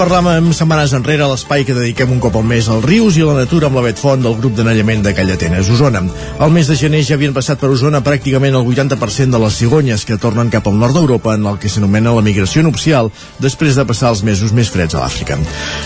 Parlàvem setmanes enrere a l'espai que dediquem un cop al mes als rius i a la natura amb la Bet Font del grup d'anellament de Callatenes, Osona. Al mes de gener ja havien passat per Osona pràcticament el 80% de les cigonyes que tornen cap al nord d'Europa en el que s'anomena la migració nupcial després de passar els mesos més freds a l'Àfrica.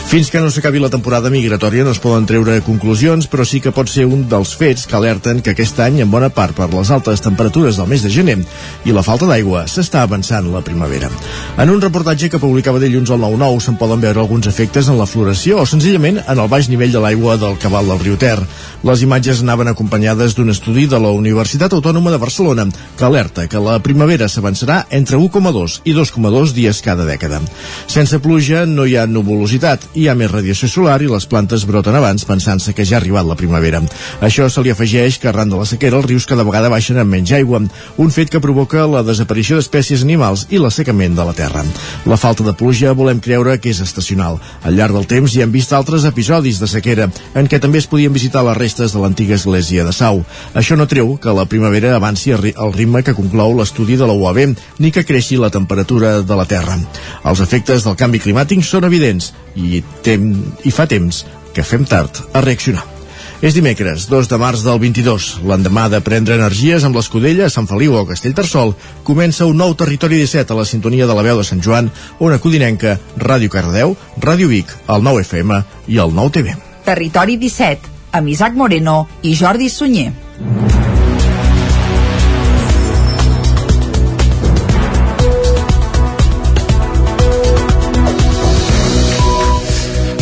Fins que no s'acabi la temporada migratòria no es poden treure conclusions, però sí que pot ser un dels fets que alerten que aquest any, en bona part per les altes temperatures del mes de gener i la falta d'aigua, s'està avançant la primavera. En un reportatge que publicava dilluns al 9-9 se'n poden veure alguns efectes en la floració o senzillament en el baix nivell de l'aigua del cabal del riu Ter. Les imatges anaven acompanyades d'un estudi de la Universitat Autònoma de Barcelona que alerta que la primavera s'avançarà entre 1,2 i 2,2 dies cada dècada. Sense pluja no hi ha nuvolositat, hi ha més radiació solar i les plantes broten abans pensant-se que ja ha arribat la primavera. Això se li afegeix que arran de la sequera els rius cada vegada baixen amb menys aigua, un fet que provoca la desaparició d'espècies animals i l'assecament de la terra. La falta de pluja volem creure que és estacional. Al llarg del temps hi hem vist altres episodis de sequera en què també es podien visitar les restes de l'antiga església de Sau. Això no treu que la primavera avanci al ritme que conclou l'estudi de la UAB ni que creixi la temperatura de la Terra. Els efectes del canvi climàtic són evidents i, tem i fa temps que fem tard a reaccionar. És dimecres, 2 de març del 22. L'endemà de prendre energies amb l'Escudella, Sant Feliu o Castellterçol, comença un nou Territori 17 a la sintonia de la veu de Sant Joan, Ona Codinenca, Ràdio Cardeu, Ràdio Vic, el 9 FM i el 9 TV. Territori 17, amb Isaac Moreno i Jordi Sunyer.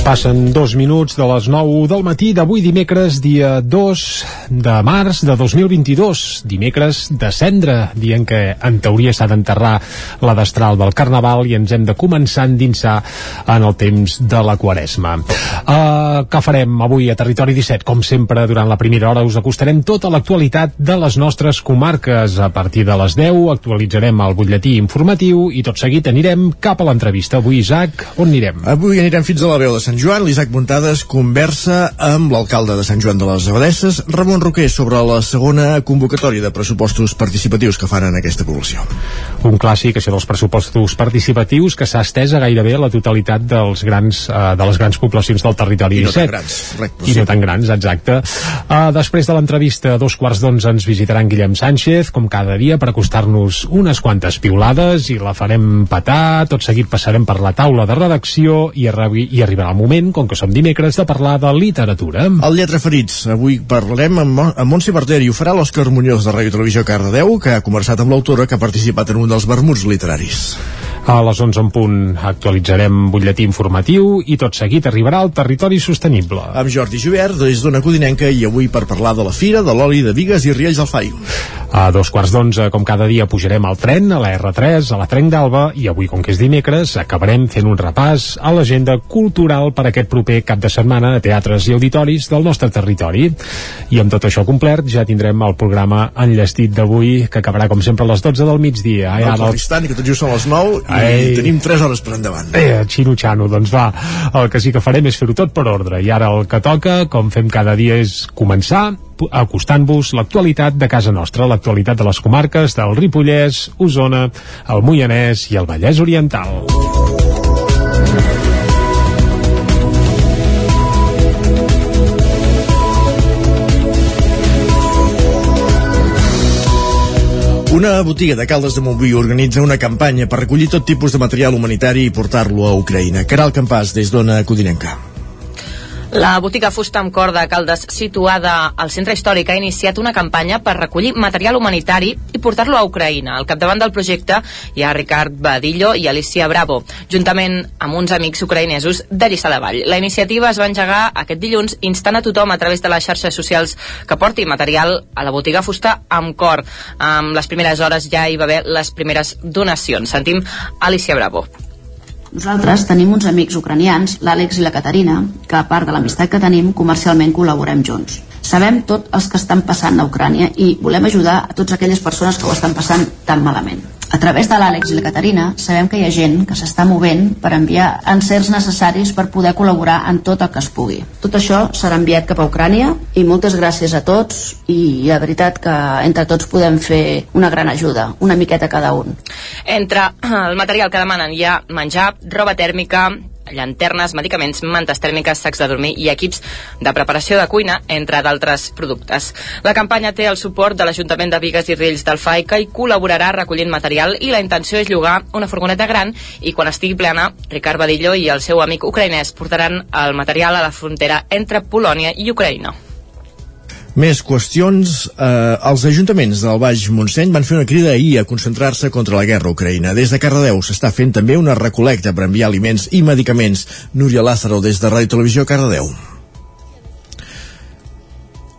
Passen dos minuts de les 9 del matí d'avui dimecres, dia 2 de març de 2022. Dimecres de cendre, dient que en teoria s'ha d'enterrar la destral del Carnaval i ens hem de començar a endinsar en el temps de la Quaresma. Uh, què farem avui a Territori 17? Com sempre, durant la primera hora us acostarem tota l'actualitat de les nostres comarques. A partir de les 10 actualitzarem el butlletí informatiu i tot seguit anirem cap a l'entrevista. Avui, Isaac, on anirem? Avui anirem fins a la veu de Sant Joan, l'Isaac Muntades conversa amb l'alcalde de Sant Joan de les Abadesses, Ramon Roquer, sobre la segona convocatòria de pressupostos participatius que fan en aquesta població. Un clàssic, això dels pressupostos participatius, que s'ha estès a gairebé la totalitat dels grans, uh, de les grans poblacions del territori I no 17. tan grans. Correcte, I no tan grans, exacte. Uh, després de l'entrevista, a dos quarts d'onze ens visitaran Guillem Sánchez, com cada dia, per acostar-nos unes quantes piulades i la farem petar. Tot seguit passarem per la taula de redacció i, arri i arribarà el moment, com que som dimecres, de parlar de literatura. El Lletra Ferits. Avui parlem amb, amb Montse Barter i ho farà l'Òscar Muñoz de Ràdio Televisió Cardedeu, que ha conversat amb l'autora que ha participat en un dels vermuts literaris. A les 11 en punt actualitzarem butlletí informatiu i tot seguit arribarà al territori sostenible. Amb Jordi Jubert, des d'Ona Codinenca, i avui per parlar de la Fira, de l'oli de Vigues i Riells del Fai. A dos quarts d'onze, com cada dia, pujarem al tren, a la R3, a la Trenc d'Alba, i avui, com que és dimecres, acabarem fent un repàs a l'agenda cultural per aquest proper cap de setmana de teatres i auditoris del nostre territori. I amb tot això complert, ja tindrem el programa enllestit d'avui, que acabarà, com sempre, a les 12 del migdia. Eh, Eh, ara que tot just són les 9 i Ai. tenim 3 hores per endavant. Eh, xino-xano, doncs va, el que sí que farem és fer-ho tot per ordre. I ara el que toca, com fem cada dia, és començar acostant-vos l'actualitat de casa nostra, l'actualitat de les comarques del Ripollès, Osona, el Moianès i el Vallès Oriental. Una botiga de Caldes de Montbui organitza una campanya per recollir tot tipus de material humanitari i portar-lo a Ucraïna. Caral Campàs, des d'Ona Codinenca. La botiga Fusta amb Cor de Caldes, situada al centre històric, ha iniciat una campanya per recollir material humanitari i portar-lo a Ucraïna. Al capdavant del projecte hi ha Ricard Badillo i Alicia Bravo, juntament amb uns amics ucraïnesos de Lliçà de Vall. La iniciativa es va engegar aquest dilluns instant a tothom a través de les xarxes socials que porti material a la botiga Fusta amb Cor. Amb les primeres hores ja hi va haver les primeres donacions. Sentim Alicia Bravo. Nosaltres tenim uns amics ucranians, l'Àlex i la Caterina, que a part de l'amistat que tenim, comercialment col·laborem junts. Sabem tot els que estan passant a Ucrània i volem ajudar a totes aquelles persones que ho estan passant tan malament. Través de l'Àlex i la Caterina sabem que hi ha gent que s'està movent per enviar encerts necessaris per poder col·laborar en tot el que es pugui. Tot això serà enviat cap a Ucrània i moltes gràcies a tots i la veritat que entre tots podem fer una gran ajuda, una miqueta cada un. Entre el material que demanen hi ha menjar, roba tèrmica, llanternes, medicaments, mantes tèrmiques, sacs de dormir i equips de preparació de cuina, entre d'altres productes. La campanya té el suport de l'Ajuntament de Vigues i Riells del FAI que hi col·laborarà recollint material i la intenció és llogar una furgoneta gran i quan estigui plena, Ricard Badillo i el seu amic ucraïnès portaran el material a la frontera entre Polònia i Ucraïna. Més qüestions. Eh, els ajuntaments del Baix Montseny van fer una crida ahir a concentrar-se contra la guerra ucraïna. Des de Cardedeu s'està fent també una recolecta per enviar aliments i medicaments. Núria Lázaro, des de Ràdio Televisió Cardedeu.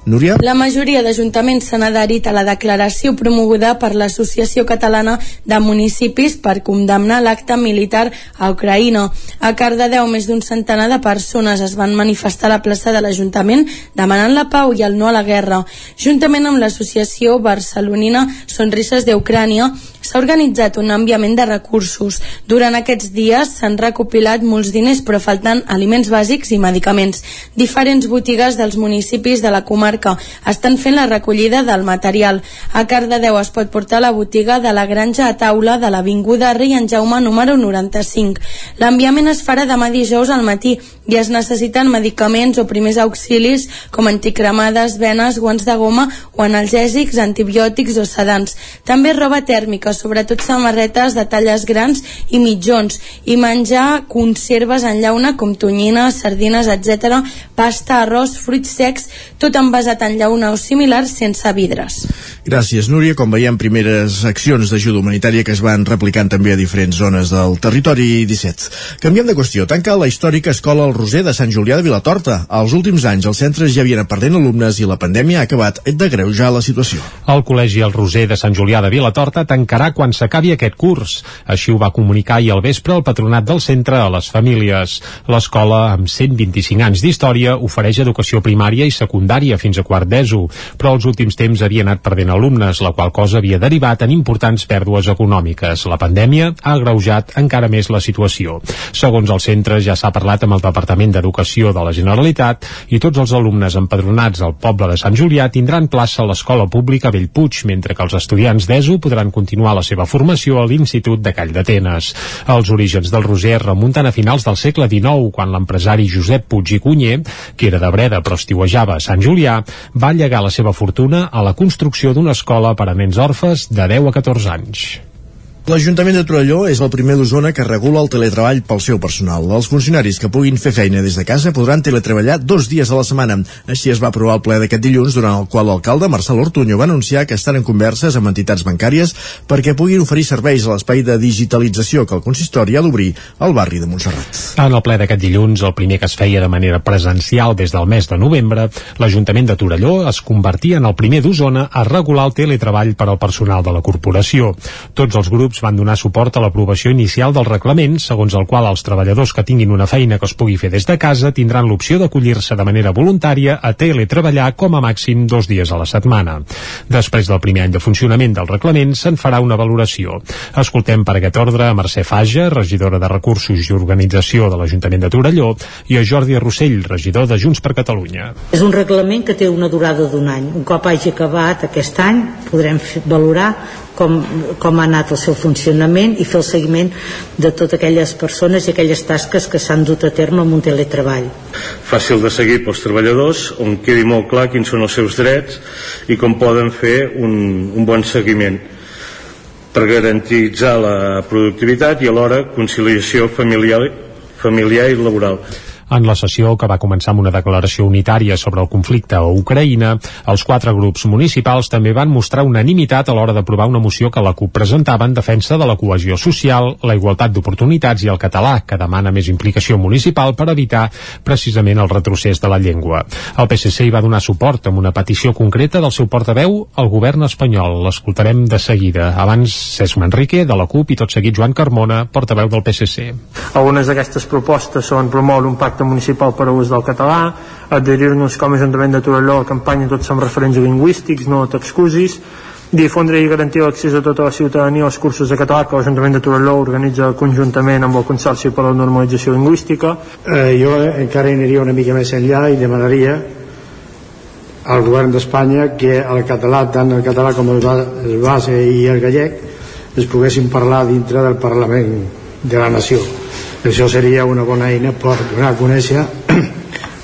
Núria? La majoria d'ajuntaments s'han adherit a la declaració promoguda per l'Associació Catalana de Municipis per condemnar l'acte militar a Ucraïna. A Cardedeu, més d'un centenar de persones es van manifestar a la plaça de l'Ajuntament demanant la pau i el no a la guerra. Juntament amb l'Associació Barcelonina Sonrises d'Ucrània, s'ha organitzat un enviament de recursos. Durant aquests dies s'han recopilat molts diners però falten aliments bàsics i medicaments. Diferents botigues dels municipis de la comarca estan fent la recollida del material. A Cardedeu es pot portar a la botiga de la Granja a Taula de l'Avinguda Rei en Jaume número 95. L'enviament es farà demà dijous al matí i es necessiten medicaments o primers auxilis com anticremades, venes, guants de goma o analgèsics, antibiòtics o sedants. També roba tèrmica, sobretot samarretes de talles grans i mitjons i menjar conserves en llauna com tonyines, sardines, etc, pasta, arròs, fruits secs, tot envasat en llauna o similar sense vidres. Gràcies, Núria. Com veiem, primeres accions d'ajuda humanitària que es van replicant també a diferents zones del territori 17. Canviem de qüestió. Tanca la històrica Escola El Roser de Sant Julià de Vilatorta. Als últims anys, els centres ja havien perdent alumnes i la pandèmia ha acabat de greujar la situació. El Col·legi El Roser de Sant Julià de Vilatorta tancarà quan s'acabi aquest curs. Així ho va comunicar ahir al vespre el patronat del centre a les famílies. L'escola, amb 125 anys d'història, ofereix educació primària i secundària fins a quart d'ESO, però els últims temps havia anat perdent alumnes, la qual cosa havia derivat en importants pèrdues econòmiques. La pandèmia ha agreujat encara més la situació. Segons el centre, ja s'ha parlat amb el Departament d'Educació de la Generalitat i tots els alumnes empadronats al poble de Sant Julià tindran plaça a l'escola pública Bellpuig, mentre que els estudiants d'ESO podran continuar la seva formació a l'Institut de Call d'Atenes. Els orígens del Roser remunten a finals del segle XIX, quan l'empresari Josep Puig i Cunyer, que era de Breda però estiuejava a Sant Julià, va llegar la seva fortuna a la construcció d'una escola per a nens orfes de 10 a 14 anys. L'Ajuntament de Torelló és el primer d'Osona que regula el teletreball pel seu personal. Els funcionaris que puguin fer feina des de casa podran teletreballar dos dies a la setmana. Així es va aprovar el ple d'aquest dilluns, durant el qual l'alcalde Marcel Ortuño va anunciar que estan en converses amb entitats bancàries perquè puguin oferir serveis a l'espai de digitalització que el consistori ha d'obrir al barri de Montserrat. En el ple d'aquest dilluns, el primer que es feia de manera presencial des del mes de novembre, l'Ajuntament de Torelló es convertia en el primer d'Osona a regular el teletreball per al personal de la corporació. Tots els grups grups van donar suport a l'aprovació inicial del reglament, segons el qual els treballadors que tinguin una feina que es pugui fer des de casa tindran l'opció d'acollir-se de manera voluntària a teletreballar com a màxim dos dies a la setmana. Després del primer any de funcionament del reglament, se'n farà una valoració. Escoltem per aquest ordre a Mercè Faja, regidora de Recursos i Organització de l'Ajuntament de Torelló, i a Jordi Rossell, regidor de Junts per Catalunya. És un reglament que té una durada d'un any. Un cop hagi acabat aquest any, podrem valorar com, com ha anat el seu funcionament i fer el seguiment de totes aquelles persones i aquelles tasques que s'han dut a terme amb un teletreball. Fàcil de seguir pels treballadors, on quedi molt clar quins són els seus drets i com poden fer un, un bon seguiment per garantitzar la productivitat i alhora conciliació familiar, familiar i laboral. En la sessió, que va començar amb una declaració unitària sobre el conflicte a Ucraïna, els quatre grups municipals també van mostrar unanimitat a l'hora d'aprovar una moció que la CUP presentava en defensa de la cohesió social, la igualtat d'oportunitats i el català, que demana més implicació municipal per evitar precisament el retrocés de la llengua. El PSC hi va donar suport amb una petició concreta del seu portaveu al govern espanyol. L'escoltarem de seguida. Abans, Cesc Manrique, de la CUP, i tot seguit Joan Carmona, portaveu del PSC. Algunes d'aquestes propostes són promoure un pacte municipal per a ús del català, adherir-nos com a Ajuntament de Torelló a la campanya Tots som referents lingüístics, no t'excusis, difondre i garantir l'accés a tota la ciutadania als cursos de català que l'Ajuntament de Torelló organitza conjuntament amb el Consorci per a la Normalització Lingüística. Eh, jo encara aniria una mica més enllà i demanaria al govern d'Espanya que el català, tant el català com el base i el gallec, es poguessin parlar dintre del Parlament de la nació. Això seria una bona eina per donar a conèixer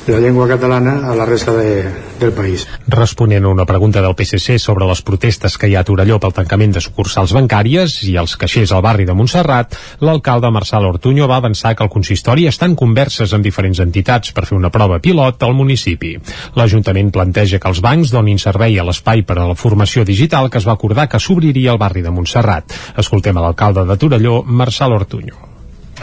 la llengua catalana a la resta de, del país. Responent a una pregunta del PSC sobre les protestes que hi ha a Torelló pel tancament de sucursals bancàries i els caixers al barri de Montserrat, l'alcalde Marçal Ortuño va avançar que el consistori està en converses amb diferents entitats per fer una prova pilot al municipi. L'Ajuntament planteja que els bancs donin servei a l'espai per a la formació digital que es va acordar que s'obriria al barri de Montserrat. Escoltem a l'alcalde de Torelló, Marçal Ortuño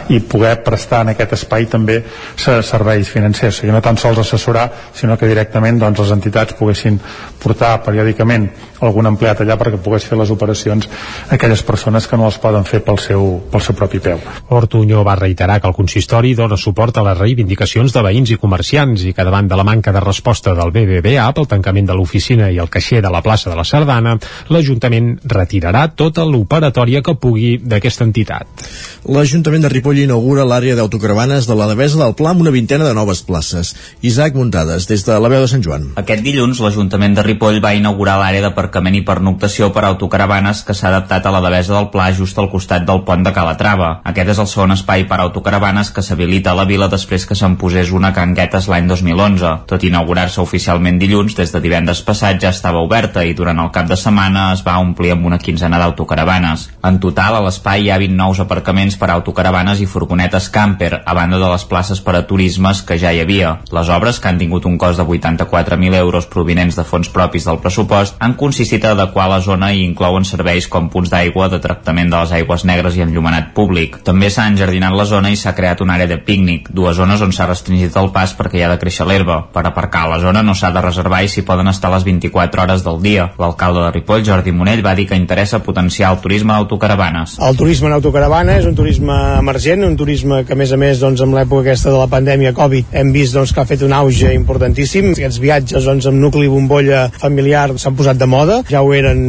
i poder prestar en aquest espai també serveis financers, o sigui, no tan sols assessorar, sinó que directament doncs, les entitats poguessin portar periòdicament algun empleat allà perquè pogués fer les operacions a aquelles persones que no les poden fer pel seu, pel seu propi peu. Ortuño va reiterar que el consistori dona suport a les reivindicacions de veïns i comerciants i que davant de la manca de resposta del BBVA pel tancament de l'oficina i el caixer de la plaça de la Sardana, l'Ajuntament retirarà tota l'operatòria que pugui d'aquesta entitat. L'Ajuntament de Ripoll inaugura l'àrea d'autocaravanes de la Devesa del Pla amb una vintena de noves places. Isaac Muntades, des de la veu de Sant Joan. Aquest dilluns, l'Ajuntament de Ripoll va inaugurar l'àrea d'aparcament i pernoctació per a autocaravanes que s'ha adaptat a la Devesa del Pla just al costat del pont de Calatrava. Aquest és el segon espai per a autocaravanes que s'habilita a la vila després que se'n posés una canguetes l'any 2011. Tot inaugurar-se oficialment dilluns, des de divendres passat ja estava oberta i durant el cap de setmana es va omplir amb una quinzena d'autocaravanes. En total, a l'espai hi ha 20 nous aparcaments per a autocaravanes i furgonetes camper, a banda de les places per a turismes que ja hi havia. Les obres, que han tingut un cost de 84.000 euros provinents de fons propis del pressupost, han consistit a adequar la zona i inclouen serveis com punts d'aigua, de tractament de les aigües negres i enllumenat públic. També s'ha enjardinat la zona i s'ha creat una àrea de pícnic, dues zones on s'ha restringit el pas perquè hi ha de créixer l'herba. Per aparcar a la zona no s'ha de reservar i s'hi poden estar les 24 hores del dia. L'alcalde de Ripoll, Jordi Monell, va dir que interessa potenciar el turisme d'autocaravanes. El turisme en autocaravana és un turisme emergent, un turisme que a més a més doncs, amb l'època aquesta de la pandèmia Covid hem vist doncs, que ha fet un auge importantíssim. Aquests viatges doncs, amb nucli bombolla familiar s'han posat de moda, ja ho eren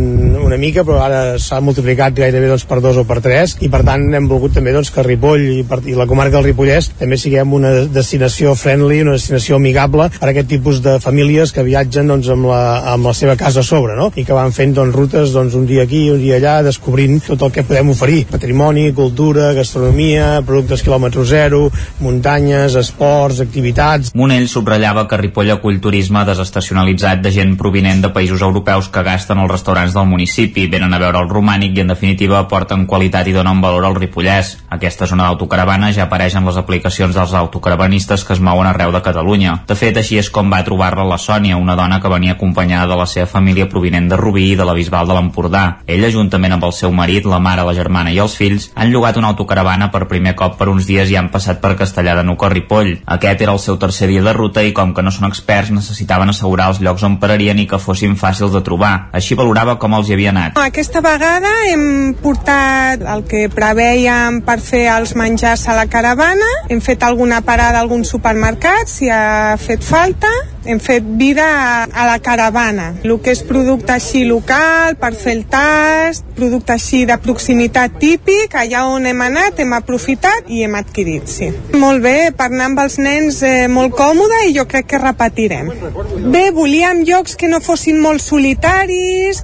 una mica però ara s'ha multiplicat gairebé doncs, per dos o per tres i per tant hem volgut també doncs, que Ripoll i, per, i la comarca del Ripollès també siguem una destinació friendly, una destinació amigable per a aquest tipus de famílies que viatgen doncs, amb, la, amb la seva casa a sobre no? i que van fent doncs, rutes doncs, un dia aquí, un dia allà, descobrint tot el que podem oferir, patrimoni, cultura, gastronomia, productes quilòmetre zero, muntanyes, esports, activitats... Monell subratllava que Ripoll acull turisme desestacionalitzat de gent provinent de països europeus que gasten als restaurants del municipi, venen a veure el romànic i en definitiva aporten qualitat i donen valor al ripollès. Aquesta zona d'autocaravana ja apareix en les aplicacions dels autocaravanistes que es mouen arreu de Catalunya. De fet, així és com va trobar-la la Sònia, una dona que venia acompanyada de la seva família provinent de Rubí i de la Bisbal de l'Empordà. Ella, juntament amb el seu marit, la mare, la germana i els fills, han llogat una autocaravana per primer cop per uns dies i han passat per Castellà de Nuc o Ripoll. Aquest era el seu tercer dia de ruta i com que no són experts necessitaven assegurar els llocs on pararien i que fossin fàcils de trobar. Així valorava com els hi havia anat. Aquesta vegada hem portat el que preveiem per fer els menjars a la caravana, hem fet alguna parada a algun supermercat si ha fet falta, hem fet vida a la caravana. El que és producte així local, per fer el tast, producte així de proximitat típic, allà on hem anat hem aprofitat i hem adquirit, sí. Molt bé, per anar amb els nens eh, molt còmode i jo crec que repetirem. Bé, volíem llocs que no fossin molt solitaris,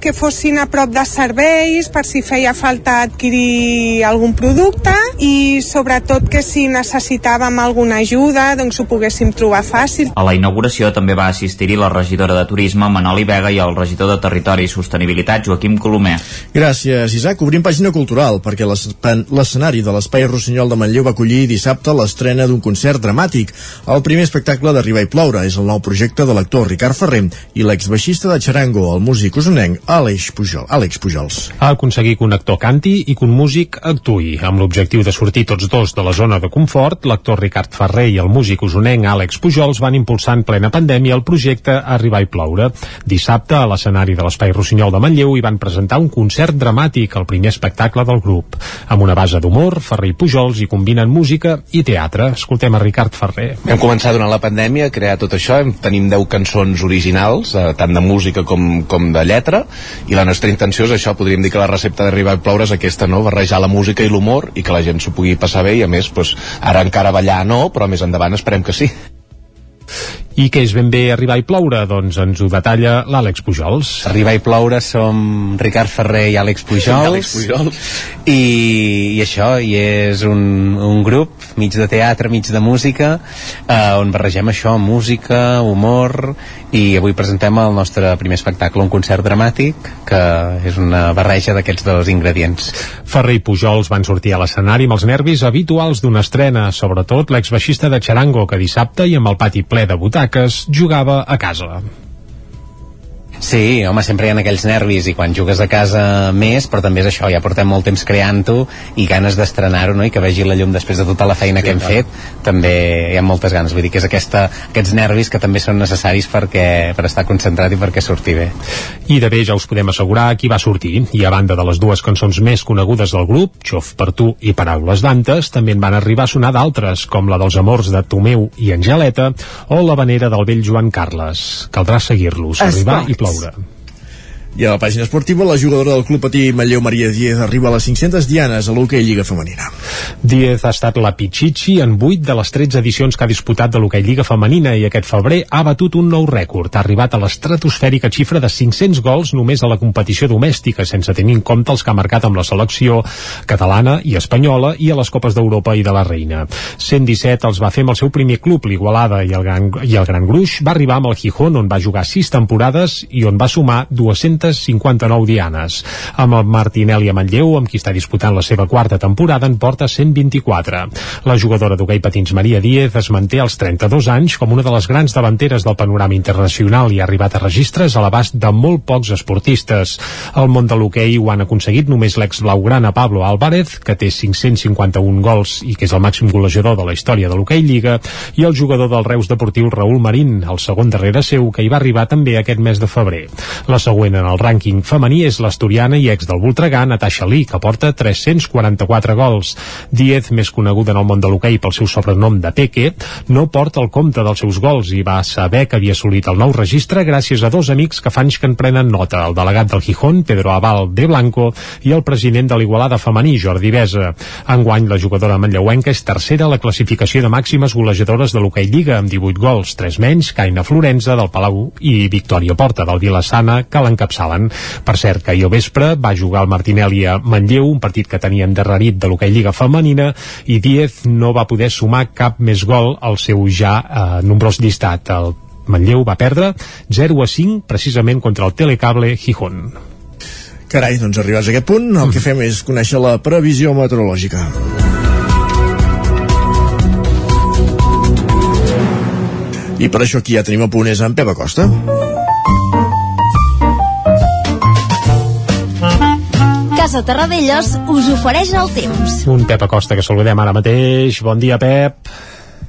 que fossin a prop de serveis per si feia falta adquirir algun producte i sobretot que si necessitàvem alguna ajuda doncs ho poguéssim trobar fàcil. A la inauguració també va assistir-hi la regidora de Turisme Manoli Vega i el regidor de Territori i Sostenibilitat Joaquim Colomer. Gràcies, Isaac. Obrim pàgina cultural, perquè l'escenari de l'Espai Rossinyol de Manlleu va acollir dissabte l'estrena d'un concert dramàtic. El primer espectacle d'Arribar i Ploure és el nou projecte de l'actor Ricard Ferrer i l'exbaixista de Charango, el músic usonenc Àlex Pujol, Àlex Pujols. Ha aconseguit que un actor canti i que un músic actui. Amb l'objectiu de sortir tots dos de la zona de confort, l'actor Ricard Ferrer i el músic usonenc Àlex Pujols van impulsar en plena pandèmia pandèmia el projecte Arribar i ploure. Dissabte, a l'escenari de l'Espai Rossinyol de Manlleu, hi van presentar un concert dramàtic, el primer espectacle del grup. Amb una base d'humor, Ferrer i Pujols hi combinen música i teatre. Escoltem a Ricard Ferrer. Hem començat durant la pandèmia a crear tot això, tenim 10 cançons originals, eh, tant de música com, com de lletra, i la nostra intenció és això, podríem dir que la recepta d'Arribar i ploure és aquesta, no? barrejar la música i l'humor i que la gent s'ho pugui passar bé i a més, pues, ara encara ballar no, però més endavant esperem que sí. I què és ben bé arribar i ploure? Doncs ens ho detalla l'Àlex Pujols. Arribar i ploure som Ricard Ferrer i Àlex Pujols. Àlex Pujols. I, I això, i és un, un grup mig de teatre, mig de música, eh, on barregem això, música, humor, i avui presentem el nostre primer espectacle, un concert dramàtic, que és una barreja d'aquests dos ingredients. Ferrer i Pujols van sortir a l'escenari amb els nervis habituals d'una estrena, sobretot l'exbaixista de Charango, que dissabte i amb el pati ple de butaques jugava a casa. Sí, home, sempre hi ha aquells nervis i quan jugues a casa més, però també és això, ja portem molt temps creant-ho i ganes d'estrenar-ho, no? I que vegi la llum després de tota la feina sí, que hem clar. fet, també hi ha moltes ganes. Vull dir que és aquesta, aquests nervis que també són necessaris perquè, per estar concentrat i perquè surti bé. I de bé ja us podem assegurar qui va sortir. I a banda de les dues cançons més conegudes del grup, Xof per tu i Paraules d'Antes, també en van arribar a sonar d'altres, com la dels amors de Tomeu i Angeleta o la vanera del vell Joan Carles. Caldrà seguir-los, arribar i ploure. I a la pàgina esportiva, la jugadora del Club Patí Matlleu Maria Diez arriba a les 500 dianes a l'hoquei Lliga Femenina. Diez ha estat la Pichichi en 8 de les 13 edicions que ha disputat de l'hoquei Lliga Femenina i aquest febrer ha batut un nou rècord. Ha arribat a l'estratosfèrica xifra de 500 gols només a la competició domèstica, sense tenir en compte els que ha marcat amb la selecció catalana i espanyola i a les Copes d'Europa i de la Reina. 117 els va fer amb el seu primer club, l'Igualada, i, el Gran, i el Gran Gruix va arribar amb el Gijón, on va jugar 6 temporades i on va sumar 200 259 dianes. Amb el Martinelli a Manlleu, amb qui està disputant la seva quarta temporada, en porta 124. La jugadora d'hoquei patins Maria Díez es manté als 32 anys com una de les grans davanteres del panorama internacional i ha arribat a registres a l'abast de molt pocs esportistes. Al món de l'hoquei ho han aconseguit només l'ex blaugrana Pablo Álvarez, que té 551 gols i que és el màxim golejador de la història de l'hoquei Lliga, i el jugador del Reus Deportiu Raül Marín, el segon darrere seu, que hi va arribar també aquest mes de febrer. La següent en el rànquing femení és l'asturiana i ex del Voltregà, Natasha Lee, que porta 344 gols. Diez, més coneguda en el món de l'hoquei pel seu sobrenom de Peque, no porta el compte dels seus gols i va saber que havia assolit el nou registre gràcies a dos amics que fa anys que en prenen nota, el delegat del Gijón, Pedro Aval de Blanco, i el president de l'Igualada femení, Jordi Besa. Enguany, la jugadora manlleuenca és tercera a la classificació de màximes golejadores de l'hoquei Lliga, amb 18 gols, 3 menys, Caina Florenza, del Palau i Victòria Porta, del Vilassana, que l'encapçala saben. Per cert, que ahir vespre va jugar el Martinelli a Manlleu, un partit que tenia endarrerit de l'hoquei Lliga Femenina, i Diez no va poder sumar cap més gol al seu ja eh, nombrós llistat. El Manlleu va perdre 0 a 5 precisament contra el Telecable Gijón. Carai, doncs arribats a aquest punt, el que fem és conèixer la previsió meteorològica. I per això aquí ja tenim a punt és en Pep Acosta. Casa Terradellos us ofereix el temps. Un Pep Acosta que saludem ara mateix. Bon dia, Pep.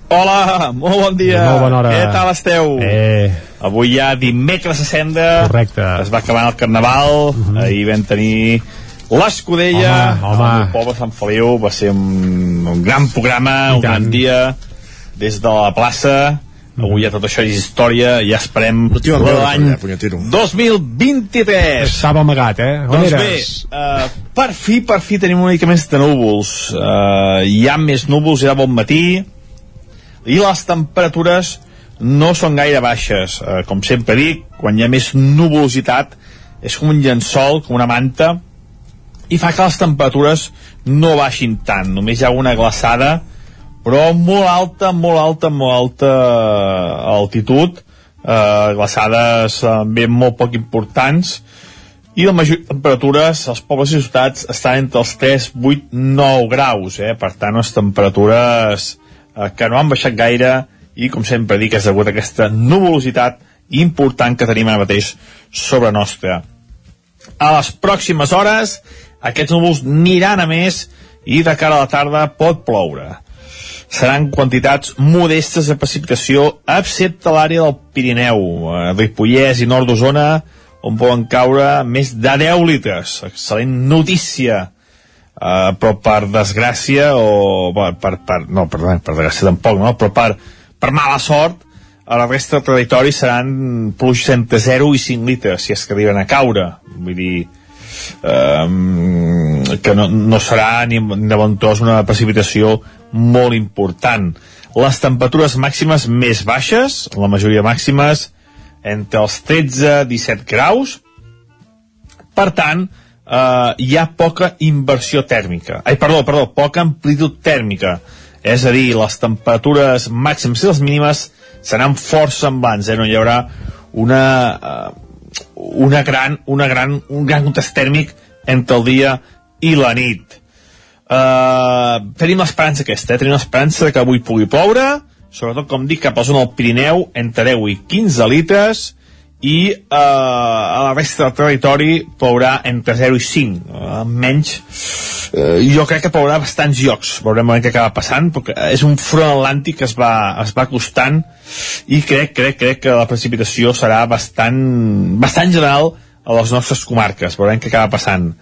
Hola, molt bon dia. Molt bona hora. Què tal esteu? Eh. Avui ja dimecres a Senda. Correcte. Es va acabant el Carnaval. Uh Mhm. -huh. Ahir vam tenir l'Escudella. Home, home. El poble Sant Feliu. Va ser un, un gran programa, un gran dia. Des de la plaça. Avui ja tot això és història. Ja esperem l'any allà, punyetero. 2023. Estava amagat, eh? On Doncs eres? bé, uh, per fi, per fi tenim una mica més de núvols. Uh, hi ha més núvols, ja bon matí, i les temperatures no són gaire baixes. Uh, com sempre dic, quan hi ha més nuvolositat, és com un llençol, com una manta, i fa que les temperatures no baixin tant. Només hi ha una glaçada, però molt alta, molt alta, molt alta altitud, eh, glaçades eh, ben molt poc importants, i la majoria de temperatures als pobles i ciutats estan entre els 3, 8, 9 graus, eh? per tant, les temperatures eh, que no han baixat gaire i, com sempre dic, és degut a aquesta nuvolositat important que tenim ara mateix sobre nostra. A les pròximes hores, aquests núvols aniran a més i de cara a la tarda pot ploure. Seran quantitats modestes de precipitació, excepte l'àrea del Pirineu, eh, Ripollès i nord d'Osona, on poden caure més de 10 litres. Excel·lent notícia. Uh, però per desgràcia o per, per, per no, perdó, per desgràcia tampoc, no? però per, per mala sort a la resta del territori seran pluges entre 0 i 5 litres si és que arriben a caure vull dir um, que no, no serà ni, ni de bon tos una precipitació molt important les temperatures màximes més baixes la majoria màximes entre els 13-17 graus per tant eh, hi ha poca inversió tèrmica. Ai, perdó, perdó, poca amplitud tèrmica. És a dir, les temperatures màximes i les mínimes seran força semblants, eh? no hi haurà una, eh, una gran, una gran, un gran contest tèrmic entre el dia i la nit. Uh, tenim l'esperança aquesta, eh? tenim l'esperança que avui pugui ploure, sobretot, com dic, cap a la zona del Pirineu, entre 10 i 15 litres, i eh, a la resta del territori plourà entre 0 i 5 eh, menys eh, jo crec que plourà bastants llocs. Veurem què acaba passant perquè és un front atlàntic que es va, es va acostant i crec, crec, crec que la precipitació serà bastant, bastant general a les nostres comarques. Veurem què acaba passant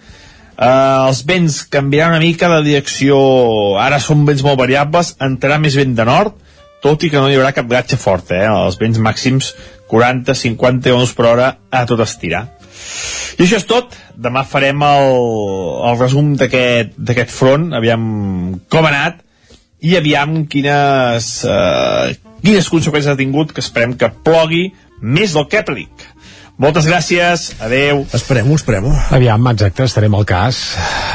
Uh, els vents canviaran una mica de direcció ara són vents molt variables entrarà més vent de nord tot i que no hi haurà cap gatge fort eh? els vents màxims 40-50 km per hora a tot estirar. I això és tot. Demà farem el, el resum d'aquest front, aviam com ha anat, i aviam quines, eh, quines conseqüències ha tingut, que esperem que plogui més del que aplic. Moltes gràcies, adeu. Esperem-ho, esperem-ho. Aviam, exacte, estarem al cas.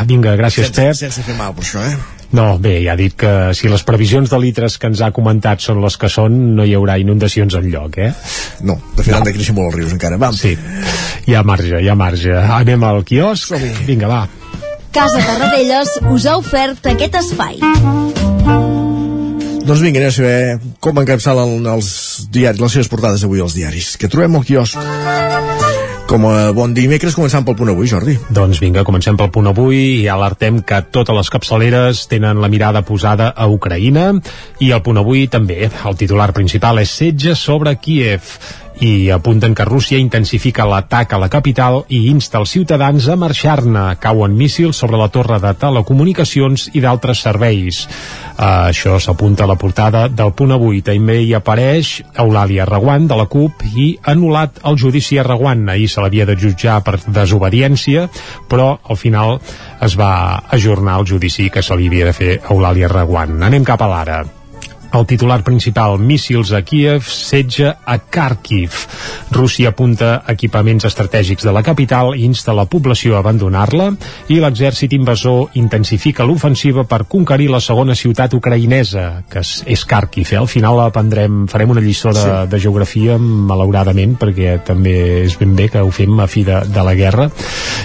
Vinga, gràcies, sense, Pep. Sense fer mal per això, eh? No, bé, ja ha dit que si les previsions de litres que ens ha comentat són les que són, no hi haurà inundacions en lloc, eh? No, de fet no. han de créixer molt els rius encara, vam. Sí, hi ha marge, hi ha marge. Anem al quiosc? Vinga, va. Casa Tarradellas us ha ofert aquest espai. Doncs vinga, anem a saber com encapçalen els diaris, les seves portades avui als diaris. Que trobem al quiosc. Com a bon dimecres, començant pel punt avui, Jordi. Doncs vinga, comencem pel punt avui i alertem que totes les capçaleres tenen la mirada posada a Ucraïna i el punt avui també. El titular principal és setge sobre Kiev i apunten que Rússia intensifica l'atac a la capital i insta els ciutadans a marxar-ne. Cauen míssils sobre la torre de telecomunicacions i d'altres serveis. Uh, això s'apunta a la portada del punt avui. També hi apareix Eulàlia Reguant de la CUP i anul·lat el judici a Reguant. Ahir se l'havia de jutjar per desobediència, però al final es va ajornar el judici que se li havia de fer a Eulàlia Reguant. Anem cap a l'ara. El titular principal, míssils a Kiev, setge a Kharkiv. Rússia apunta equipaments estratègics de la capital i insta la població a abandonar-la i l'exèrcit invasor intensifica l'ofensiva per conquerir la segona ciutat ucraïnesa, que és, és Kharkiv. Eh? Al final aprendrem, farem una lliçó de, sí. de geografia, malauradament, perquè també és ben bé que ho fem a fi de, de la guerra.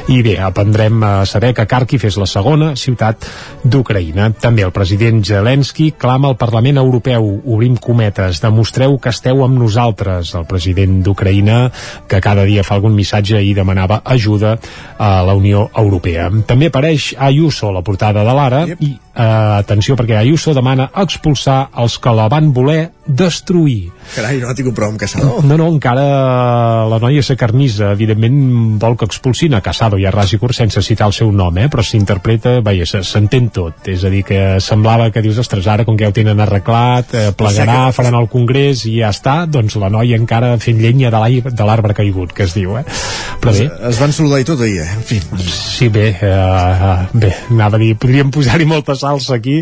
I bé, aprendrem a saber que Kharkiv és la segona ciutat d'Ucraïna. També el president Zelensky clama al Parlament Europeu europeu, obrim cometes, demostreu que esteu amb nosaltres. El president d'Ucraïna, que cada dia fa algun missatge i demanava ajuda a la Unió Europea. També apareix Ayuso, la portada de l'Ara, yep. i eh, atenció perquè Ayuso demana expulsar els que la van voler destruir. Carai, no ha tingut prou amb Casado? No, no, encara la noia carnisa, evidentment vol que expulsin a Casado i a Ràsicur sense citar el seu nom, eh? però s'interpreta, veia, s'entén tot. És a dir, que semblava que dius, ostres, ara com que ja ho tenen arreglat, eh, plegarà, faran el congrés i ja està, doncs la noia encara fent llenya de l'arbre caigut, que es diu, eh? Però bé. Es, es van saludar i tot ahir, eh? En fi. Sí, bé, eh, bé, anava a dir, podríem posar-hi molta salsa aquí.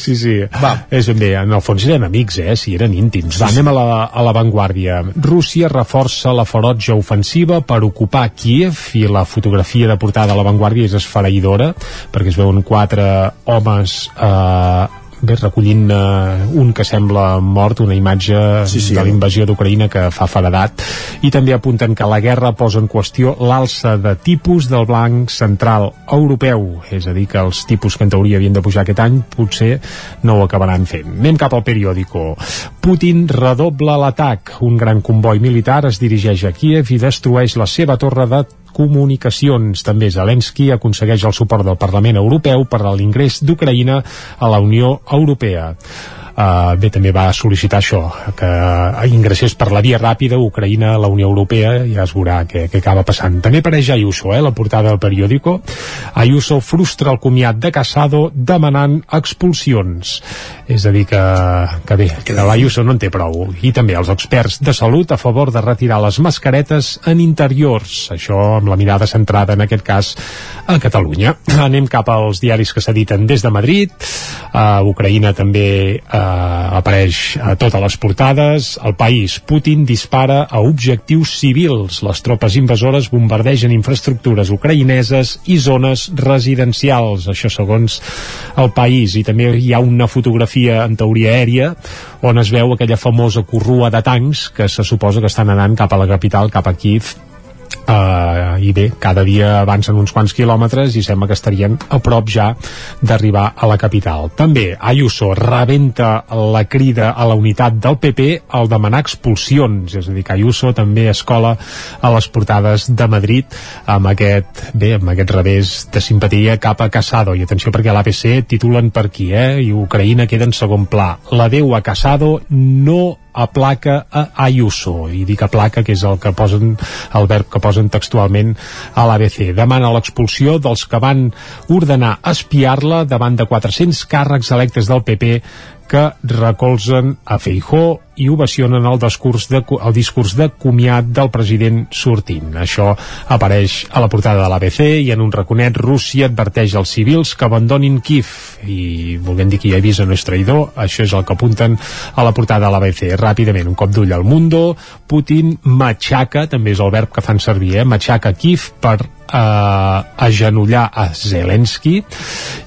Sí, sí. Va. És ben bé, en el fons eren amics, eh? Sí, eren íntims. Va, anem a la, a la Vanguardia. Rússia reforça la ferotge ofensiva per ocupar Kiev i la fotografia de portada a la Vanguardia és esfereïdora perquè es veuen quatre homes eh, bé, recollint uh, un que sembla mort, una imatge sí, sí, de la invasió d'Ucraïna que fa faredat i també apunten que la guerra posa en qüestió l'alça de tipus del blanc central europeu és a dir, que els tipus que en teoria havien de pujar aquest any potser no ho acabaran fent. Anem cap al periòdico. Putin redobla l'atac. Un gran comboi militar es dirigeix a Kiev i destrueix la seva torre de comunicacions. També Zelensky aconsegueix el suport del Parlament Europeu per a l'ingrés d'Ucraïna a la Unió Europea uh, bé, també va sol·licitar això, que ingressés per la via ràpida Ucraïna a la Unió Europea, ja es veurà què, què acaba passant. També apareix Ayuso, eh, la portada del periòdico. Ayuso frustra el comiat de Casado demanant expulsions. És a dir, que, que bé, que l'Ayuso no en té prou. I també els experts de salut a favor de retirar les mascaretes en interiors. Això amb la mirada centrada, en aquest cas, a Catalunya. Anem cap als diaris que s'editen des de Madrid. Uh, Ucraïna també uh, apareix a totes les portades. El país, Putin dispara a objectius civils. Les tropes invasores bombardegen infraestructures ucraïneses i zones residencials. Això segons el país. I també hi ha una fotografia en teoria aèria on es veu aquella famosa corrua de tancs que se suposa que estan anant cap a la capital, cap a Kiev, Uh, i bé, cada dia avancen uns quants quilòmetres i sembla que estarien a prop ja d'arribar a la capital. També Ayuso rebenta la crida a la unitat del PP al demanar expulsions, és a dir, que Ayuso també escola a les portades de Madrid amb aquest, bé, amb aquest revés de simpatia cap a Casado. I atenció perquè l'ABC titulen per aquí, eh? I Ucraïna queda en segon pla. La Déu a Casado no aplaca a Ayuso i dic aplaca que és el que posen el verb que posen textualment a l'ABC demana l'expulsió dels que van ordenar espiar-la davant de 400 càrrecs electes del PP que recolzen a Feijó i ovacionen el discurs de, el discurs de comiat del president sortint. Això apareix a la portada de l'ABC i en un raconet Rússia adverteix als civils que abandonin Kiev i volent dir que hi avís no és traïdor, això és el que apunten a la portada de l'ABC. Ràpidament, un cop d'ull al Mundo, Putin matxaca, també és el verb que fan servir, eh? matxaca Kiev per eh, agenollar a Zelensky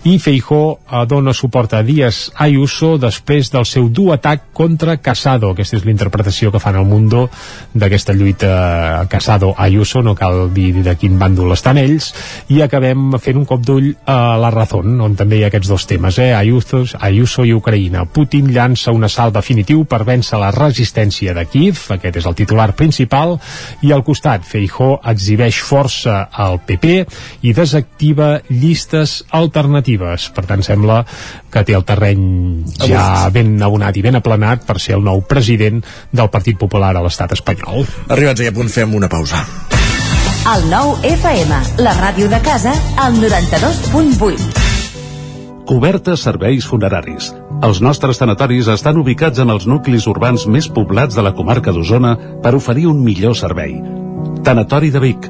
i Feijó eh, dona suport a Díaz Ayuso després del seu dur atac contra Casado. Aquesta és l'interpretació que fan al Mundo d'aquesta lluita Casado-Ayuso, no cal dir de quin bàndol estan ells, i acabem fent un cop d'ull a la Razón, on també hi ha aquests dos temes, eh? Ayuso, Ayuso i Ucraïna. Putin llança un assalt definitiu per vèncer la resistència de Kiev, aquest és el titular principal, i al costat Feijó exhibeix força al PP i desactiva llistes alternatives. Per tant, sembla que té el terreny ja ben abonat i ben aplanat per ser el nou president del Partit Popular a l'estat espanyol. Arribats a punt fem una pausa. El nou FM, la ràdio de casa, al 92.8. Cobertes serveis funeraris. Els nostres tanatoris estan ubicats en els nuclis urbans més poblats de la comarca d'Osona per oferir un millor servei. Tanatori de Vic,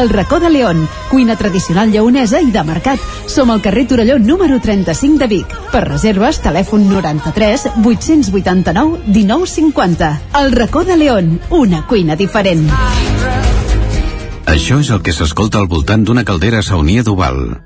El racó de León, cuina tradicional lleonesa i de mercat. Som al carrer Torelló número 35 de Vic. Per reserves, telèfon 93 889 1950. El racó de León, una cuina diferent. Això és el que s'escolta al voltant d'una caldera saunia d'Oval.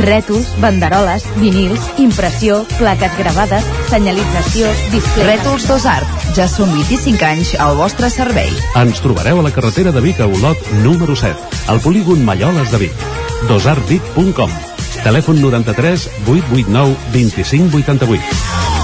Rètols, banderoles, vinils, impressió, plaques gravades, senyalització, display... Rètols Dos Art. Ja són 25 anys al vostre servei. Ens trobareu a la carretera de Vic a Olot número 7, al polígon Malloles de Vic. dosartvic.com Telèfon 93 889 2588.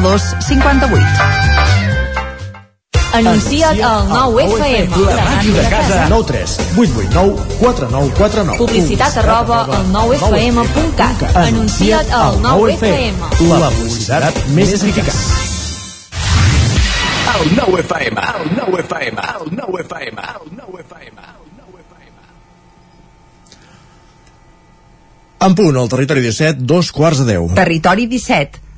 92 58. Anuncia't al 9FM. La màquina de casa. 9 3 8 8 9 4 9 4 9. Publicitat arroba al 9FM.cat. Anuncia't al 9FM. La publicitat més eficaç. El 9FM, el 9FM, el 9FM, el 9FM. En punt, al territori 17, dos quarts de 10. Territori 17,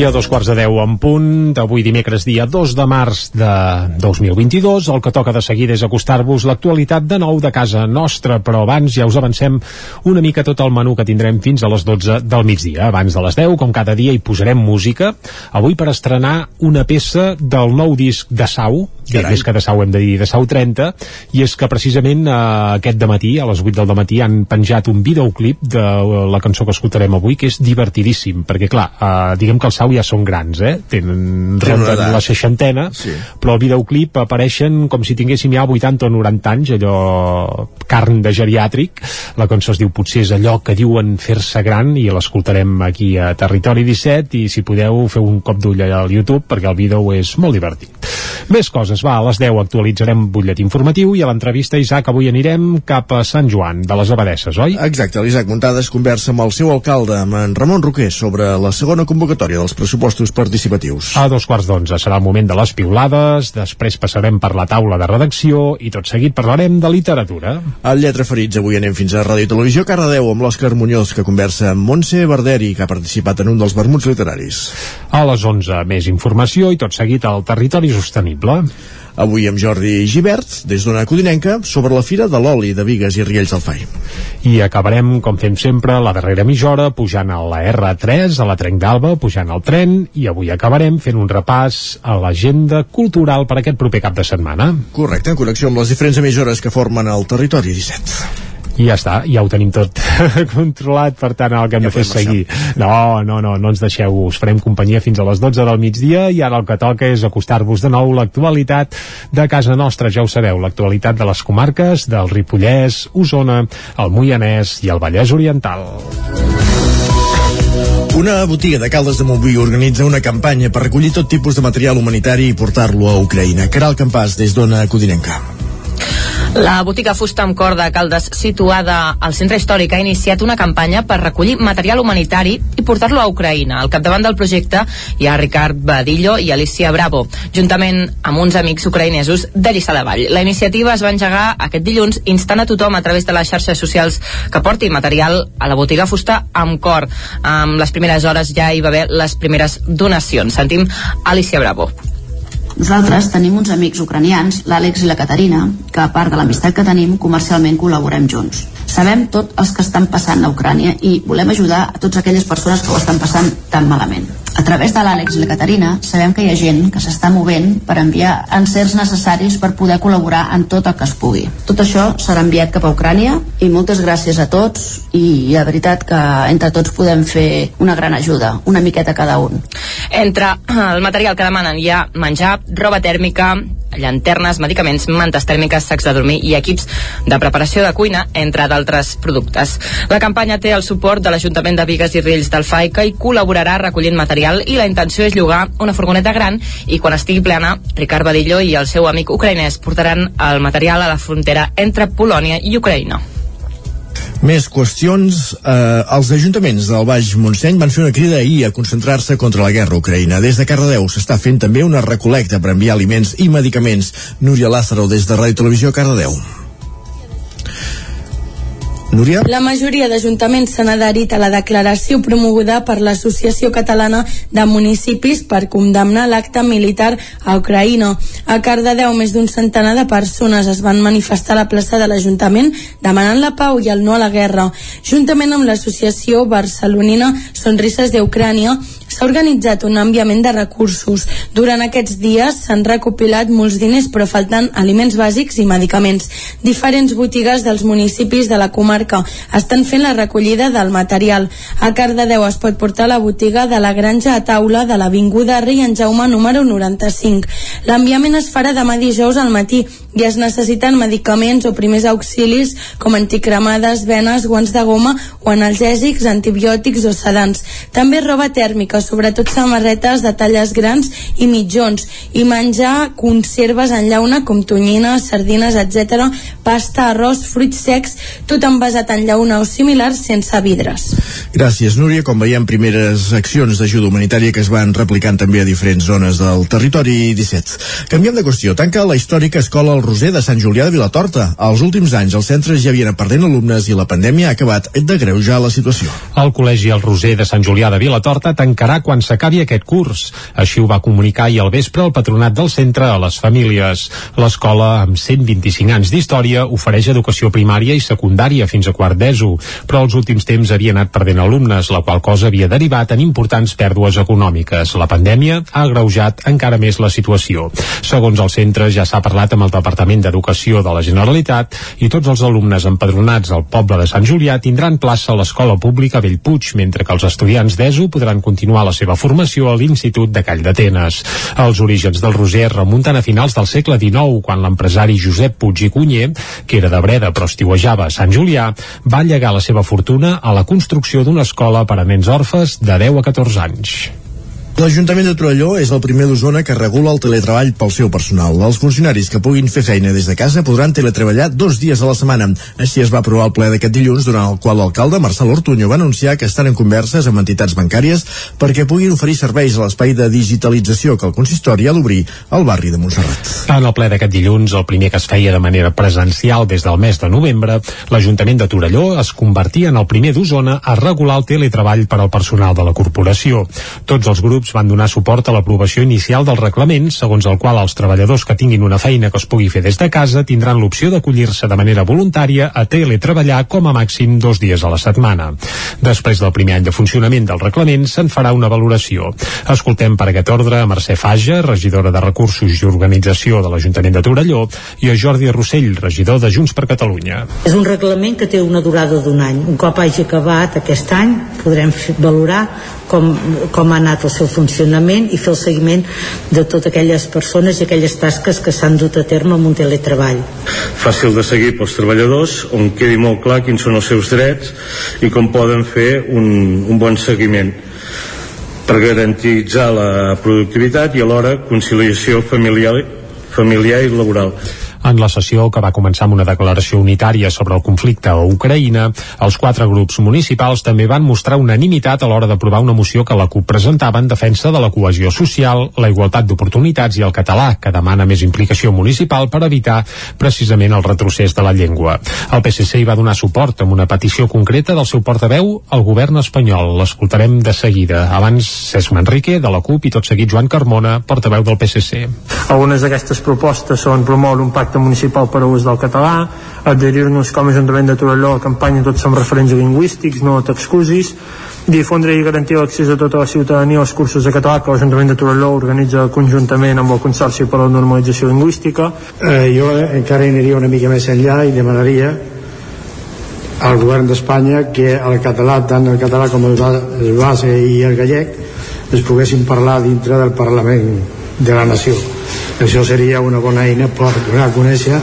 I a dos quarts de deu en punt, d'avui dimecres dia 2 de març de 2022, el que toca de seguida és acostar-vos l'actualitat de nou de casa nostra, però abans ja us avancem una mica tot el menú que tindrem fins a les 12 del migdia. Abans de les 10, com cada dia, hi posarem música, avui per estrenar una peça del nou disc de Sau, i més que de Sau hem de dir de Sau 30, i és que precisament eh, aquest matí a les 8 del matí han penjat un videoclip de la cançó que escoltarem avui, que és divertidíssim, perquè clar, eh, diguem que els Sau ja són grans, eh? Tenen, Tenen la seixantena, Sí. però al videoclip apareixen com si tinguéssim ja 80 o 90 anys, allò carn de geriàtric. La cançó es diu Potser és allò que diuen fer-se gran i l'escoltarem aquí a Territori 17 i si podeu feu un cop d'ull al YouTube perquè el vídeo és molt divertit. Més coses, va, a les 10 actualitzarem butllet informatiu i a l'entrevista, Isaac, avui anirem cap a Sant Joan de les Abadesses, oi? Exacte, l'Isaac Muntades conversa amb el seu alcalde, amb en Ramon Roquer, sobre la segona convocatòria dels pressupostos participatius. A dos quarts d'onze serà el moment de les piulades, després passarem per la taula de redacció i tot seguit parlarem de literatura. Al Lletra Ferits avui anem fins a Ràdio Televisió Cardedeu amb l'Òscar Muñoz, que conversa amb Montse Barderi, que ha participat en un dels vermuts literaris. A les 11 més informació i tot seguit al territori sostenible. Avui amb Jordi Givert, des d'una codinenca, sobre la Fira de l'Oli de Vigues i Riells del Fai. I acabarem, com fem sempre, la darrera mitja hora pujant a la R3, a la Trenc d'Alba, pujant al tren, i avui acabarem fent un repàs a l'agenda cultural per aquest proper cap de setmana. Correcte, en connexió amb les diferents emissores que formen el territori 17. I ja està, ja ho tenim tot controlat, per tant el que hem Ja de fer és seguir. No, no, no, no ens deixeu, us farem companyia fins a les 12 del migdia i ara el que toca és acostar-vos de nou l'actualitat de casa nostra, ja ho sabeu, l'actualitat de les comarques del Ripollès, Osona, el Moianès i el Vallès Oriental. Una botiga de Caldes de Montbui organitza una campanya per recollir tot tipus de material humanitari i portar-lo a Ucraïna. Caral Campàs, des d'Ona Codinenca. La botiga Fusta amb Cor de Caldes, situada al centre històric, ha iniciat una campanya per recollir material humanitari i portar-lo a Ucraïna. Al capdavant del projecte hi ha Ricard Badillo i Alicia Bravo, juntament amb uns amics ucraïnesos de Lliçà de Vall. La iniciativa es va engegar aquest dilluns instant a tothom a través de les xarxes socials que porti material a la botiga Fusta amb Cor. Amb les primeres hores ja hi va haver les primeres donacions. Sentim Alicia Bravo. Nosaltres tenim uns amics ucranians, l'Àlex i la Caterina, que a part de l'amistat que tenim, comercialment col·laborem junts. Sabem tots els que estan passant a Ucrània i volem ajudar a totes aquelles persones que ho estan passant tan malament. A través de l'Àlex i la Caterina sabem que hi ha gent que s'està movent per enviar encerts necessaris per poder col·laborar en tot el que es pugui. Tot això serà enviat cap a Ucrània i moltes gràcies a tots i la veritat que entre tots podem fer una gran ajuda, una miqueta cada un. Entre el material que demanen hi ha menjar, roba tèrmica, llanternes, medicaments, mantes tèrmiques, sacs de dormir i equips de preparació de cuina, entre d'altres productes. La campanya té el suport de l'Ajuntament de Vigues i Riells del FAI, que hi col·laborarà recollint material i la intenció és llogar una furgoneta gran i quan estigui plena, Ricard Badillo i el seu amic ucraïnès portaran el material a la frontera entre Polònia i Ucraïna. Més qüestions. Eh, els ajuntaments del Baix Montseny van fer una crida ahir a concentrar-se contra la guerra Ucraïna. Des de Cardedeu s'està fent també una recolecta per enviar aliments i medicaments. Núria Lázaro, des de Ràdio Televisió Cardedeu. Núria? La majoria d'ajuntaments s'han adherit a la declaració promoguda per l'Associació Catalana de Municipis per condemnar l'acte militar a Ucraïna. A Cardedeu, més d'un centenar de persones es van manifestar a la plaça de l'Ajuntament demanant la pau i el no a la guerra. Juntament amb l'associació barcelonina Sonrises d'Ucrània, s'ha organitzat un enviament de recursos. Durant aquests dies s'han recopilat molts diners però falten aliments bàsics i medicaments. Diferents botigues dels municipis de la comarca estan fent la recollida del material. A Cardedeu es pot portar a la botiga de la Granja a Taula de l'Avinguda Rei en Jaume número 95. L'enviament es farà demà dijous al matí i es necessiten medicaments o primers auxilis com anticremades, venes, guants de goma o analgèsics, antibiòtics o sedants. També roba tèrmica, sobretot samarretes de talles grans i mitjons, i menjar conserves en llauna com tonyina, sardines, etc, pasta, arròs, fruits secs, tot envasat en llauna o similar sense vidres. Gràcies, Núria. Com veiem, primeres accions d'ajuda humanitària que es van replicant també a diferents zones del territori 17. Canviem de qüestió. Tanca la històrica escola El Roser de Sant Julià de Vilatorta. Els últims anys els centres ja havien perdent alumnes i la pandèmia ha acabat de greujar la situació. El Col·legi El Roser de Sant Julià de Vilatorta tancarà quan s'acabi aquest curs. Així ho va comunicar ahir al vespre el patronat del centre a les famílies. L'escola, amb 125 anys d'història, ofereix educació primària i secundària fins a quart d'ESO, però els últims temps havia anat perdent alumnes, la qual cosa havia derivat en importants pèrdues econòmiques. La pandèmia ha agreujat encara més la situació. Segons el centre, ja s'ha parlat amb el Departament d'Educació de la Generalitat i tots els alumnes empadronats al poble de Sant Julià tindran plaça a l'escola pública Bellpuig, mentre que els estudiants d'ESO podran continuar la seva formació a l'Institut de Call d'Atenes. Els orígens del Roser remunten a finals del segle XIX, quan l'empresari Josep Puig i Cunyer, que era de Breda però estiuejava a Sant Julià, va llegar la seva fortuna a la construcció d'una escola per a nens orfes de 10 a 14 anys. L'Ajuntament de Torelló és el primer d'Osona que regula el teletreball pel seu personal. Els funcionaris que puguin fer feina des de casa podran teletreballar dos dies a la setmana. Així es va aprovar el ple d'aquest dilluns, durant el qual l'alcalde Marcel Ortuño va anunciar que estan en converses amb entitats bancàries perquè puguin oferir serveis a l'espai de digitalització que el consistori ha d'obrir al barri de Montserrat. En el ple d'aquest dilluns, el primer que es feia de manera presencial des del mes de novembre, l'Ajuntament de Torelló es convertia en el primer d'Osona a regular el teletreball per al personal de la corporació. Tots els grups van donar suport a l'aprovació inicial del reglament, segons el qual els treballadors que tinguin una feina que es pugui fer des de casa tindran l'opció d'acollir-se de manera voluntària a teletreballar com a màxim dos dies a la setmana. Després del primer any de funcionament del reglament, se'n farà una valoració. Escoltem per aquest ordre a Mercè Faja, regidora de Recursos i Organització de l'Ajuntament de Torelló, i a Jordi Rossell, regidor de Junts per Catalunya. És un reglament que té una durada d'un any. Un cop hagi acabat aquest any, podrem valorar com, com ha anat el seu funcionament i fer el seguiment de totes aquelles persones i aquelles tasques que s'han dut a terme amb un teletreball. Fàcil de seguir pels treballadors, on quedi molt clar quins són els seus drets i com poden fer un, un bon seguiment per garantitzar la productivitat i alhora conciliació familiar, familiar i laboral. En la sessió, que va començar amb una declaració unitària sobre el conflicte a Ucraïna, els quatre grups municipals també van mostrar unanimitat a l'hora d'aprovar una moció que la CUP presentava en defensa de la cohesió social, la igualtat d'oportunitats i el català, que demana més implicació municipal per evitar precisament el retrocés de la llengua. El PSC hi va donar suport amb una petició concreta del seu portaveu al govern espanyol. L'escoltarem de seguida. Abans, Cesc Manrique, de la CUP, i tot seguit Joan Carmona, portaveu del PSC. Algunes d'aquestes propostes són promoure un pacte pacte municipal per a ús del català, adherir-nos com a Ajuntament de Torelló a campanya Tots som referents lingüístics, no t'excusis, difondre i garantir l'accés a tota la ciutadania als cursos de català que l'Ajuntament de Torelló organitza conjuntament amb el Consorci per a la Normalització Lingüística. Eh, jo encara aniria una mica més enllà i demanaria al govern d'Espanya que el català, tant el català com el base i el gallec, es poguessin parlar dintre del Parlament de la nació. Això seria una bona eina per donar a conèixer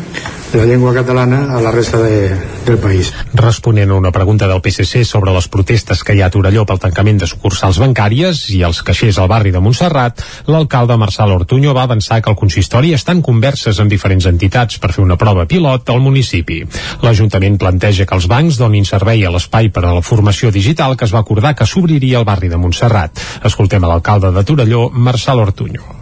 la llengua catalana a la resta de, del país. Responent a una pregunta del PSC sobre les protestes que hi ha a Torelló pel tancament de sucursals bancàries i els caixers al barri de Montserrat, l'alcalde Marçal Ortuño va avançar que el consistori està en converses amb diferents entitats per fer una prova pilot al municipi. L'Ajuntament planteja que els bancs donin servei a l'espai per a la formació digital que es va acordar que s'obriria al barri de Montserrat. Escoltem a l'alcalde de Torelló, Marçal Ortuño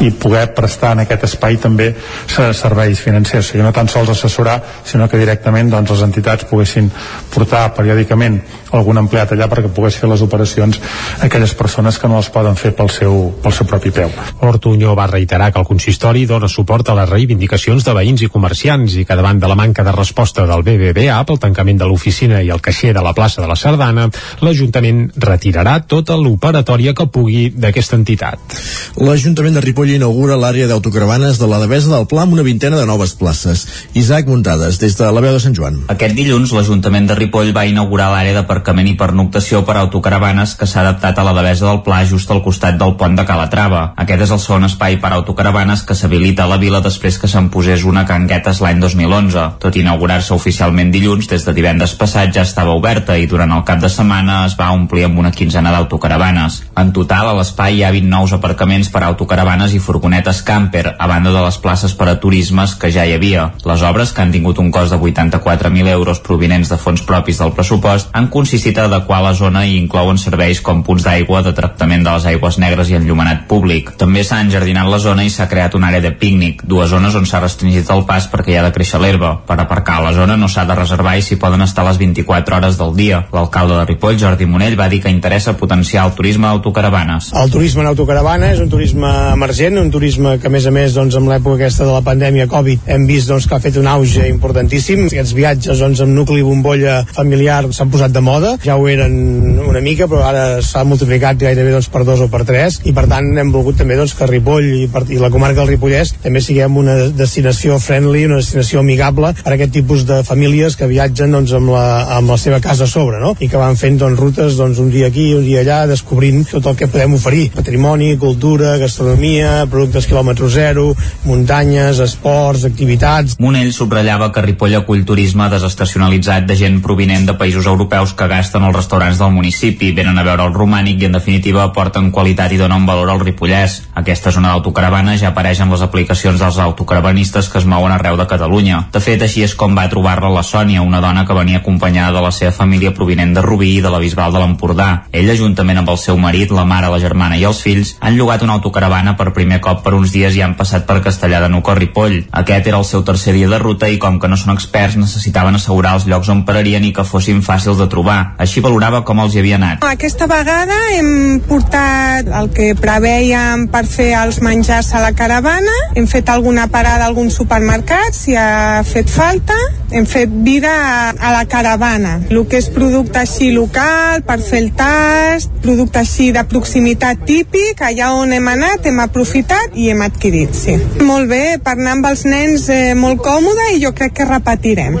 i poder prestar en aquest espai també serveis financers, o sigui, no tan sols assessorar, sinó que directament doncs, les entitats poguessin portar periòdicament algun empleat allà perquè pogués fer les operacions a aquelles persones que no les poden fer pel seu, pel seu propi peu. Ortuño va reiterar que el consistori dona suport a les reivindicacions de veïns i comerciants i que davant de la manca de resposta del BBVA pel tancament de l'oficina i el caixer de la plaça de la Sardana, l'Ajuntament retirarà tota l'operatòria que pugui d'aquesta entitat. L'Ajuntament de Ripoll inaugura l'àrea d'autocaravanes de la Devesa del Pla amb una vintena de noves places. Isaac Muntades, des de la veu de Sant Joan. Aquest dilluns l'Ajuntament de Ripoll va inaugurar l'àrea de aparcament i pernoctació per a autocaravanes que s'ha adaptat a la Devesa del Pla just al costat del pont de Calatrava. Aquest és el segon espai per a autocaravanes que s'habilita a la vila després que se'n posés una canguetes l'any 2011. Tot inaugurar-se oficialment dilluns, des de divendres passat ja estava oberta i durant el cap de setmana es va omplir amb una quinzena d'autocaravanes. En total, a l'espai hi ha 20 nous aparcaments per a autocaravanes i furgonetes camper, a banda de les places per a turismes que ja hi havia. Les obres, que han tingut un cost de 84.000 euros provinents de fons propis del pressupost, han consistit a adequar la zona i inclouen serveis com punts d'aigua, de tractament de les aigües negres i enllumenat públic. També s'ha enjardinat la zona i s'ha creat una àrea de pícnic, dues zones on s'ha restringit el pas perquè hi ha de créixer l'herba. Per aparcar a la zona no s'ha de reservar i s'hi poden estar les 24 hores del dia. L'alcalde de Ripoll, Jordi Monell, va dir que interessa potenciar el turisme d'autocaravanes. El turisme en autocaravana és un turisme emergent, un turisme que a més a més doncs, amb l'època aquesta de la pandèmia Covid hem vist doncs, que ha fet un auge importantíssim. Aquests viatges doncs, amb nucli bombolla familiar s'han posat de moda, ja ho eren una mica, però ara s'ha multiplicat gairebé doncs, per dos o per tres, i per tant hem volgut també doncs, que Ripoll i, per, i la comarca del Ripollès també siguem una destinació friendly, una destinació amigable per a aquest tipus de famílies que viatgen doncs, amb, la, amb la seva casa a sobre, no? i que van fent doncs, rutes doncs, un dia aquí, un dia allà, descobrint tot el que podem oferir, patrimoni, cultura, gastronomia, productes quilòmetre zero, muntanyes, esports, activitats... Monell subratllava que Ripoll acull turisme desestacionalitzat de gent provinent de països europeus que gasten als restaurants del municipi, venen a veure el romànic i en definitiva aporten qualitat i donen valor al Ripollès. Aquesta zona d'autocaravana ja apareix en les aplicacions dels autocaravanistes que es mouen arreu de Catalunya. De fet, així és com va trobar-la la Sònia, una dona que venia acompanyada de la seva família provinent de Rubí i de la Bisbal de l'Empordà. Ella, juntament amb el seu marit, la mare, la germana i els fills, han llogat una autocaravana per primer cop per uns dies i han passat per Castellà de Nuc o Ripoll. Aquest era el seu tercer dia de ruta i com que no són experts necessitaven assegurar els llocs on pararien i que fossin fàcils de trobar. Així valorava com els hi havia anat. Aquesta vegada hem portat el que preveiem per fer els menjars a la caravana, hem fet alguna parada a algun supermercat si ha fet falta, hem fet vida a, a la caravana. El que és producte així local, per fer el tast, producte així de proximitat típic, allà on hem anat hem aprofitat i hem adquirit, sí. Molt bé, per anar amb els nens eh, molt còmode i jo crec que repetirem.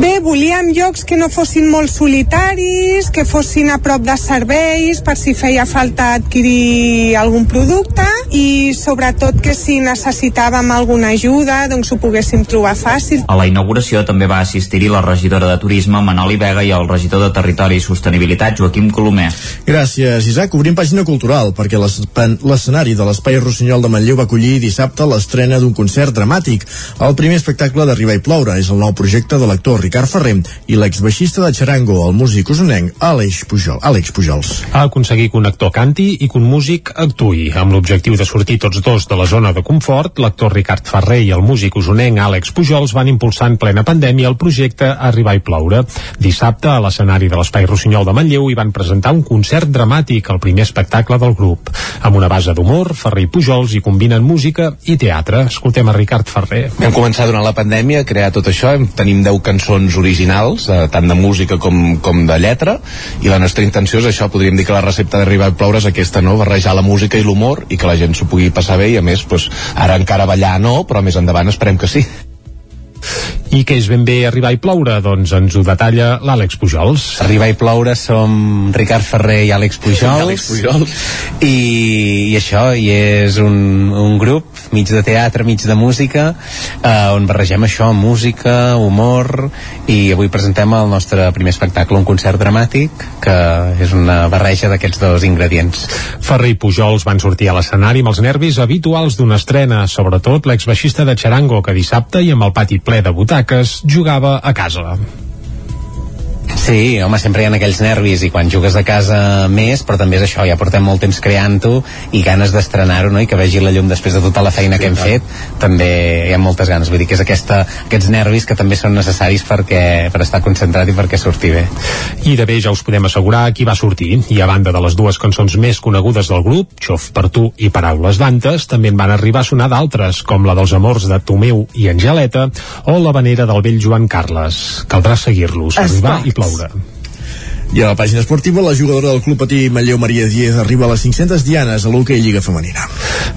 Bé, volíem llocs que no fossin molt solitaris, que fossin a prop de serveis per si feia falta adquirir algun producte i sobretot que si necessitàvem alguna ajuda doncs ho poguéssim trobar fàcil. A la inauguració també va assistir-hi la regidora de Turisme Manoli Vega i el regidor de Territori i Sostenibilitat Joaquim Colomer. Gràcies, Isaac. Obrim pàgina cultural, perquè l'escenari de l'Espai Rossinyol de Manlleu va acollir dissabte l'estrena d'un concert dramàtic. El primer espectacle d'Arribar i ploure és el nou projecte de l'actor Ricard Ferrer i l'exbaixista de Charango, el músic usonenc Àlex Pujol, Àlex Pujols. Ha aconseguit que un actor canti i que un músic actui. Amb l'objectiu de sortir tots dos de la zona de confort, l'actor Ricard Ferrer i el músic usonenc Àlex Pujols van impulsar en plena pandèmia el projecte Arribar i ploure. Dissabte, a l'escenari de l'Espai Rossinyol de Manlleu, hi van presentar un concert dramàtic, el primer espectacle del grup. Amb una base d'humor, Ferrer i Pujols hi combinen música i teatre. Escoltem a Ricard Ferrer. Vam començar durant la pandèmia a crear tot això, tenim 10 cançons originals, eh, tant de música com, com de lletra, i la nostra intenció és això, podríem dir que la recepta d'arribar a ploure és aquesta, no? barrejar la música i l'humor i que la gent s'ho pugui passar bé i a més, pues, ara encara ballar no, però més endavant esperem que sí. I què és ben bé arribar i ploure? Doncs ens ho detalla l'Àlex Pujols. Arribar i ploure som Ricard Ferrer i Àlex Pujols. Àlex Pujols. I, I això, i és un, un grup mig de teatre, mig de música, eh, on barregem això, música, humor, i avui presentem el nostre primer espectacle, un concert dramàtic, que és una barreja d'aquests dos ingredients. Ferrer i Pujols van sortir a l'escenari amb els nervis habituals d'una estrena, sobretot l'exbaixista de Charango, que dissabte i amb el pati ple de butaques jugava a casa. Sí, home, sempre hi ha aquells nervis i quan jugues a casa més, però també és això, ja portem molt temps creant-ho i ganes d'estrenar-ho, no? I que vegi la llum després de tota la feina sí, que hem clar. fet, també hi ha moltes ganes. Vull dir que és aquesta, aquests nervis que també són necessaris perquè, per estar concentrat i perquè surti bé. I de bé ja us podem assegurar qui va sortir. I a banda de les dues cançons més conegudes del grup, Xof per tu i Paraules d'Antes, també en van arribar a sonar d'altres, com la dels amors de Tomeu i Angeleta o la vanera del vell Joan Carles. Caldrà seguir-los, arribar i ploure. I a la pàgina esportiva, la jugadora del Club Patí Matlleu Maria Diez arriba a les 500 dianes a l'hoquei Lliga Femenina.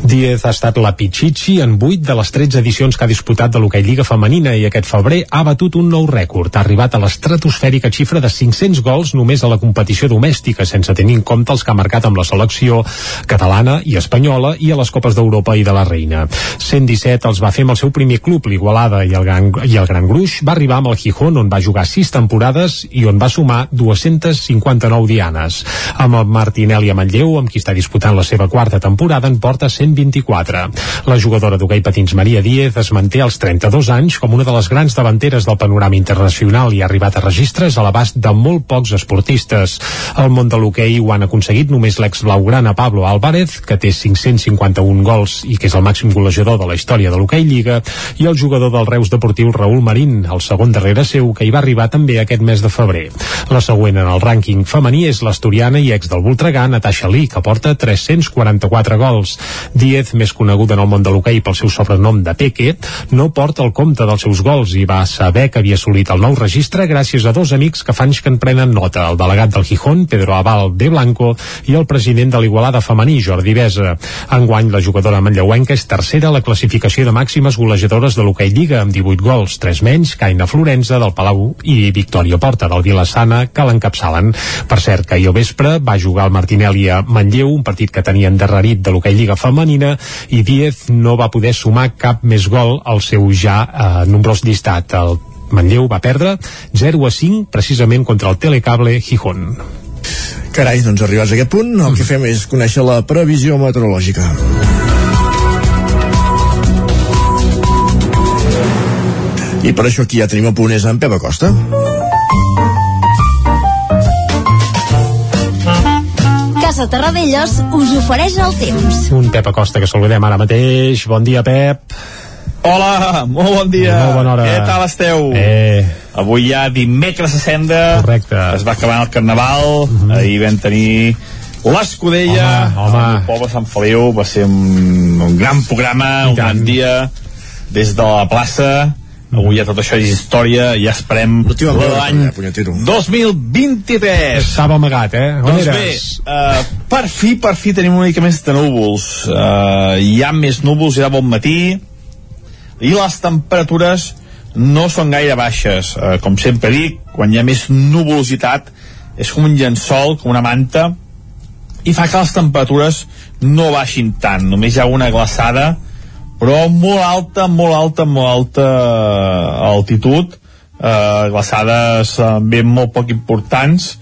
Diez ha estat la Pichichi en 8 de les 13 edicions que ha disputat de l'hoquei Lliga Femenina i aquest febrer ha batut un nou rècord. Ha arribat a l'estratosfèrica xifra de 500 gols només a la competició domèstica, sense tenir en compte els que ha marcat amb la selecció catalana i espanyola i a les Copes d'Europa i de la Reina. 117 els va fer amb el seu primer club, l'Igualada i, el Gran, i el Gran Gruix. Va arribar amb el Gijón, on va jugar 6 temporades i on va sumar 200 259 dianes. Amb el Martinelli a Manlleu, amb qui està disputant la seva quarta temporada, en porta 124. La jugadora d'hoquei patins Maria Díez es manté als 32 anys com una de les grans davanteres del panorama internacional i ha arribat a registres a l'abast de molt pocs esportistes. Al món de l'hoquei ho han aconseguit només l'ex blaugrana Pablo Álvarez, que té 551 gols i que és el màxim golejador de la història de l'hoquei Lliga, i el jugador del Reus Deportiu Raül Marín, el segon darrere seu, que hi va arribar també aquest mes de febrer. La següent en el rànquing femení és l'asturiana i ex del Voltregà, Natasha Lee, que porta 344 gols. Diez, més coneguda en el món de l'hoquei pel seu sobrenom de Peque, no porta el compte dels seus gols i va saber que havia assolit el nou registre gràcies a dos amics que fa anys que en prenen nota, el delegat del Gijón, Pedro Aval de Blanco, i el president de l'Igualada femení, Jordi Besa. Enguany, la jugadora manlleuenca és tercera a la classificació de màximes golejadores de l'hoquei Lliga, amb 18 gols, 3 menys, Caina Florenza, del Palau i Victòria Porta, del Vilassana, que l'encapçala Salen. Per cert, que ahir al vespre va jugar el Martinelli a Manlleu, un partit que tenia endarrerit de l'hoquei Lliga Femenina, i Díez no va poder sumar cap més gol al seu ja eh, nombrós llistat. El Manlleu va perdre 0 a 5 precisament contra el Telecable Gijón. Carai, doncs arribats a aquest punt, el que fem és conèixer la previsió meteorològica. I per això aquí ja tenim a punt és en Pep Acosta. Casa Terradellos us ofereix el temps. Un Pep Acosta que saludem ara mateix. Bon dia, Pep. Hola, molt bon dia. Molt bona hora. Què tal esteu? Eh. Avui ja dimecres a Senda. Correcte. Es va acabar el Carnaval. Mhm. -huh. Ahir vam tenir l'Escudella. Home, home. El poble Sant Feliu. Va ser un, un gran programa, un gran dia. Des de la plaça. Avui ja tot això és història. Ja esperem l'any 2023. Estava amagat, eh? On Doncs bé, eres? uh, per fi, per fi tenim una mica més de núvols. Uh, hi ha més núvols, hi ha bon matí, i les temperatures no són gaire baixes. Uh, com sempre dic, quan hi ha més nuvolositat, és com un llençol, com una manta, i fa que les temperatures no baixin tant. Només hi ha una glaçada, però molt alta, molt alta, molt alta altitud, eh, glaçades eh, ben molt poc importants,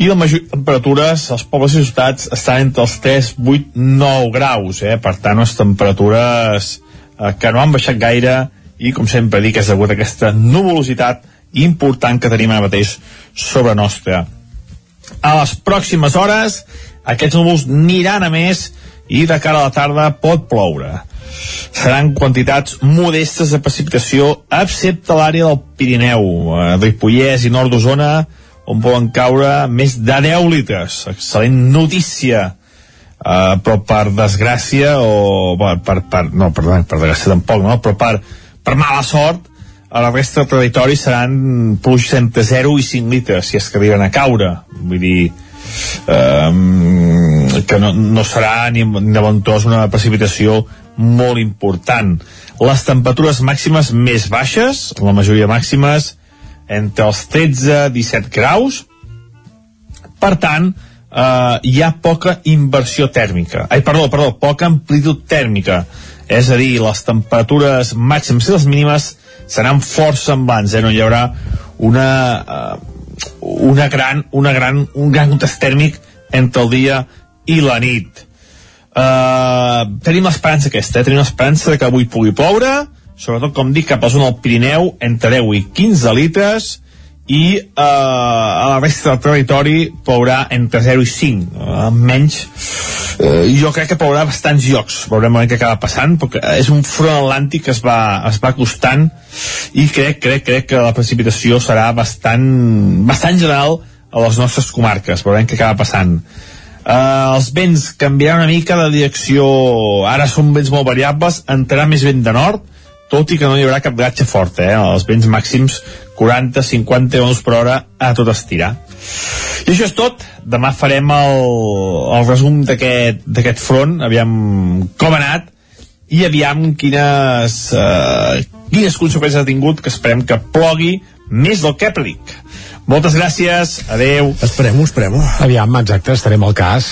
i la majoria de temperatures als pobles i ciutats estan entre els 3, 8, 9 graus, eh? per tant unes temperatures eh, que no han baixat gaire i com sempre dic és degut a aquesta nuvolositat important que tenim ara mateix sobre nostra. A les pròximes hores aquests núvols aniran a més i de cara a la tarda pot ploure. Seran quantitats modestes de precipitació excepte l'àrea del Pirineu, eh, Ripollès i nord d'Osona on poden caure més de 10 litres. Excel·lent notícia. Uh, però per desgràcia o per, per, per no, perdó, per desgràcia tampoc, no? però per, per mala sort a la resta del territori seran pluges entre 0 i 5 litres si és que arriben a caure vull dir um, que no, no serà ni, ni de bon tros una precipitació molt important les temperatures màximes més baixes la majoria màximes entre els 13-17 graus per tant eh, hi ha poca inversió tèrmica ai, perdó, perdó, poca amplitud tèrmica és a dir, les temperatures màximes i les mínimes seran força semblants, eh? no hi haurà una, eh, una gran, una gran, un gran contest tèrmic entre el dia i la nit. Uh, tenim l'esperança aquesta, eh? tenim l'esperança que avui pugui ploure, sobretot, com dic, cap a zona del Pirineu, entre 10 i 15 litres, i eh, a la resta del territori plourà entre 0 i 5 eh, menys. Eh, jo crec que plourà bastants llocs. Veurem què acaba passant perquè és un front atlàntic que es va, es va acostant i crec, crec, crec que la precipitació serà bastant bastant general a les nostres comarques. Veurem què acaba passant Uh, els vents canviaran una mica de direcció. Ara són vents molt variables entrarà més vent de nord tot i que no hi haurà cap gatge fort eh? els vents màxims 40-50 km per hora a tot estirar. I això és tot. Demà farem el, el resum d'aquest front. Aviam com ha anat i aviam quines uh, quines conseqüències ha tingut que esperem que plogui més del que predic moltes gràcies, adeu. Esperem-ho, esperem-ho. Aviam, exacte, estarem al cas.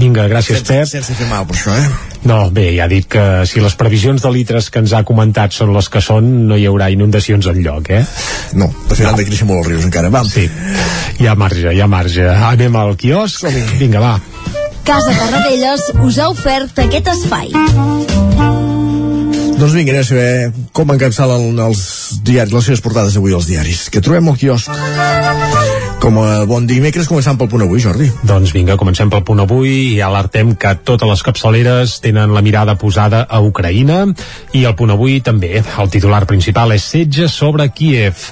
Vinga, gràcies, sense, Pep. Sense fer mal per això, eh? No, bé, ja ha dit que si les previsions de litres que ens ha comentat són les que són, no hi haurà inundacions en lloc, eh? No, de fet no. han de créixer molt els rius encara, va. Sí, hi ha marge, hi ha marge. Anem al quiosc? Vinga, va. Casa Tarradellas us ha ofert aquest espai. Doncs vinga, anem a saber com encapçalen els diaris, les seves portades avui als diaris. Que trobem al quiosc. Com a bon dimecres, començant pel punt avui, Jordi. Doncs vinga, comencem pel punt avui i alertem que totes les capçaleres tenen la mirada posada a Ucraïna i el punt avui també. El titular principal és setge sobre Kiev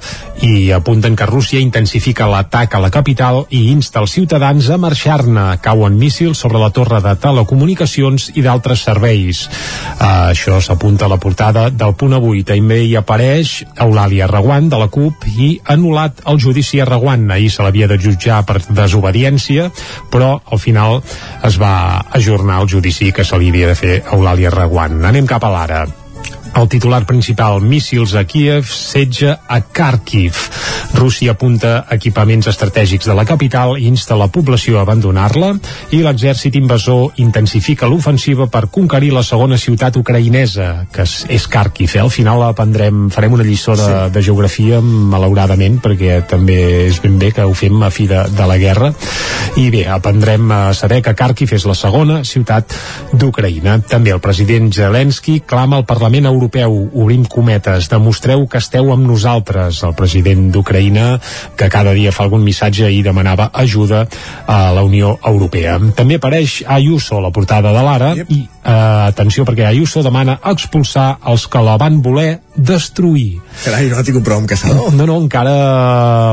i apunten que Rússia intensifica l'atac a la capital i insta els ciutadans a marxar-ne. Cauen míssils sobre la torre de telecomunicacions i d'altres serveis. Uh, això s'apunta a la portada del punt avui. També hi apareix Eulàlia Reguant de la CUP i anul·lat el judici a Reguant. Ahir se l'havia de jutjar per desobediència, però al final es va ajornar el judici que se li havia de fer a Eulàlia Reguant. Anem cap a l'ara. El titular principal, míssils a Kiev, setge a Kharkiv. Rússia apunta equipaments estratègics de la capital i insta la població a abandonar-la i l'exèrcit invasor intensifica l'ofensiva per conquerir la segona ciutat ucraïnesa, que és, Kharkiv. Eh? Al final aprendrem, farem una lliçó de, sí. de geografia, malauradament, perquè també és ben bé que ho fem a fi de, de la guerra. I bé, aprendrem a saber que Kharkiv és la segona ciutat d'Ucraïna. També el president Zelensky clama al Parlament Europeu europeu, obrim cometes, demostreu que esteu amb nosaltres. El president d'Ucraïna, que cada dia fa algun missatge i demanava ajuda a la Unió Europea. També apareix Ayuso a la portada de l'Ara yep. i eh, atenció perquè Ayuso demana expulsar els que la van voler destruir. Carai, no tinc un prou amb Casado. No, no, encara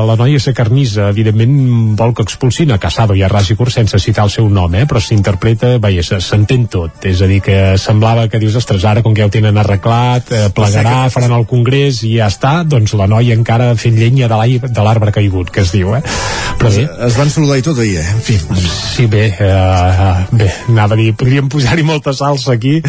la noia se carnissa, evidentment vol que expulsin a Casado i a Ras i Curt sense citar el seu nom, eh? però s'interpreta, veia, s'entén tot. És a dir, que semblava que dius, ostres, ara com que ja ho tenen arreglat, eh, plegarà, faran el congrés i ja està, doncs la noia encara fent llenya de l'arbre caigut, que es diu, eh? Però bé, es van saludar i tot ahir, eh? En fi. Sí, bé, eh, bé, anava a dir, podríem posar-hi molta salsa aquí.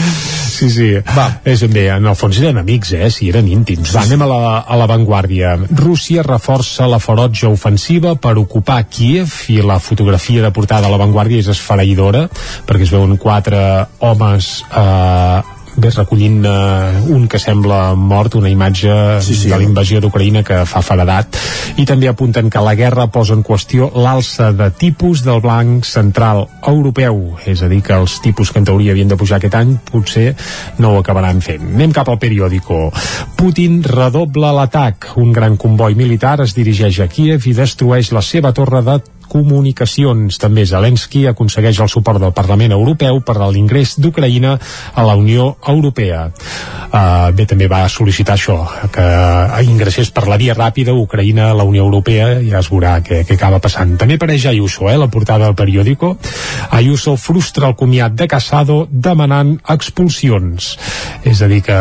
Sí, sí. Va. És bé, en el fons eren amics, eh? Sí, eren íntims. Va, anem a la, a la Vanguardia. Rússia reforça la ferotge ofensiva per ocupar Kiev i la fotografia de portada a la Vanguardia és esfereïdora perquè es veuen quatre homes eh, bé, recollint uh, un que sembla mort, una imatge sí, sí, de la invasió d'Ucraïna que fa faradat i també apunten que la guerra posa en qüestió l'alça de tipus del blanc central europeu és a dir que els tipus que en teoria havien de pujar aquest any potser no ho acabaran fent. Anem cap al periòdico. Putin redobla l'atac. Un gran comboi militar es dirigeix a Kiev i destrueix la seva torre de comunicacions. També Zelensky aconsegueix el suport del Parlament Europeu per a l'ingrés d'Ucraïna a la Unió Europea. Uh, bé, també va sol·licitar això, que ingressés per la via ràpida Ucraïna a la Unió Europea, ja es veurà què, què acaba passant. També apareix Ayuso, eh, la portada del periòdico. Ayuso frustra el comiat de Casado demanant expulsions. És a dir, que,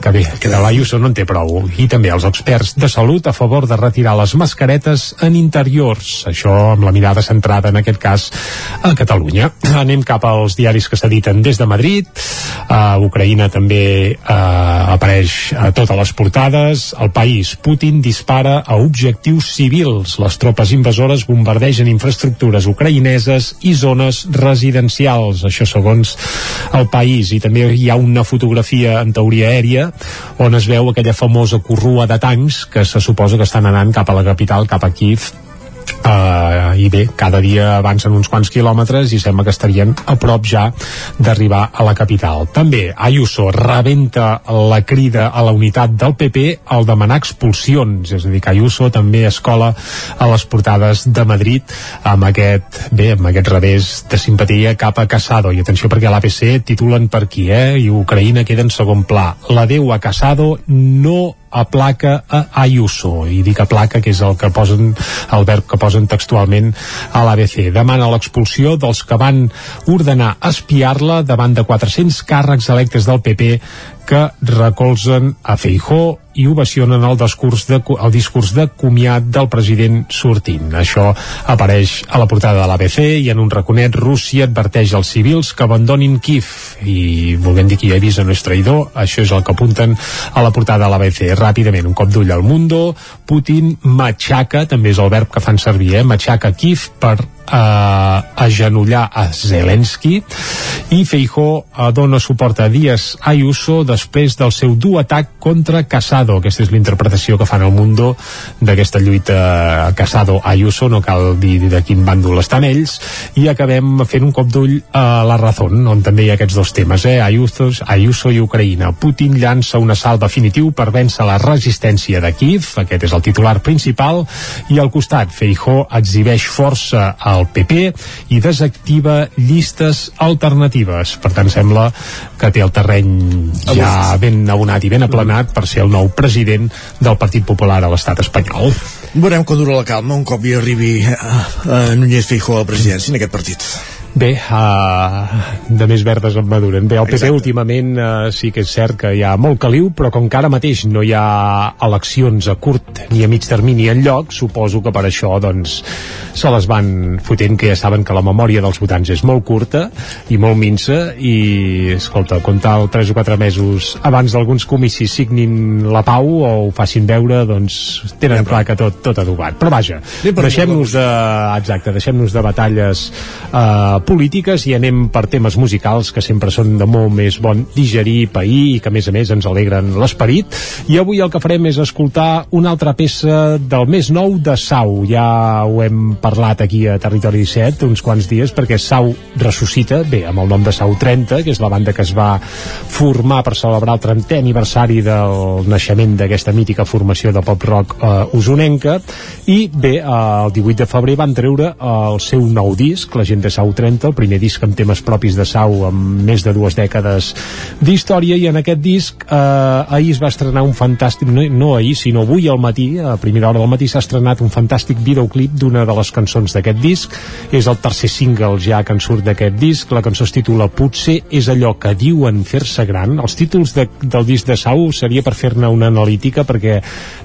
que bé, que de l'Ayuso no en té prou. I també els experts de salut a favor de retirar les mascaretes en interiors. Això amb la mirada centrada en aquest cas a Catalunya. Anem cap als diaris que s'editen des de Madrid. A Ucraïna també uh, apareix a totes les portades. El país, Putin dispara a objectius civils. Les tropes invasores bombardegen infraestructures ucraïneses i zones residencials. Això segons el país. I també hi ha una fotografia en teoria aèria on es veu aquella famosa corrua de tancs que se suposa que estan anant cap a la capital, cap a Kiev, Uh, i bé, cada dia avancen uns quants quilòmetres i sembla que estarien a prop ja d'arribar a la capital. També Ayuso rebenta la crida a la unitat del PP al demanar expulsions, és a dir, que Ayuso també escola a les portades de Madrid amb aquest, bé, amb aquest revés de simpatia cap a Casado. I atenció perquè a l'ABC titulen per aquí, eh? I Ucraïna queda en segon pla. L'adeu a Casado no aplaca a Ayuso i dic aplaca que és el que posen el verb que posen textualment a l'ABC demana l'expulsió dels que van ordenar espiar-la davant de 400 càrrecs electes del PP que recolzen a Feijó i ovacionen el discurs de, el discurs de comiat del president sortint. Això apareix a la portada de l'ABC i en un raconet Rússia adverteix als civils que abandonin Kiev i volent dir que hi avisa no és traïdor, això és el que apunten a la portada de l'ABC. Ràpidament, un cop d'ull al Mundo, Putin matxaca, també és el verb que fan servir, eh? matxaca Kiev per eh, agenollar a Zelensky i Feijó dona suport a Díaz Ayuso després del seu dur atac contra Casado aquesta és l'interpretació que fan al Mundo d'aquesta lluita Casado-Ayuso no cal dir de quin bàndol estan ells i acabem fent un cop d'ull a la Razón on també hi ha aquests dos temes eh? Ayuso, Ayuso i Ucraïna Putin llança un assalt definitiu per vèncer la resistència de Kiev aquest és el titular principal i al costat Feijó exhibeix força a al PP i desactiva llistes alternatives. Per tant, sembla que té el terreny ja ben abonat i ben aplanat per ser el nou president del Partit Popular a l'estat espanyol. Veurem com dura la calma un cop hi arribi a, a Núñez Feijó a la presidència en aquest partit. Bé, uh, de més verdes en maduren. Bé, el PP Exacte. últimament uh, sí que és cert que hi ha molt caliu, però com que ara mateix no hi ha eleccions a curt ni a mig termini en lloc, suposo que per això doncs, se les van fotent, que ja saben que la memòria dels votants és molt curta i molt minsa, i, escolta, comptar 3 o 4 mesos abans d'alguns comicis signin la pau o ho facin veure, doncs tenen ja, clar que tot, tot adobat. Però vaja, deixem-nos de, exacte, deixem-nos de batalles uh, polítiques i anem per temes musicals que sempre són de molt més bon digerir, pair i que a més a més ens alegren l'esperit. I avui el que farem és escoltar una altra peça del més nou de Sau. Ja ho hem parlat aquí a Territori 17 uns quants dies perquè Sau ressuscita, bé, amb el nom de Sau 30 que és la banda que es va formar per celebrar el 30è aniversari del naixement d'aquesta mítica formació de pop-rock eh, usonenca. I bé, el 18 de febrer van treure el seu nou disc, la gent de Sau 30 90, el primer disc amb temes propis de Sau amb més de dues dècades d'història i en aquest disc eh, ahir es va estrenar un fantàstic, no, no ahir sinó avui al matí, a primera hora del matí s'ha estrenat un fantàstic videoclip d'una de les cançons d'aquest disc, és el tercer single ja que en surt d'aquest disc, la cançó es titula Potser és allò que diuen fer-se gran, els títols de, del disc de Sau seria per fer-ne una analítica perquè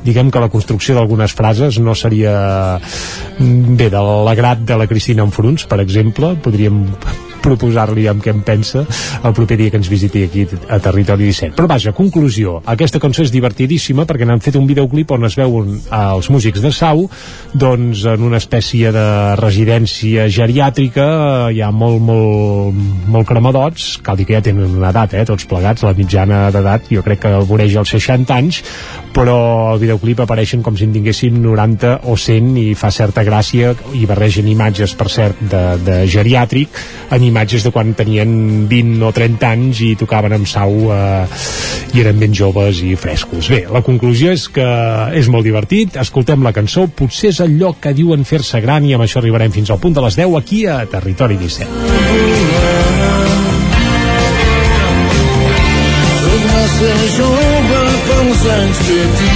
diguem que la construcció d'algunes frases no seria mm, bé, de l'agrat de la Cristina Enfruns, per exemple, podria podríem proposar-li amb què em pensa el proper dia que ens visiti aquí a Territori 17. Però vaja, conclusió, aquesta cançó és divertidíssima perquè n'han fet un videoclip on es veuen els músics de Sau doncs en una espècie de residència geriàtrica hi ha molt, molt, molt cremadots cal dir que ja tenen una edat, eh, tots plegats la mitjana d'edat jo crec que voreja els 60 anys però al videoclip apareixen com si en tinguéssim 90 o 100 i fa certa gràcia i barregen imatges, per cert, de, de geriàtric en imatges de quan tenien 20 o 30 anys i tocaven amb sau eh, i eren ben joves i frescos. Bé, la conclusió és que és molt divertit, escoltem la cançó, potser és el lloc que diuen fer-se gran i amb això arribarem fins al punt de les 10 aquí a Territori 17. ser jove uns anys que tinc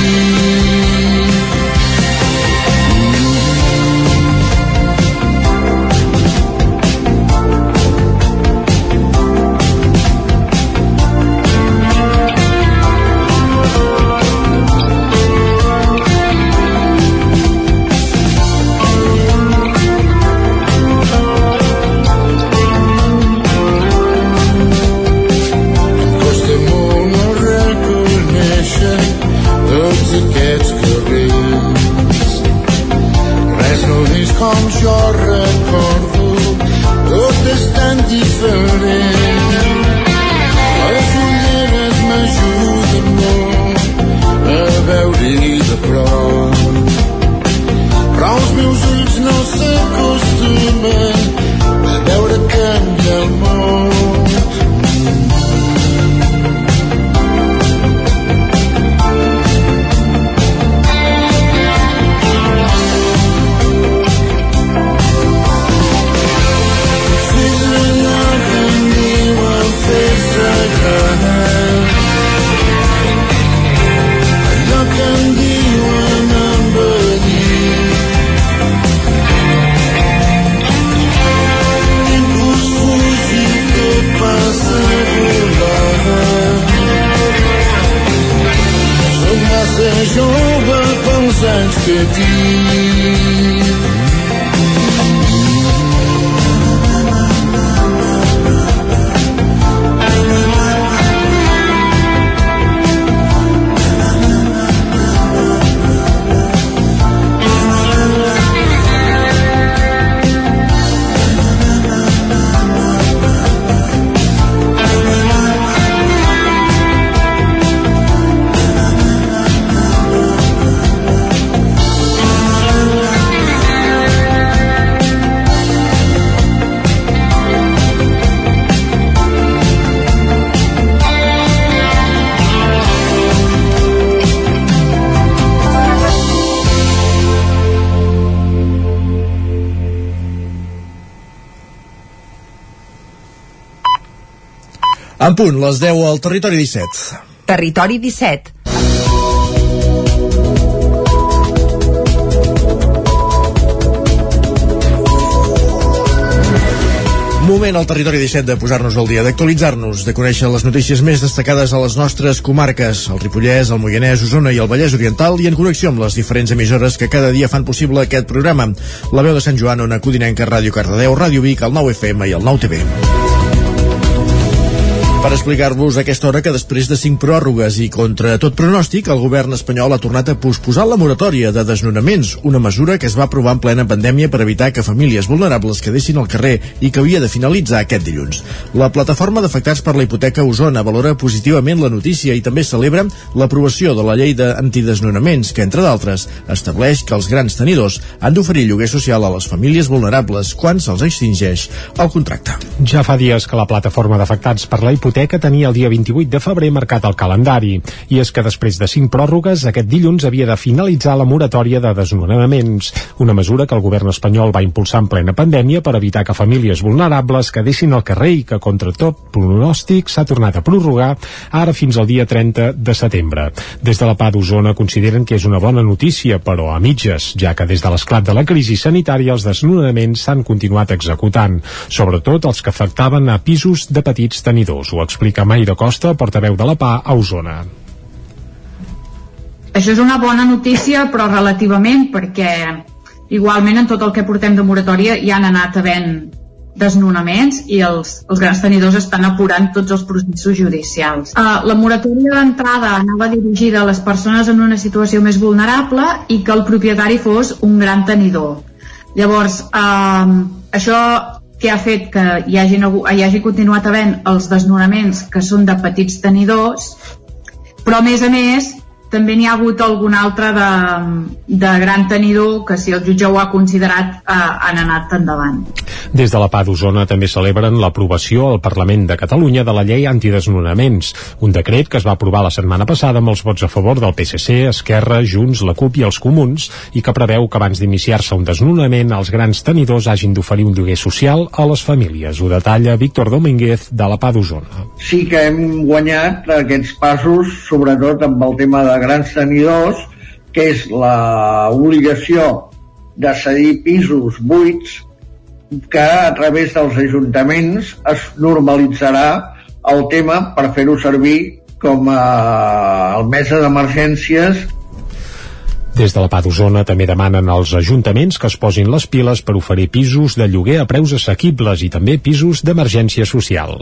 En punt, les 10 al Territori 17. Territori 17. Moment al territori 17 de posar-nos al dia, d'actualitzar-nos, de conèixer les notícies més destacades a les nostres comarques, el Ripollès, el Moianès, Osona i el Vallès Oriental i en connexió amb les diferents emissores que cada dia fan possible aquest programa. La veu de Sant Joan, Ona Codinenca, Ràdio Cardedeu, Ràdio Vic, el 9 FM i el 9 TV per explicar-vos aquesta hora que després de cinc pròrrogues i contra tot pronòstic, el govern espanyol ha tornat a posposar la moratòria de desnonaments, una mesura que es va aprovar en plena pandèmia per evitar que famílies vulnerables quedessin al carrer i que havia de finalitzar aquest dilluns. La plataforma d'afectats per la hipoteca Osona valora positivament la notícia i també celebra l'aprovació de la llei d'antidesnonaments que, entre d'altres, estableix que els grans tenidors han d'oferir lloguer social a les famílies vulnerables quan se'ls extingeix el contracte. Ja fa dies que la plataforma d'afectats per la hipoteca hipoteca tenia el dia 28 de febrer marcat al calendari, i és que després de cinc pròrrogues, aquest dilluns havia de finalitzar la moratòria de desnonaments, una mesura que el govern espanyol va impulsar en plena pandèmia per evitar que famílies vulnerables quedessin al carrer i que, contra tot pronòstic, s'ha tornat a prorrogar ara fins al dia 30 de setembre. Des de la PA d'Osona consideren que és una bona notícia, però a mitges, ja que des de l'esclat de la crisi sanitària els desnonaments s'han continuat executant, sobretot els que afectaven a pisos de petits tenidors. Explica Maire Costa, portaveu de la PA a Osona. Això és una bona notícia, però relativament, perquè igualment en tot el que portem de moratòria ja han anat havent desnonaments i els, els grans tenidors estan apurant tots els processos judicials. Uh, la moratòria d'entrada anava dirigida a les persones en una situació més vulnerable i que el propietari fos un gran tenidor. Llavors, uh, això que ha fet que hi hagi, hi hagi continuat havent els desnonaments que són de petits tenidors, però a més a més també n'hi ha hagut algun altre de, de gran tenidor que si el jutge ho ha considerat eh, han anat endavant. Des de la PA d'Osona també celebren l'aprovació al Parlament de Catalunya de la llei antidesnonaments, un decret que es va aprovar la setmana passada amb els vots a favor del PSC, Esquerra, Junts, la CUP i els Comuns i que preveu que abans d'iniciar-se un desnonament els grans tenidors hagin d'oferir un lloguer social a les famílies. Ho detalla Víctor Domínguez de la PA d'Osona. Sí que hem guanyat aquests passos, sobretot amb el tema de grans tenidors, que és l'obligació de cedir pisos buits que a través dels ajuntaments es normalitzarà el tema per fer-ho servir com a mesa d'emergències des de la PA d'Osona també demanen als ajuntaments que es posin les piles per oferir pisos de lloguer a preus assequibles i també pisos d'emergència social.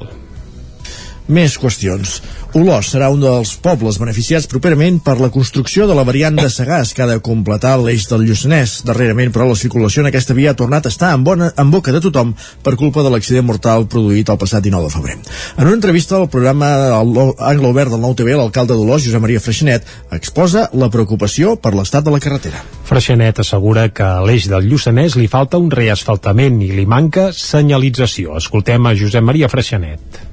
Més qüestions. Olós serà un dels pobles beneficiats properament per la construcció de la variant de Sagàs que ha de completar l'eix del Lluçanès. Darrerament, però, la circulació en aquesta via ha tornat a estar en, bona, en boca de tothom per culpa de l'accident mortal produït el passat 19 de febrer. En una entrevista al programa Anglo Obert del Nou TV, l'alcalde d'Olós, Josep Maria Freixenet, exposa la preocupació per l'estat de la carretera. Freixenet assegura que a l'eix del Lluçanès li falta un reasfaltament i li manca senyalització. Escoltem a Josep Maria Freixenet.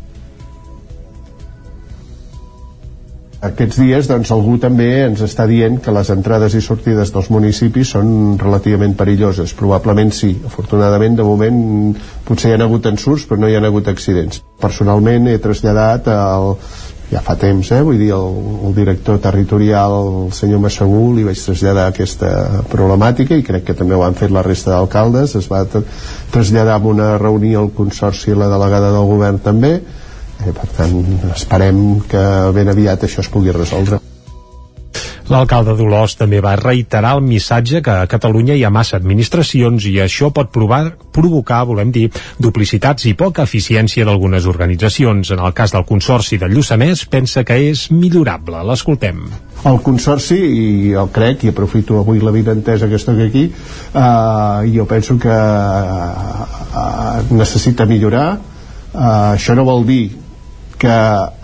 Aquests dies doncs, algú també ens està dient que les entrades i sortides dels municipis són relativament perilloses. Probablement sí. Afortunadament, de moment, potser hi ha hagut ensurts, però no hi ha hagut accidents. Personalment he traslladat el, ja fa temps, eh? vull dir, el, el director territorial, el senyor Massagú, li vaig traslladar aquesta problemàtica i crec que també ho han fet la resta d'alcaldes. Es va traslladar amb una reunió al Consorci i la delegada del govern també, Eh, per tant, esperem que ben aviat això es pugui resoldre. L'alcalde d'Olors també va reiterar el missatge que a Catalunya hi ha massa administracions i això pot provar, provocar, volem dir, duplicitats i poca eficiència d'algunes organitzacions. En el cas del Consorci del Lluçanès pensa que és millorable. L'escoltem. El Consorci, i jo crec, i aprofito avui la vida entesa que estic aquí, eh, jo penso que eh, necessita millorar. Eh, això no vol dir que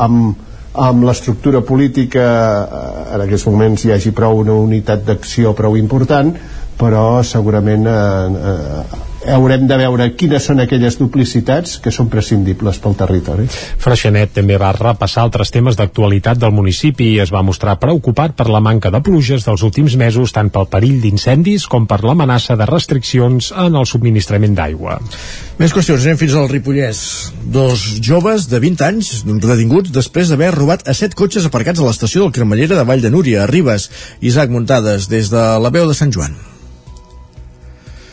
amb amb l'estructura política eh, en aquests moments hi hagi prou una unitat d'acció prou important però segurament eh, eh, haurem de veure quines són aquelles duplicitats que són prescindibles pel territori. Freixenet també va repassar altres temes d'actualitat del municipi i es va mostrar preocupat per la manca de pluges dels últims mesos tant pel perill d'incendis com per l'amenaça de restriccions en el subministrament d'aigua. Més qüestions, anem fins al Ripollès. Dos joves de 20 anys detinguts després d'haver robat a set cotxes aparcats a l'estació del Cremallera de Vall de Núria, a Ribes. Isaac Muntades, des de la veu de Sant Joan.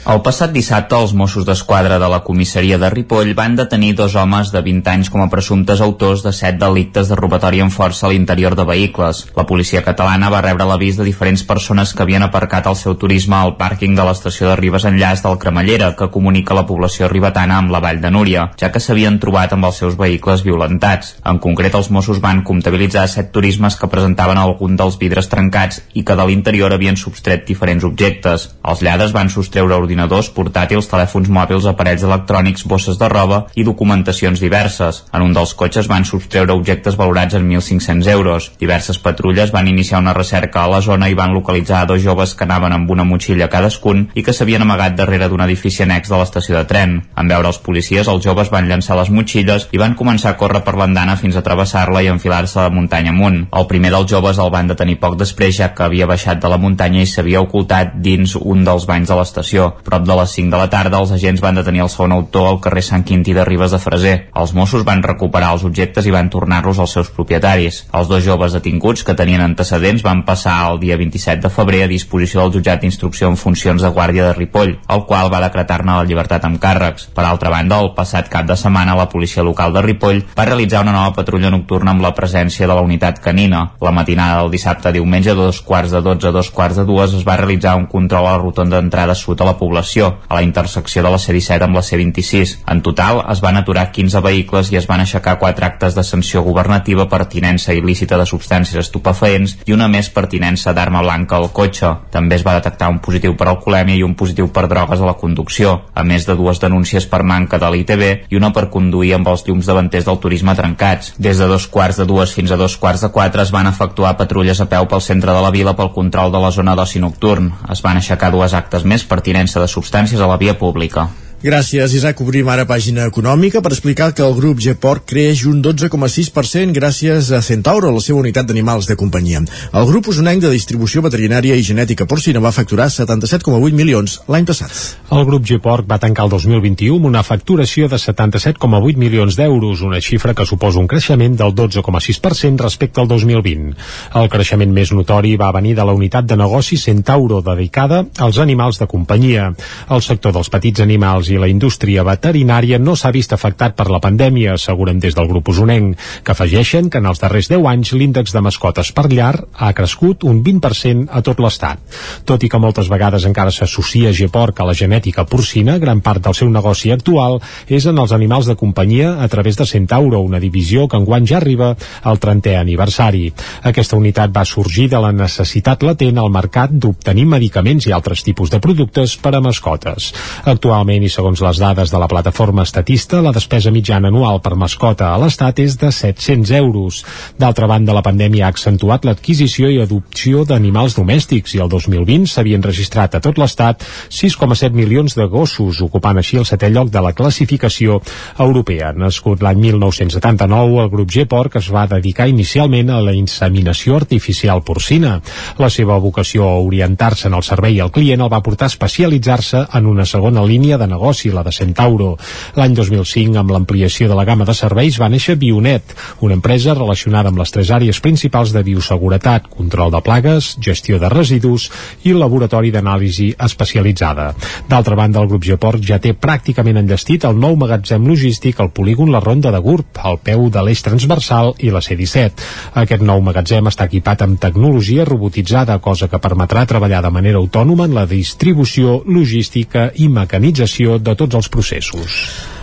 El passat dissabte, els Mossos d'Esquadra de la comissaria de Ripoll van detenir dos homes de 20 anys com a presumptes autors de set delictes de robatori amb força a l'interior de vehicles. La policia catalana va rebre l'avís de diferents persones que havien aparcat el seu turisme al pàrquing de l'estació de Ribes Enllaç del Cremallera, que comunica la població ribetana amb la Vall de Núria, ja que s'havien trobat amb els seus vehicles violentats. En concret, els Mossos van comptabilitzar set turismes que presentaven algun dels vidres trencats i que de l'interior havien substret diferents objectes. Els lladres van sostreure ordinadors, portàtils, telèfons mòbils, aparells electrònics, bosses de roba i documentacions diverses. En un dels cotxes van subtreure objectes valorats en 1.500 euros. Diverses patrulles van iniciar una recerca a la zona i van localitzar dos joves que anaven amb una motxilla cadascun i que s'havien amagat darrere d'un edifici annex de l'estació de tren. En veure els policies, els joves van llançar les motxilles i van començar a córrer per l'andana fins a travessar-la i enfilar-se de muntanya amunt. El primer dels joves el van detenir poc després ja que havia baixat de la muntanya i s'havia ocultat dins un dels banys de l'estació. Prop de les 5 de la tarda, els agents van detenir el segon autor al carrer Sant Quintí de Ribes de Freser. Els Mossos van recuperar els objectes i van tornar-los als seus propietaris. Els dos joves detinguts, que tenien antecedents, van passar el dia 27 de febrer a disposició del jutjat d'instrucció en funcions de guàrdia de Ripoll, el qual va decretar-ne la llibertat amb càrrecs. Per altra banda, el passat cap de setmana la policia local de Ripoll va realitzar una nova patrulla nocturna amb la presència de la unitat canina. La matinada del dissabte a diumenge, dos quarts de 12 a dos quarts de dues, es va realitzar un control a la rotonda d'entrada sud a la població, a la intersecció de la C-17 amb la C-26. En total, es van aturar 15 vehicles i es van aixecar 4 actes de sanció governativa per tinença il·lícita de substàncies estupefaents i una més per tinença d'arma blanca al cotxe. També es va detectar un positiu per alcoholèmia i un positiu per drogues a la conducció, a més de dues denúncies per manca de l'ITB i una per conduir amb els llums davanters del turisme trencats. Des de dos quarts de dues fins a dos quarts de quatre es van efectuar patrulles a peu pel centre de la vila pel control de la zona d'oci nocturn. Es van aixecar dues actes més per tinença de substàncies a la via pública. Gràcies, Isaac. Obrim ara pàgina econòmica per explicar que el grup Geport creix un 12,6% gràcies a Centauro, la seva unitat d'animals de companyia. El grup usonenc de distribució veterinària i genètica porcina va facturar 77,8 milions l'any passat. El grup Geport va tancar el 2021 amb una facturació de 77,8 milions d'euros, una xifra que suposa un creixement del 12,6% respecte al 2020. El creixement més notori va venir de la unitat de negoci Centauro, dedicada als animals de companyia. El sector dels petits animals i la indústria veterinària no s'ha vist afectat per la pandèmia, asseguren des del grup usonenc, que afegeixen que en els darrers 10 anys l'índex de mascotes per llar ha crescut un 20% a tot l'estat. Tot i que moltes vegades encara s'associa Geporc a la genètica porcina, gran part del seu negoci actual és en els animals de companyia a través de Centauro, una divisió que enguany ja arriba al 30è aniversari. Aquesta unitat va sorgir de la necessitat latent al mercat d'obtenir medicaments i altres tipus de productes per a mascotes. Actualment, i segons les dades de la plataforma estatista, la despesa mitjana anual per mascota a l'Estat és de 700 euros. D'altra banda, la pandèmia ha accentuat l'adquisició i adopció d'animals domèstics i el 2020 s'havien registrat a tot l'Estat 6,7 milions de gossos, ocupant així el setè lloc de la classificació europea. Nascut l'any 1979, el grup G-Porc es va dedicar inicialment a la inseminació artificial porcina. La seva vocació a orientar-se en el servei al client el va portar a especialitzar-se en una segona línia de negoci negoci, la de Centauro. L'any 2005, amb l'ampliació de la gamma de serveis, va néixer Bionet, una empresa relacionada amb les tres àrees principals de bioseguretat, control de plagues, gestió de residus i laboratori d'anàlisi especialitzada. D'altra banda, el grup Geport ja té pràcticament enllestit el nou magatzem logístic al polígon La Ronda de Gurb, al peu de l'eix transversal i la C-17. Aquest nou magatzem està equipat amb tecnologia robotitzada, cosa que permetrà treballar de manera autònoma en la distribució, logística i mecanització de tots els processos.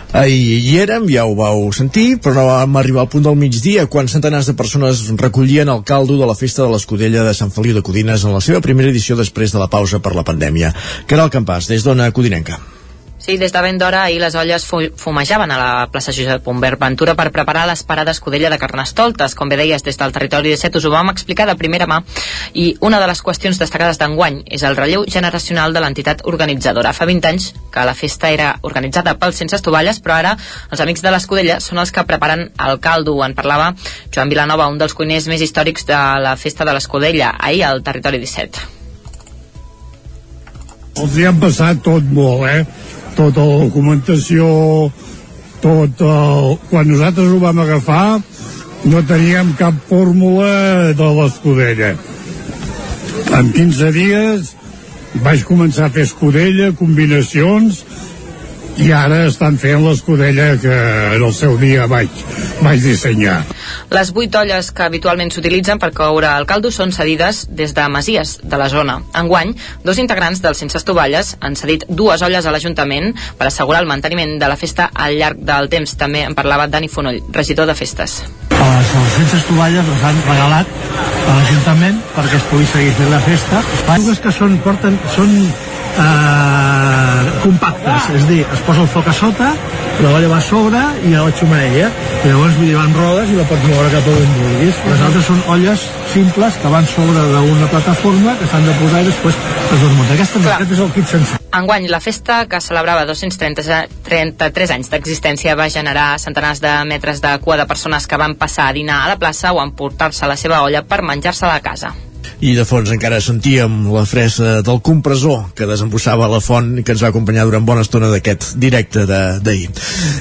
Ahir hi érem, ja ho vau sentir, però vam arribar al punt del migdia quan centenars de persones recollien el caldo de la festa de l'Escudella de Sant Feliu de Codines en la seva primera edició després de la pausa per la pandèmia. Caral Campàs, des d'Ona Codinenca. Sí, des de ben d'hora ahir les olles fumejaven a la plaça Josep Humbert Ventura per preparar l'esperada escudella de Carnestoltes. Com bé deies, des del territori de Set us ho vam explicar de primera mà i una de les qüestions destacades d'enguany és el relleu generacional de l'entitat organitzadora. Fa 20 anys que la festa era organitzada pels sense estovalles, però ara els amics de l'Escudella són els que preparen el caldo. En parlava Joan Vilanova, un dels cuiners més històrics de la festa de l'Escudella, ahir al territori 17. Els hi han passat tot molt, eh? Tota la documentació, tot el... Quan nosaltres ho vam agafar, no teníem cap fórmula de l'escudella. En 15 dies vaig començar a fer escudella, combinacions, i ara estan fent l'escudella que en el seu dia vaig, vaig dissenyar. Les vuit olles que habitualment s'utilitzen per coure el caldo són cedides des de masies de la zona. Enguany, dos integrants dels Sense Estovalles han cedit dues olles a l'Ajuntament per assegurar el manteniment de la festa al llarg del temps. També en parlava Dani Fonoll, regidor de festes. Els, els Sense Estovalles les han regalat a l'Ajuntament perquè es pugui seguir fent la festa. Les que són, porten, són eh, compactes, és a dir, es posa el foc a sota, l'olla va a sobre i a la xumereia, i llavors vull dir, van rodes i la pots moure cap a on vulguis. Les altres són olles simples que van sobre d'una plataforma que s'han de posar i després es desmunta. Aquesta, aquest és el kit sencer. Enguany, la festa, que celebrava 233 anys d'existència, va generar centenars de metres de cua de persones que van passar a dinar a la plaça o emportar-se la seva olla per menjar-se a la casa i de fons encara sentíem la fresa del compressor que desembussava la font i que ens va acompanyar durant bona estona d'aquest directe d'ahir.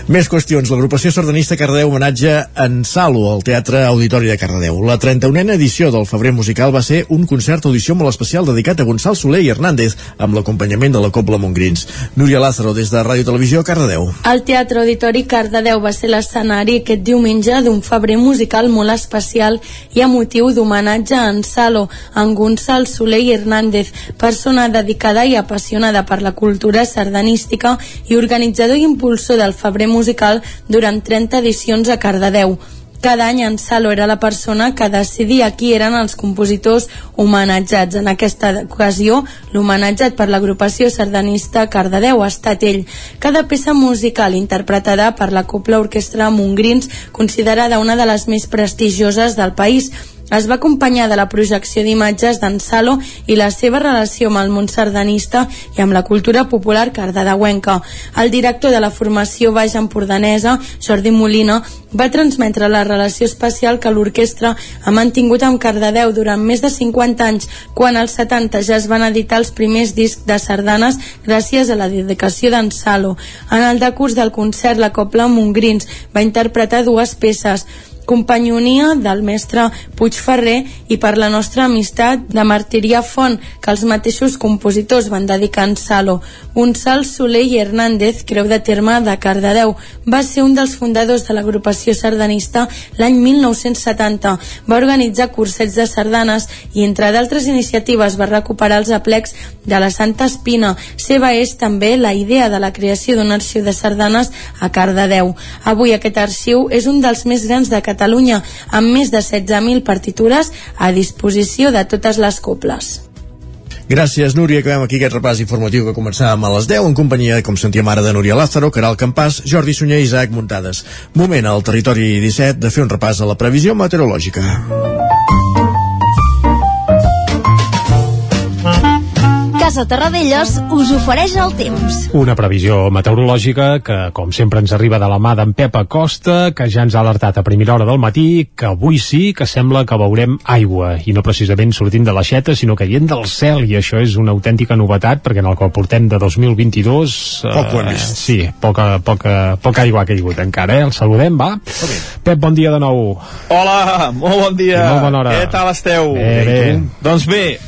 Més qüestions. L'agrupació sardanista Cardedeu homenatge en Salo al Teatre Auditori de Cardedeu. La 31a edició del Febrer Musical va ser un concert audició molt especial dedicat a Gonçal Soler i Hernández amb l'acompanyament de la Copla Montgrins. Núria Lázaro, des de Ràdio Televisió, Cardedeu. El Teatre Auditori Cardedeu va ser l'escenari aquest diumenge d'un Febrer Musical molt especial i emotiu d'homenatge a en Salo, en Gonçal Soler i Hernández, persona dedicada i apassionada per la cultura sardanística i organitzador i impulsor del Febrer Musical durant 30 edicions a Cardedeu. Cada any en Salo era la persona que decidia qui eren els compositors homenatjats. En aquesta ocasió, l'homenatjat per l'agrupació sardanista Cardedeu ha estat ell. Cada peça musical interpretada per la Copla Orquestra Montgrins, considerada una de les més prestigioses del país, es va acompanyar de la projecció d'imatges d'en Salo i la seva relació amb el món sardanista i amb la cultura popular cardedeuenca. El director de la formació baix empordanesa, Jordi Molina, va transmetre la relació especial que l'orquestra ha mantingut amb Cardedeu durant més de 50 anys, quan als 70 ja es van editar els primers discs de sardanes gràcies a la dedicació d'en Salo. En el decurs del concert, la Copla Montgrins va interpretar dues peces, companyonia del mestre Puigferrer i per la nostra amistat de Martiria Font, que els mateixos compositors van dedicar en Salo. Gonçal Soler i Hernández, creu de terme de Cardedeu, va ser un dels fundadors de l'agrupació sardanista l'any 1970. Va organitzar cursets de sardanes i, entre d'altres iniciatives, va recuperar els aplecs de la Santa Espina. Seva és també la idea de la creació d'un arxiu de sardanes a Cardedeu. Avui aquest arxiu és un dels més grans de Catalunya Catalunya, amb més de 16.000 partitures a disposició de totes les coples. Gràcies, Núria. Acabem aquí aquest repàs informatiu que començàvem a les 10 en companyia, com sentíem ara, de Núria Lázaro, Caral Campàs, Jordi Sunyer i Isaac Muntades. Moment al territori 17 de fer un repàs a la previsió meteorològica. Casa Terradellos us ofereix el temps. Una previsió meteorològica que, com sempre, ens arriba de la mà d'en Pep Acosta, que ja ens ha alertat a primera hora del matí, que avui sí que sembla que veurem aigua, i no precisament sortint de l'aixeta, sinó caient del cel, i això és una autèntica novetat, perquè en el qual portem de 2022... Poc ho hem vist. Sí, poca, poca, poca aigua ha caigut encara, eh? El saludem, va? Pep, bon dia de nou. Hola, molt bon dia. I molt bona hora. Què tal esteu? Bé, bé. Doncs bé,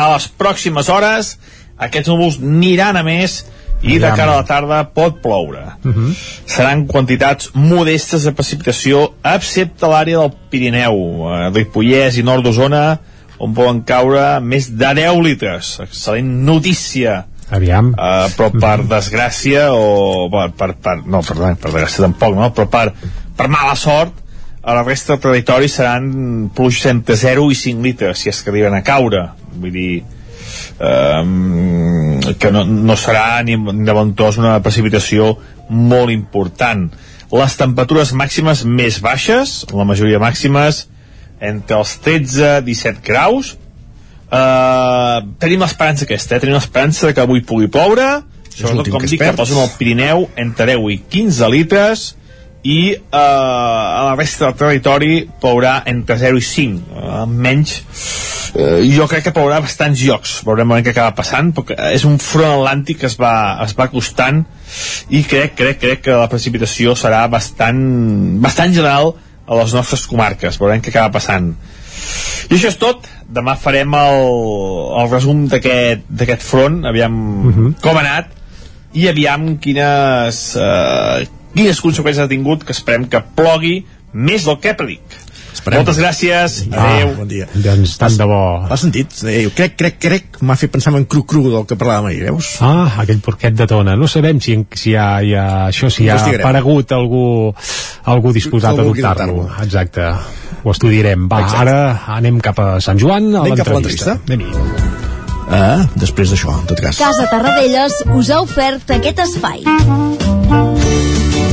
a les pròximes hores aquests núvols aniran a més i de cara a la tarda pot ploure. Uh -huh. Seran quantitats modestes de precipitació, excepte l'àrea del Pirineu, eh, Ripollès i nord d'Osona, on poden caure més de 10 litres. Excel·lent notícia. Aviam. Uh, però per desgràcia o per, per, per no, perdó, per desgràcia tampoc, no? però per, per mala sort a la resta del territori seran pluges entre 0 i 5 litres si és que arriben a caure vull dir um, que no, no serà ni de bon tros una precipitació molt important. Les temperatures màximes més baixes la majoria màximes entre els 13 i 17 graus. Uh, tenim l'esperança aquesta eh? tenim l'esperança que avui pugui ploure. Sobretot com dic que posen al Pirineu entre 10 i 15 litres i eh, a la resta del territori plourà entre 0 i 5 eh, menys eh, jo crec que plourà bastants llocs. Veurem a veure què acaba passant perquè és un front atlàntic que es va, es va acostant i crec, crec, crec que la precipitació serà bastant, bastant general a les nostres comarques. Veurem què acaba passant. I això és tot. Demà farem el, el resum d'aquest front, aviam com ha anat, i aviam quines, eh, quines conseqüències ha tingut, que esperem que plogui més del que predic. Esperem. Moltes gràcies, Ah, adeu. bon dia. Doncs tant de bo. L'has sentit? Eh, crec, crec, crec, m'ha fet pensar en cru-cru del que parlàvem ahir, veus? Ah, aquell porquet de tona. No sabem si, si hi ha, hi ha això, si hi ha aparegut algú, algú disposat Que a adoptar-lo. Exacte. Ho estudiarem. Va, Exacte. ara anem cap a Sant Joan, a Anem cap a l'entrevista. Anem-hi. Ah, després d'això, en tot cas. Casa Tarradellas us ha ofert aquest espai.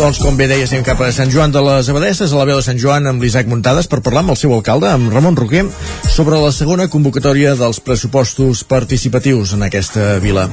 Doncs com bé deies, anem cap a Sant Joan de les Abadesses, a la veu de Sant Joan amb l'Isaac Muntades, per parlar amb el seu alcalde, amb Ramon Roquer, sobre la segona convocatòria dels pressupostos participatius en aquesta vila.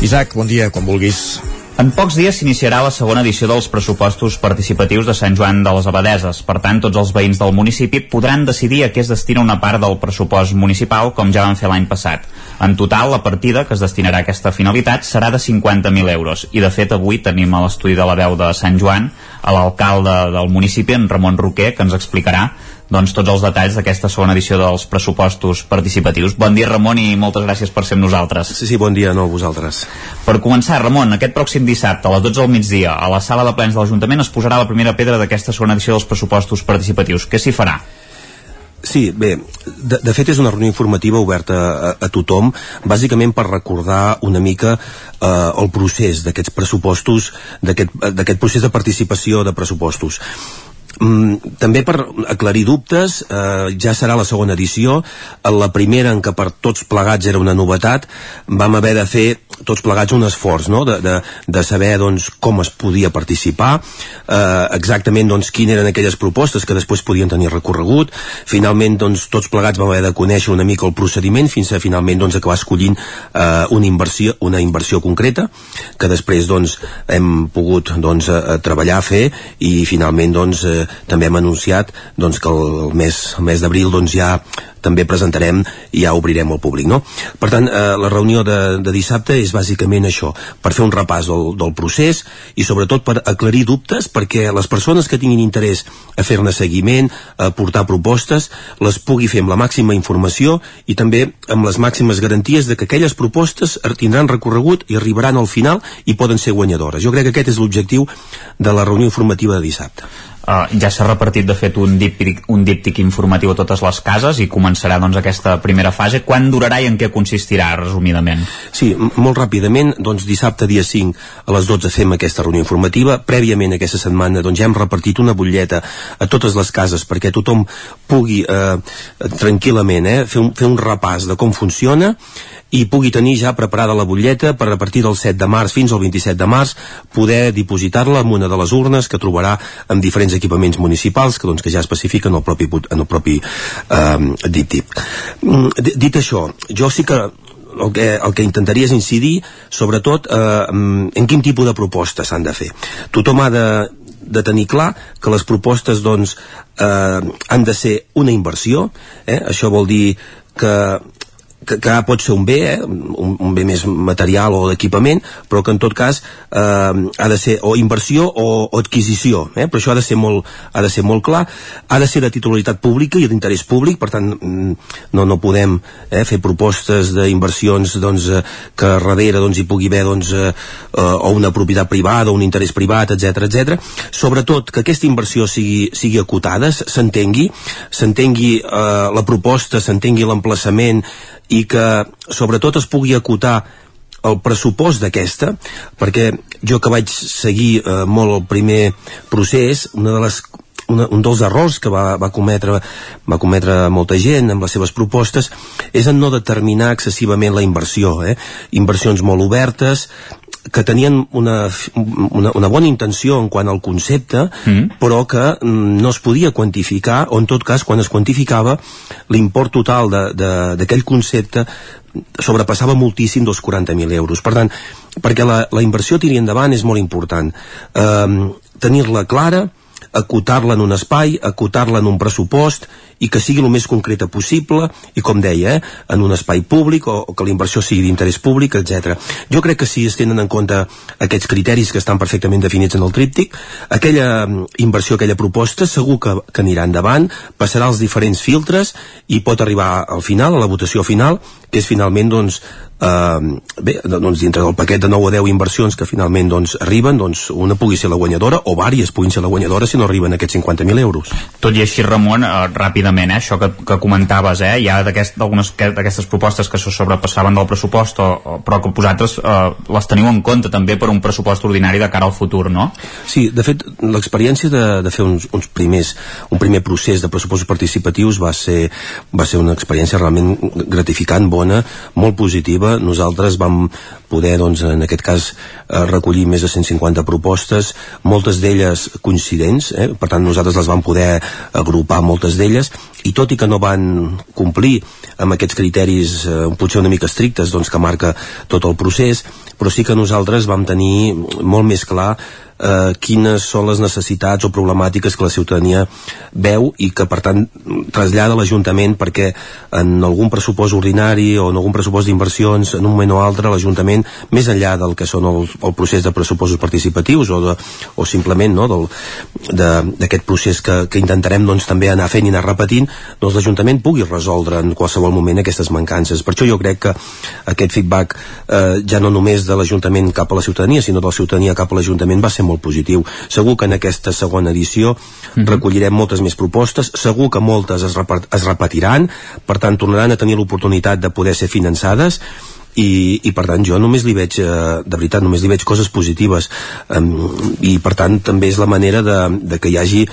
Isaac, bon dia, quan vulguis. En pocs dies s'iniciarà la segona edició dels pressupostos participatius de Sant Joan de les Abadeses. Per tant, tots els veïns del municipi podran decidir a què es destina una part del pressupost municipal, com ja van fer l'any passat. En total, la partida que es destinarà a aquesta finalitat serà de 50.000 euros. I, de fet, avui tenim a l'estudi de la veu de Sant Joan a l'alcalde del municipi, en Ramon Roquer, que ens explicarà doncs, tots els detalls d'aquesta segona edició dels pressupostos participatius. Bon dia, Ramon, i moltes gràcies per ser amb nosaltres. Sí, sí, bon dia no, vosaltres. Per començar, Ramon, aquest pròxim dissabte, a les 12 del migdia, a la sala de plens de l'Ajuntament es posarà la primera pedra d'aquesta segona edició dels pressupostos participatius. Què s'hi farà? Sí, bé, de, de fet és una reunió informativa oberta a, a tothom, bàsicament per recordar una mica eh, el procés d'aquests pressupostos, d'aquest d'aquest procés de participació de pressupostos. Mm, també per aclarir dubtes, eh, ja serà la segona edició. En la primera, en què per tots plegats era una novetat, vam haver de fer tots plegats un esforç, no?, de, de, de saber, doncs, com es podia participar, eh, exactament, doncs, quines eren aquelles propostes que després podien tenir recorregut. Finalment, doncs, tots plegats vam haver de conèixer una mica el procediment fins a finalment, doncs, acabar escollint eh, una inversió, una inversió concreta, que després, doncs, hem pogut, doncs, eh, treballar, fer, i finalment, doncs, eh, també hem anunciat doncs, que el mes, el mes d'abril doncs, ja també presentarem i ja obrirem al públic. No? Per tant, eh, la reunió de, de dissabte és bàsicament això, per fer un repàs del, del procés i sobretot per aclarir dubtes perquè les persones que tinguin interès a fer-ne seguiment, a portar propostes, les pugui fer amb la màxima informació i també amb les màximes garanties de que aquelles propostes tindran recorregut i arribaran al final i poden ser guanyadores. Jo crec que aquest és l'objectiu de la reunió informativa de dissabte. Uh, ja s'ha repartit de fet un díptic, un díptic informatiu a totes les cases i començarà doncs aquesta primera fase. Quan durarà i en què consistirà, resumidament? Sí, molt ràpidament, doncs dissabte dia 5 a les 12 fem aquesta reunió informativa. Prèviament aquesta setmana doncs ja hem repartit una butlleta a totes les cases perquè tothom pugui eh, tranquil·lament eh, fer, un, fer un repàs de com funciona i pugui tenir ja preparada la butlleta per a partir del 7 de març fins al 27 de març poder dipositar-la en una de les urnes que trobarà en diferents equipaments municipals que, doncs, que ja especifiquen el propi, en el propi eh, DITIP. Mm, dit això, jo sí que el que, el que intentaria és incidir sobretot eh, en quin tipus de propostes s'han de fer. Tothom ha de, de tenir clar que les propostes doncs, eh, han de ser una inversió, eh? això vol dir que que, que pot ser un bé, eh? un, un bé més material o d'equipament, però que en tot cas eh, ha de ser o inversió o, o adquisició, eh? però això ha de, ser molt, ha de ser molt clar, ha de ser de titularitat pública i d'interès públic, per tant mm, no, no podem eh, fer propostes d'inversions doncs, eh, que darrere doncs, hi pugui haver doncs, eh, o una propietat privada o un interès privat, etc etc. Sobretot que aquesta inversió sigui, sigui acotada, s'entengui, s'entengui eh, la proposta, s'entengui l'emplaçament, i que sobretot es pugui acotar el pressupost d'aquesta, perquè jo que vaig seguir eh, molt el primer procés, una de les una, un dels errors que va, va, cometre, va cometre molta gent amb les seves propostes és en no determinar excessivament la inversió. Eh? Inversions molt obertes, que tenien una, una, una bona intenció en quant al concepte, mm. però que mm, no es podia quantificar, o en tot cas, quan es quantificava, l'import total d'aquell concepte sobrepassava moltíssim dels 40.000 euros. Per tant, perquè la, la inversió tiri endavant és molt important. Eh, Tenir-la clara, acotar-la en un espai, acotar-la en un pressupost i que sigui el més concreta possible i com deia, eh, en un espai públic o, o que la inversió sigui d'interès públic, etc. Jo crec que si es tenen en compte aquests criteris que estan perfectament definits en el tríptic, aquella mm, inversió, aquella proposta segur que, que anirà endavant, passarà els diferents filtres i pot arribar al final, a la votació final, que és finalment doncs, eh, bé, doncs dintre del paquet de 9 o 10 inversions que finalment doncs, arriben, doncs una pugui ser la guanyadora o vàries puguin ser la guanyadora si no arriben aquests 50.000 euros. Tot i així, Ramon, eh, ràpidament, eh, això que, que comentaves, eh, hi ha d'algunes d'aquestes propostes que se sobrepassaven del pressupost, o, o, però que vosaltres eh, les teniu en compte també per un pressupost ordinari de cara al futur, no? Sí, de fet, l'experiència de, de fer uns, uns primers, un primer procés de pressupostos participatius va ser, va ser una experiència realment gratificant, bona, molt positiva, nosaltres vam poder, doncs, en aquest cas, eh, recollir més de 150 propostes, moltes d'elles coincidents, eh? per tant nosaltres les vam poder agrupar moltes d'elles, i tot i que no van complir amb aquests criteris eh, potser una mica estrictes doncs, que marca tot el procés, però sí que nosaltres vam tenir molt més clar eh, quines són les necessitats o problemàtiques que la ciutadania veu i que per tant trasllada l'Ajuntament perquè en algun pressupost ordinari o en algun pressupost d'inversions en un moment o altre l'Ajuntament més enllà del que són el, el procés de pressupostos participatius o, de, o simplement no, d'aquest procés que, que intentarem doncs, també anar fent i anar repetint doncs l'Ajuntament pugui resoldre en qualsevol moment aquestes mancances per això jo crec que aquest feedback eh, ja no només de l'Ajuntament cap a la ciutadania sinó de la ciutadania cap a l'Ajuntament va ser molt positiu. Segur que en aquesta segona edició mm -hmm. recollirem moltes més propostes, segur que moltes es, es repetiran, per tant tornaran a tenir l'oportunitat de poder ser finançades i, i per tant jo només li veig eh, de veritat, només li veig coses positives um, i per tant també és la manera de, de que hi hagi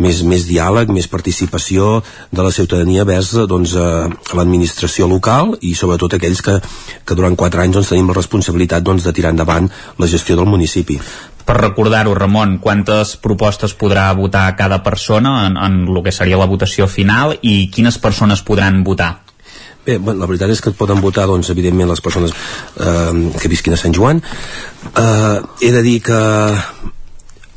més, més diàleg, més participació de la ciutadania vers doncs, eh, l'administració local i sobretot aquells que, que durant quatre anys doncs, tenim la responsabilitat doncs, de tirar endavant la gestió del municipi per recordar-ho, Ramon, quantes propostes podrà votar cada persona en, en el que seria la votació final i quines persones podran votar? Bé, bueno, la veritat és que et poden votar, doncs, evidentment, les persones eh, que visquin a Sant Joan. Eh, he de dir que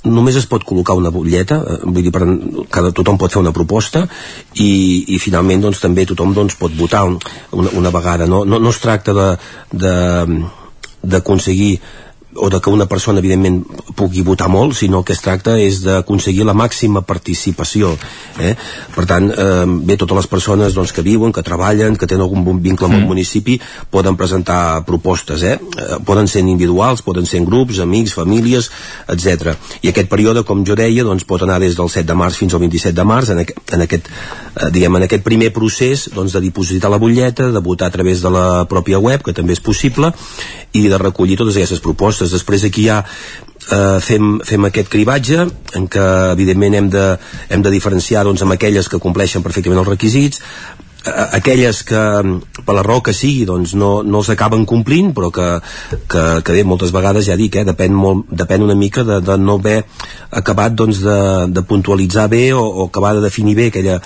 només es pot col·locar una butlleta, eh, vull dir, per, cada, tothom pot fer una proposta i, i finalment doncs, també tothom doncs, pot votar una, una vegada. No, no, no es tracta d'aconseguir o de que una persona evidentment pugui votar molt, sinó que es tracta és d'aconseguir la màxima participació eh? per tant, eh, bé, totes les persones doncs, que viuen, que treballen, que tenen algun bon vincle amb el municipi, poden presentar propostes, eh? eh? poden ser individuals poden ser en grups, amics, famílies etc. I aquest període, com jo deia doncs, pot anar des del 7 de març fins al 27 de març en, aqu en, aquest, eh, diguem, en aquest primer procés doncs, de dipositar la butlleta, de votar a través de la pròpia web, que també és possible i de recollir totes aquestes propostes després aquí ja eh, fem, fem aquest cribatge en què evidentment hem de, hem de diferenciar doncs, amb aquelles que compleixen perfectament els requisits aquelles que per la raó que sigui doncs no, no els acaben complint però que, que, que bé, moltes vegades ja dic, eh, depèn, molt, depèn una mica de, de no haver acabat doncs, de, de puntualitzar bé o, o acabar de definir bé aquella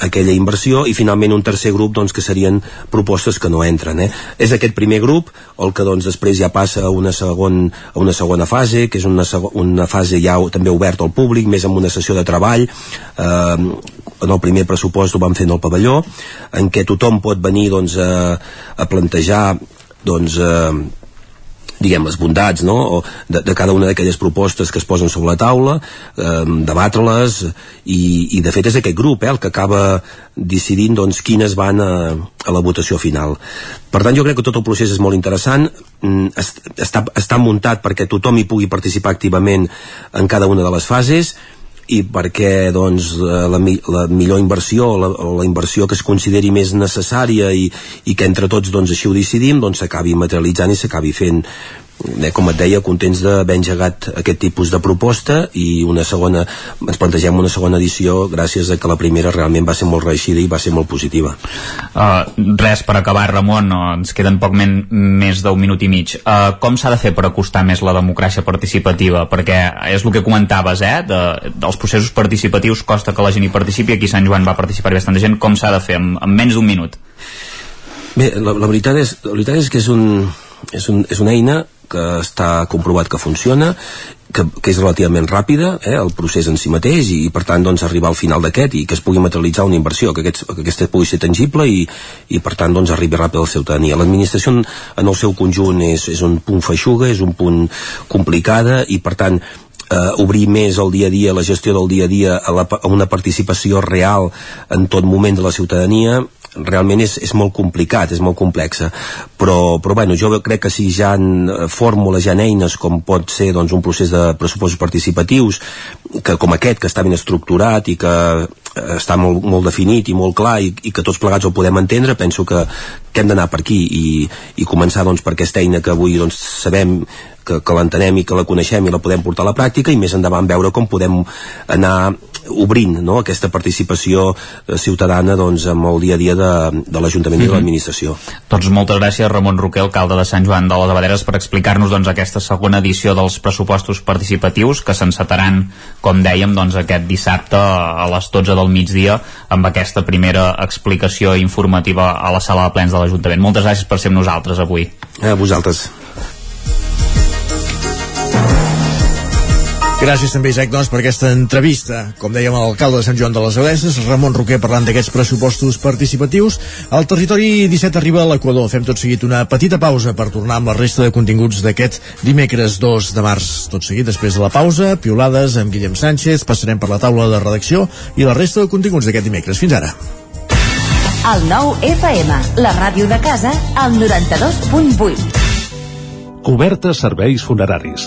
aquella inversió i finalment un tercer grup doncs, que serien propostes que no entren eh? és aquest primer grup el que doncs, després ja passa a una, segon, a una segona fase que és una, una fase ja també oberta al públic més amb una sessió de treball eh, en el primer pressupost ho vam fer en el pavelló en què tothom pot venir doncs, a, a plantejar doncs, eh, diguem, les bondats no? o de, de cada una d'aquelles propostes que es posen sobre la taula, eh, debatre-les i, i de fet és aquest grup eh, el que acaba decidint doncs, quines van a, a la votació final. Per tant, jo crec que tot el procés és molt interessant, mm, està, està muntat perquè tothom hi pugui participar activament en cada una de les fases, i perquè doncs, la, la millor inversió la, la inversió que es consideri més necessària i, i que entre tots doncs, així ho decidim doncs s'acabi materialitzant i s'acabi fent eh, com et deia, contents d'haver engegat aquest tipus de proposta i una segona, ens plantegem una segona edició gràcies a que la primera realment va ser molt reeixida i va ser molt positiva. Uh, res per acabar, Ramon, uh, ens queden poc men més d'un minut i mig. Uh, com s'ha de fer per acostar més la democràcia participativa? Perquè és el que comentaves, eh? De, dels processos participatius costa que la gent hi participi, aquí Sant Joan va participar bastanta gent, com s'ha de fer en, en menys d'un minut? Bé, la, la, veritat és, la veritat és que és, un, és, un, és una eina que està comprovat que funciona que, que és relativament ràpida eh, el procés en si mateix i, i per tant doncs, arribar al final d'aquest i que es pugui materialitzar una inversió que, aquest, que aquesta pugui ser tangible i, i per tant doncs, arribi ràpid a la ciutadania l'administració en, en el seu conjunt és, és un punt feixuga, és un punt complicada i per tant eh, obrir més el dia a dia, la gestió del dia a dia a, la, a una participació real en tot moment de la ciutadania realment és, és molt complicat, és molt complexa. Però, però bueno, jo crec que si ja han eh, fórmules, ja han eines com pot ser doncs, un procés de pressupostos participatius que com aquest, que està ben estructurat i que eh, està molt, molt definit i molt clar i, i que tots plegats el podem entendre penso que, que hem d'anar per aquí i, i començar doncs, per aquesta eina que avui doncs, sabem que, que l'entenem i que la coneixem i la podem portar a la pràctica i més endavant veure com podem anar obrint no, aquesta participació eh, ciutadana doncs, amb el dia a dia de, de l'Ajuntament mm -hmm. i de mhm. l'administració. Doncs moltes gràcies Ramon Roquer, alcalde de Sant Joan de les Abaderes, per explicar-nos doncs, aquesta segona edició dels pressupostos participatius que s'encetaran, com dèiem, doncs, aquest dissabte a les 12 del migdia amb aquesta primera explicació informativa a la sala de plens de l'Ajuntament. Moltes gràcies per ser amb nosaltres avui. A vosaltres. Gràcies també, Isaac, doncs, per aquesta entrevista. Com dèiem, l'alcalde de Sant Joan de les Abeses, Ramon Roquer, parlant d'aquests pressupostos participatius. Al territori 17 arriba a l'Equador. Fem tot seguit una petita pausa per tornar amb la resta de continguts d'aquest dimecres 2 de març. Tot seguit, després de la pausa, piolades amb Guillem Sánchez, passarem per la taula de redacció i la resta de continguts d'aquest dimecres. Fins ara. El nou FM, la ràdio de casa, al 92.8. Cobertes serveis funeraris.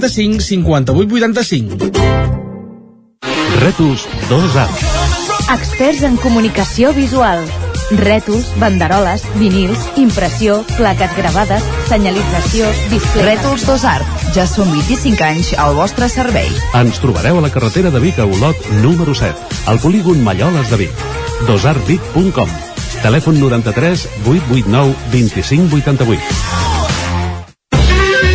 135 58 85. Retus 2A. Experts en comunicació visual. Rètols, banderoles, vinils, impressió, plaques gravades, senyalització, display... Rètols Dos Art. Ja són 25 anys al vostre servei. Ens trobareu a la carretera de Vic a Olot, número 7, al polígon Malloles de Vic. dosartvic.com Telèfon 93 889 2588.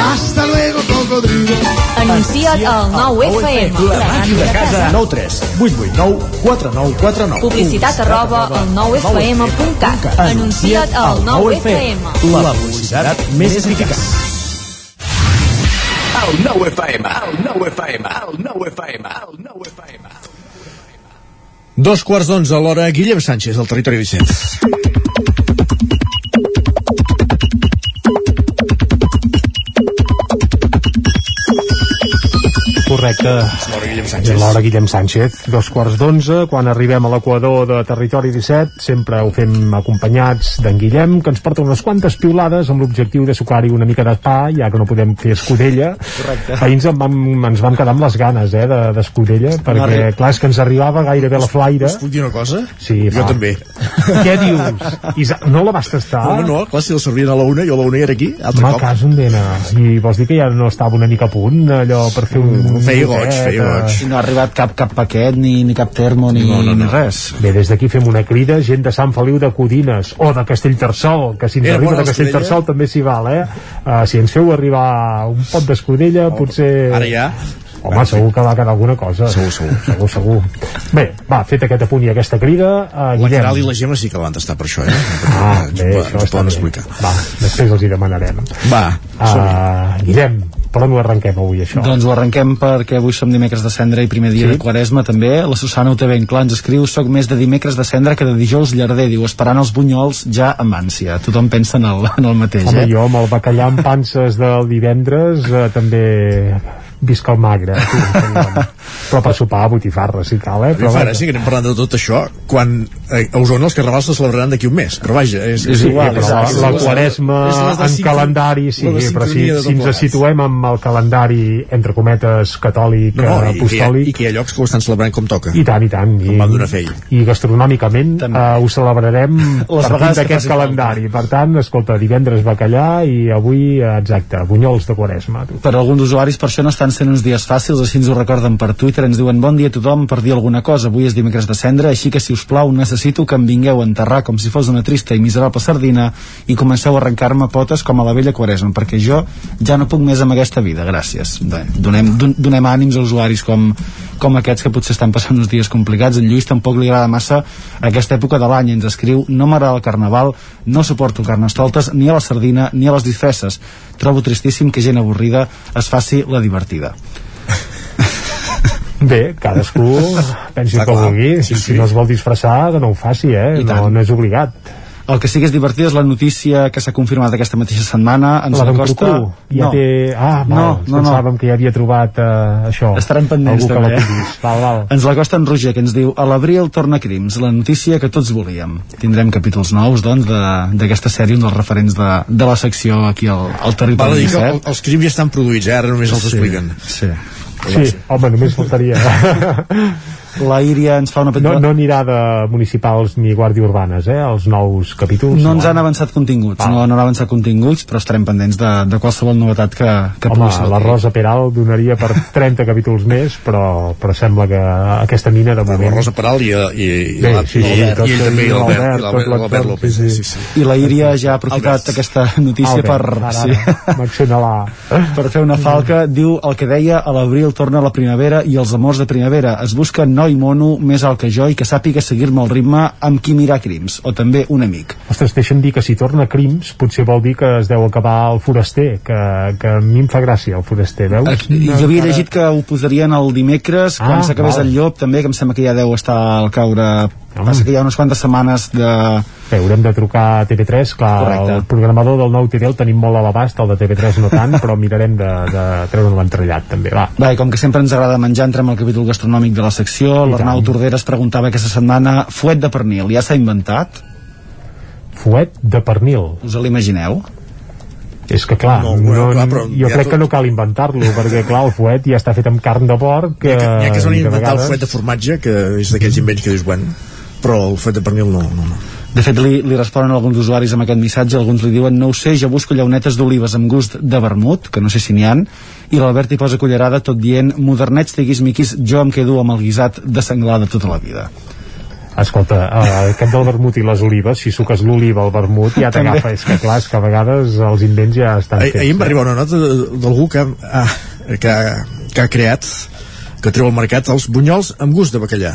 Hasta luego, cocodrilo. Anuncia't al 9FM. La màquina de casa. 9 3 8 8 9 4 9 4 9. Publicitat arroba al 9FM.cat. Anuncia't al 9FM. La publicitat més eficaç. El 9FM, el 9FM, el 9FM, el 9FM. Dos quarts d'onze a l'hora, Guillem Sánchez, al territori 17. Correcte. L'hora Guillem Sánchez. És l'hora Guillem Sánchez. Dos quarts d'onze, quan arribem a l'equador de Territori 17, sempre ho fem acompanyats d'en Guillem, que ens porta unes quantes piulades amb l'objectiu de sucar-hi una mica de pa, ja que no podem fer escudella. Correcte. Ahir ens, en vam, ens vam quedar amb les ganes, eh, de- d'escudella, perquè, No clar, és que ens arribava gairebé la flaire. Us puc dir una cosa? Sí, Jo va. també. Què dius? Isa, no la vas tastar? No, no, clar, si el servien a la una, jo a la una era aquí, altre Home, cop. cas un dena. I vols dir que ja no estava una mica a punt, allò, per fer un... feia goig, feia eh? goig. I no ha arribat cap, cap paquet, ni, ni cap termo, ni, No, no, no. ni res. Bé, des d'aquí fem una crida, gent de Sant Feliu de Codines o de Castellterçol, que si ens Era arriba bona de Castellterçol també s'hi val, eh? Uh, si ens feu arribar un pot d'escudella, potser... Ara ja. Home, segur que va quedar alguna cosa. Segur, segur. segur, segur. Bé, va, fet aquest apunt i aquesta crida, uh, La Guillem. Caral i la Gemma sí que van tastar per això, eh? Ah, Ens bé, ho- això ens ho està poden bé. explicar. Va, després els hi demanarem. Va, Uh, Guillem, per on ho arrenquem avui, això? Doncs ho arrenquem perquè avui som dimecres de cendre i primer dia Sí. de Quaresma també. La Susana ho té ben clar, ens escriu soc més de dimecres de cendre que de dijous llarder, diu, esperant els bunyols ja amb ànsia. Tothom pensa en el, en el mateix, Home, eh? jo amb el bacallà amb panses del divendres eh, també visc el magre tu, però per sopar botifarra si cal eh? Però però fa vaja. gràcia que anem parlant de tot això quan eh, a Osona els carnavals se celebraran d'aquí un mes però vaja, és, Sí, sí, però la, és la és quaresma és la de en calendari sí, però si, si ens situem amb el calendari entre cometes catòlic, no, no, eh, i, apostòlic i que hi ha llocs que ho estan celebrant com toca i tant, i tant i, i gastronòmicament uh, ho celebrarem Les partint d'aquest calendari per tant, escolta, divendres bacallà i avui, eh, exacte, bunyols de quaresma tu. Per alguns usuaris per això no estan sent uns dies fàcils, així ens ho recorden per Twitter, ens diuen bon dia a tothom per dir alguna cosa, avui és dimecres de cendre, així que si us plau necessito que em vingueu a enterrar com si fos una trista i miserable sardina i comenceu a arrencar-me potes com a la vella quaresma, perquè jo ja no puc més amb aquesta vida, gràcies. Bé, donem, don, donem ànims a usuaris com, com aquests que potser estan passant uns dies complicats. En Lluís tampoc li agrada massa aquesta època de l'any, ens escriu no m'agrada el carnaval, no suporto carnestoltes ni a la sardina ni a les disfresses. Trobo tristíssim que gent avorrida es faci la divertida. Bé, cadascú pensi el que clar. vulgui. Sí, sí. Si no es vol disfressar, que no ho faci, eh? No, no és obligat. El que sí que és divertit és la notícia que s'ha confirmat aquesta mateixa setmana. Ens la d'en acosta... Cucú, ja no. té... Ah, no, val, no, no. pensàvem que ja havia trobat uh, això. Estaran pendents Algú també. la tinguis. Val, val. Ens l'acosta en Roger, que ens diu a l'abril torna Crims, la notícia que tots volíem. Tindrem capítols nous, doncs, de- d'aquesta sèrie, un dels referents de, de la secció aquí al, al Val a territori dir que 17. el, els crims ja estan produïts, eh? ara només els Sí, expliquen. Sí. Sí, home, només faltaria. La Íria ens fa una petita... No, no anirà de municipals ni guàrdia urbanes, eh, els nous capítols. No ens han avançat continguts, no, no han avançat continguts, però estarem pendents de, de qualsevol novetat que, que Home, pugui la Rosa Peral donaria per 30 capítols més, però, però sembla que aquesta mina de moment... La Rosa Peral i, i, i, Bé, la- sí, sí, i, i també, i l'Albert López. sí, Sí, sí. sí. I la Íria ja ha aprofitat aquesta notícia Albert, per, ara, sí, ara, m'acciona la... per fer una falca. Diu el que deia, a l'abril torna la primavera i els amors de primavera. Es busca noi mono més alt que jo i que sàpiga seguir-me el ritme amb qui mirar crims, o també un amic. Ostres, deixa'm dir que si torna Crims potser vol dir que es deu acabar el foraster, que, que a mi em fa gràcia el foraster, veus? I jo havia llegit que ho posarien el dimecres Ah, quan s'acabés el llop també, que em sembla que ja deu estar al caure passa que hi ha unes quantes setmanes de... Bé, haurem de trucar a TV3, clar, Correcte. el programador del nou TV el tenim molt a l'abast, el de TV3 no tant, però mirarem de, de treure'n l'entrellat també, va. Va, i com que sempre ens agrada menjar, entrem al capítol gastronòmic de la secció. L'Arnau. Tordera es preguntava aquesta setmana fuet de pernil, ja s'ha inventat? Fuet de pernil. Us l'imagineu? És que clar, No, no, bueno, no, clar, però jo ja crec tot- que no cal inventar-lo, perquè clar, el fuet ja està fet amb carn de porc que, ha que, ha que es van i de inventar el vegades- fuet de formatge, que és d'aquells invents que dius, bueno, però el fuet de pernil no, no, no. De fet, li, li responen alguns usuaris amb aquest missatge, alguns li diuen, no ho sé, jo busco llaunetes d'olives amb gust de vermut, que no sé si n'hi han, i l'Albert hi posa cullerada tot dient, modernets, tiquis-miquis, jo em quedo amb el guisat de senglar de tota la vida. Escolta, eh, aquest del vermut i les olives, si suques l'oliva al vermut ja t'agafa, és que clar, és que a vegades els invents ja estan fets. ahir em va eh? arribar una nota d'algú que, ah, que, que ha creat que treu al mercat els bunyols amb gust de bacallà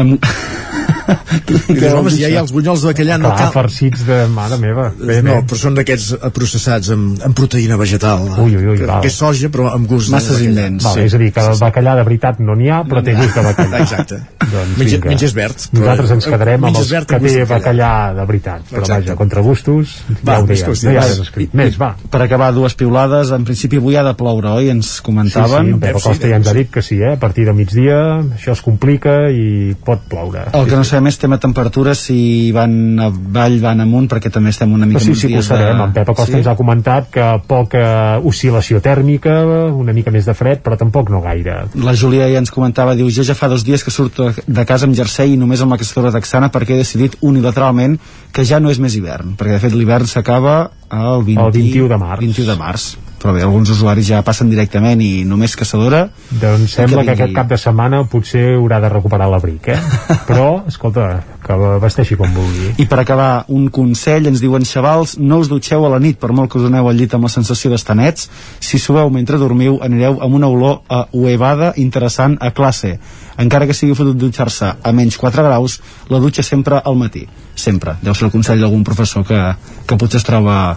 Amb... I dius, home, si ja hi ha els bunyols de bacallà no cal farcits de mare meva. Bé, no, bé. però són d'aquests eh, processats amb, amb proteïna vegetal Ui, ui, ui, que, val. que és soja però amb gust Masses de bacallà. Val, és a dir, que el bacallà de veritat no n'hi ha, però té gust de bacallà. Exacte. doncs, Menja- menges verd, però- Nosaltres ens quedarem amb els verd que té de bacallà. de veritat. Però Exacte. vaja, contra gustos, Va, ja ho qüestions. No hi ha res escrit. Més, va. Per acabar, dues piulades. En principi avui ha de ploure, oi? Ens Sí, sí, comentaven. en Pep Acosta ja ens ha dit que sí, eh? A partir de migdia això es complica i pot ploure. El que no sabem és tema temperatures, si van avall, van amunt, perquè també estem una mica Però sí, sí que ho sabem. En Pep Acosta Sí? ens ha comentat que poca oscil·lació tèrmica, una mica més de fred, però tampoc no gaire. La Júlia ja ens comentava, diu, jo ja fa dos dies que surto de casa amb jersei i només amb la caçadora texana perquè he decidit unilateralment que ja no és més hivern, perquè de fet l'hivern s'acaba el, 20, El 21 de març. 21 de març. Però bé, alguns usuaris ja passen directament i només caçadora... Doncs sembla que, vingui. aquest cap de setmana potser haurà de recuperar l'abric, eh? Però, escolta, que vesteixi com vulgui. I per acabar, un consell, ens diuen xavals, no us dutxeu a la nit per molt que us aneu al llit amb la sensació d'estar nets. Si subeu mentre dormiu, anireu amb una olor a uevada interessant a classe. Encara que sigui fotut dutxar-se a menys 4 graus, la dutxa sempre al matí. Sempre. Deu ser el consell d'algun professor que, que potser es troba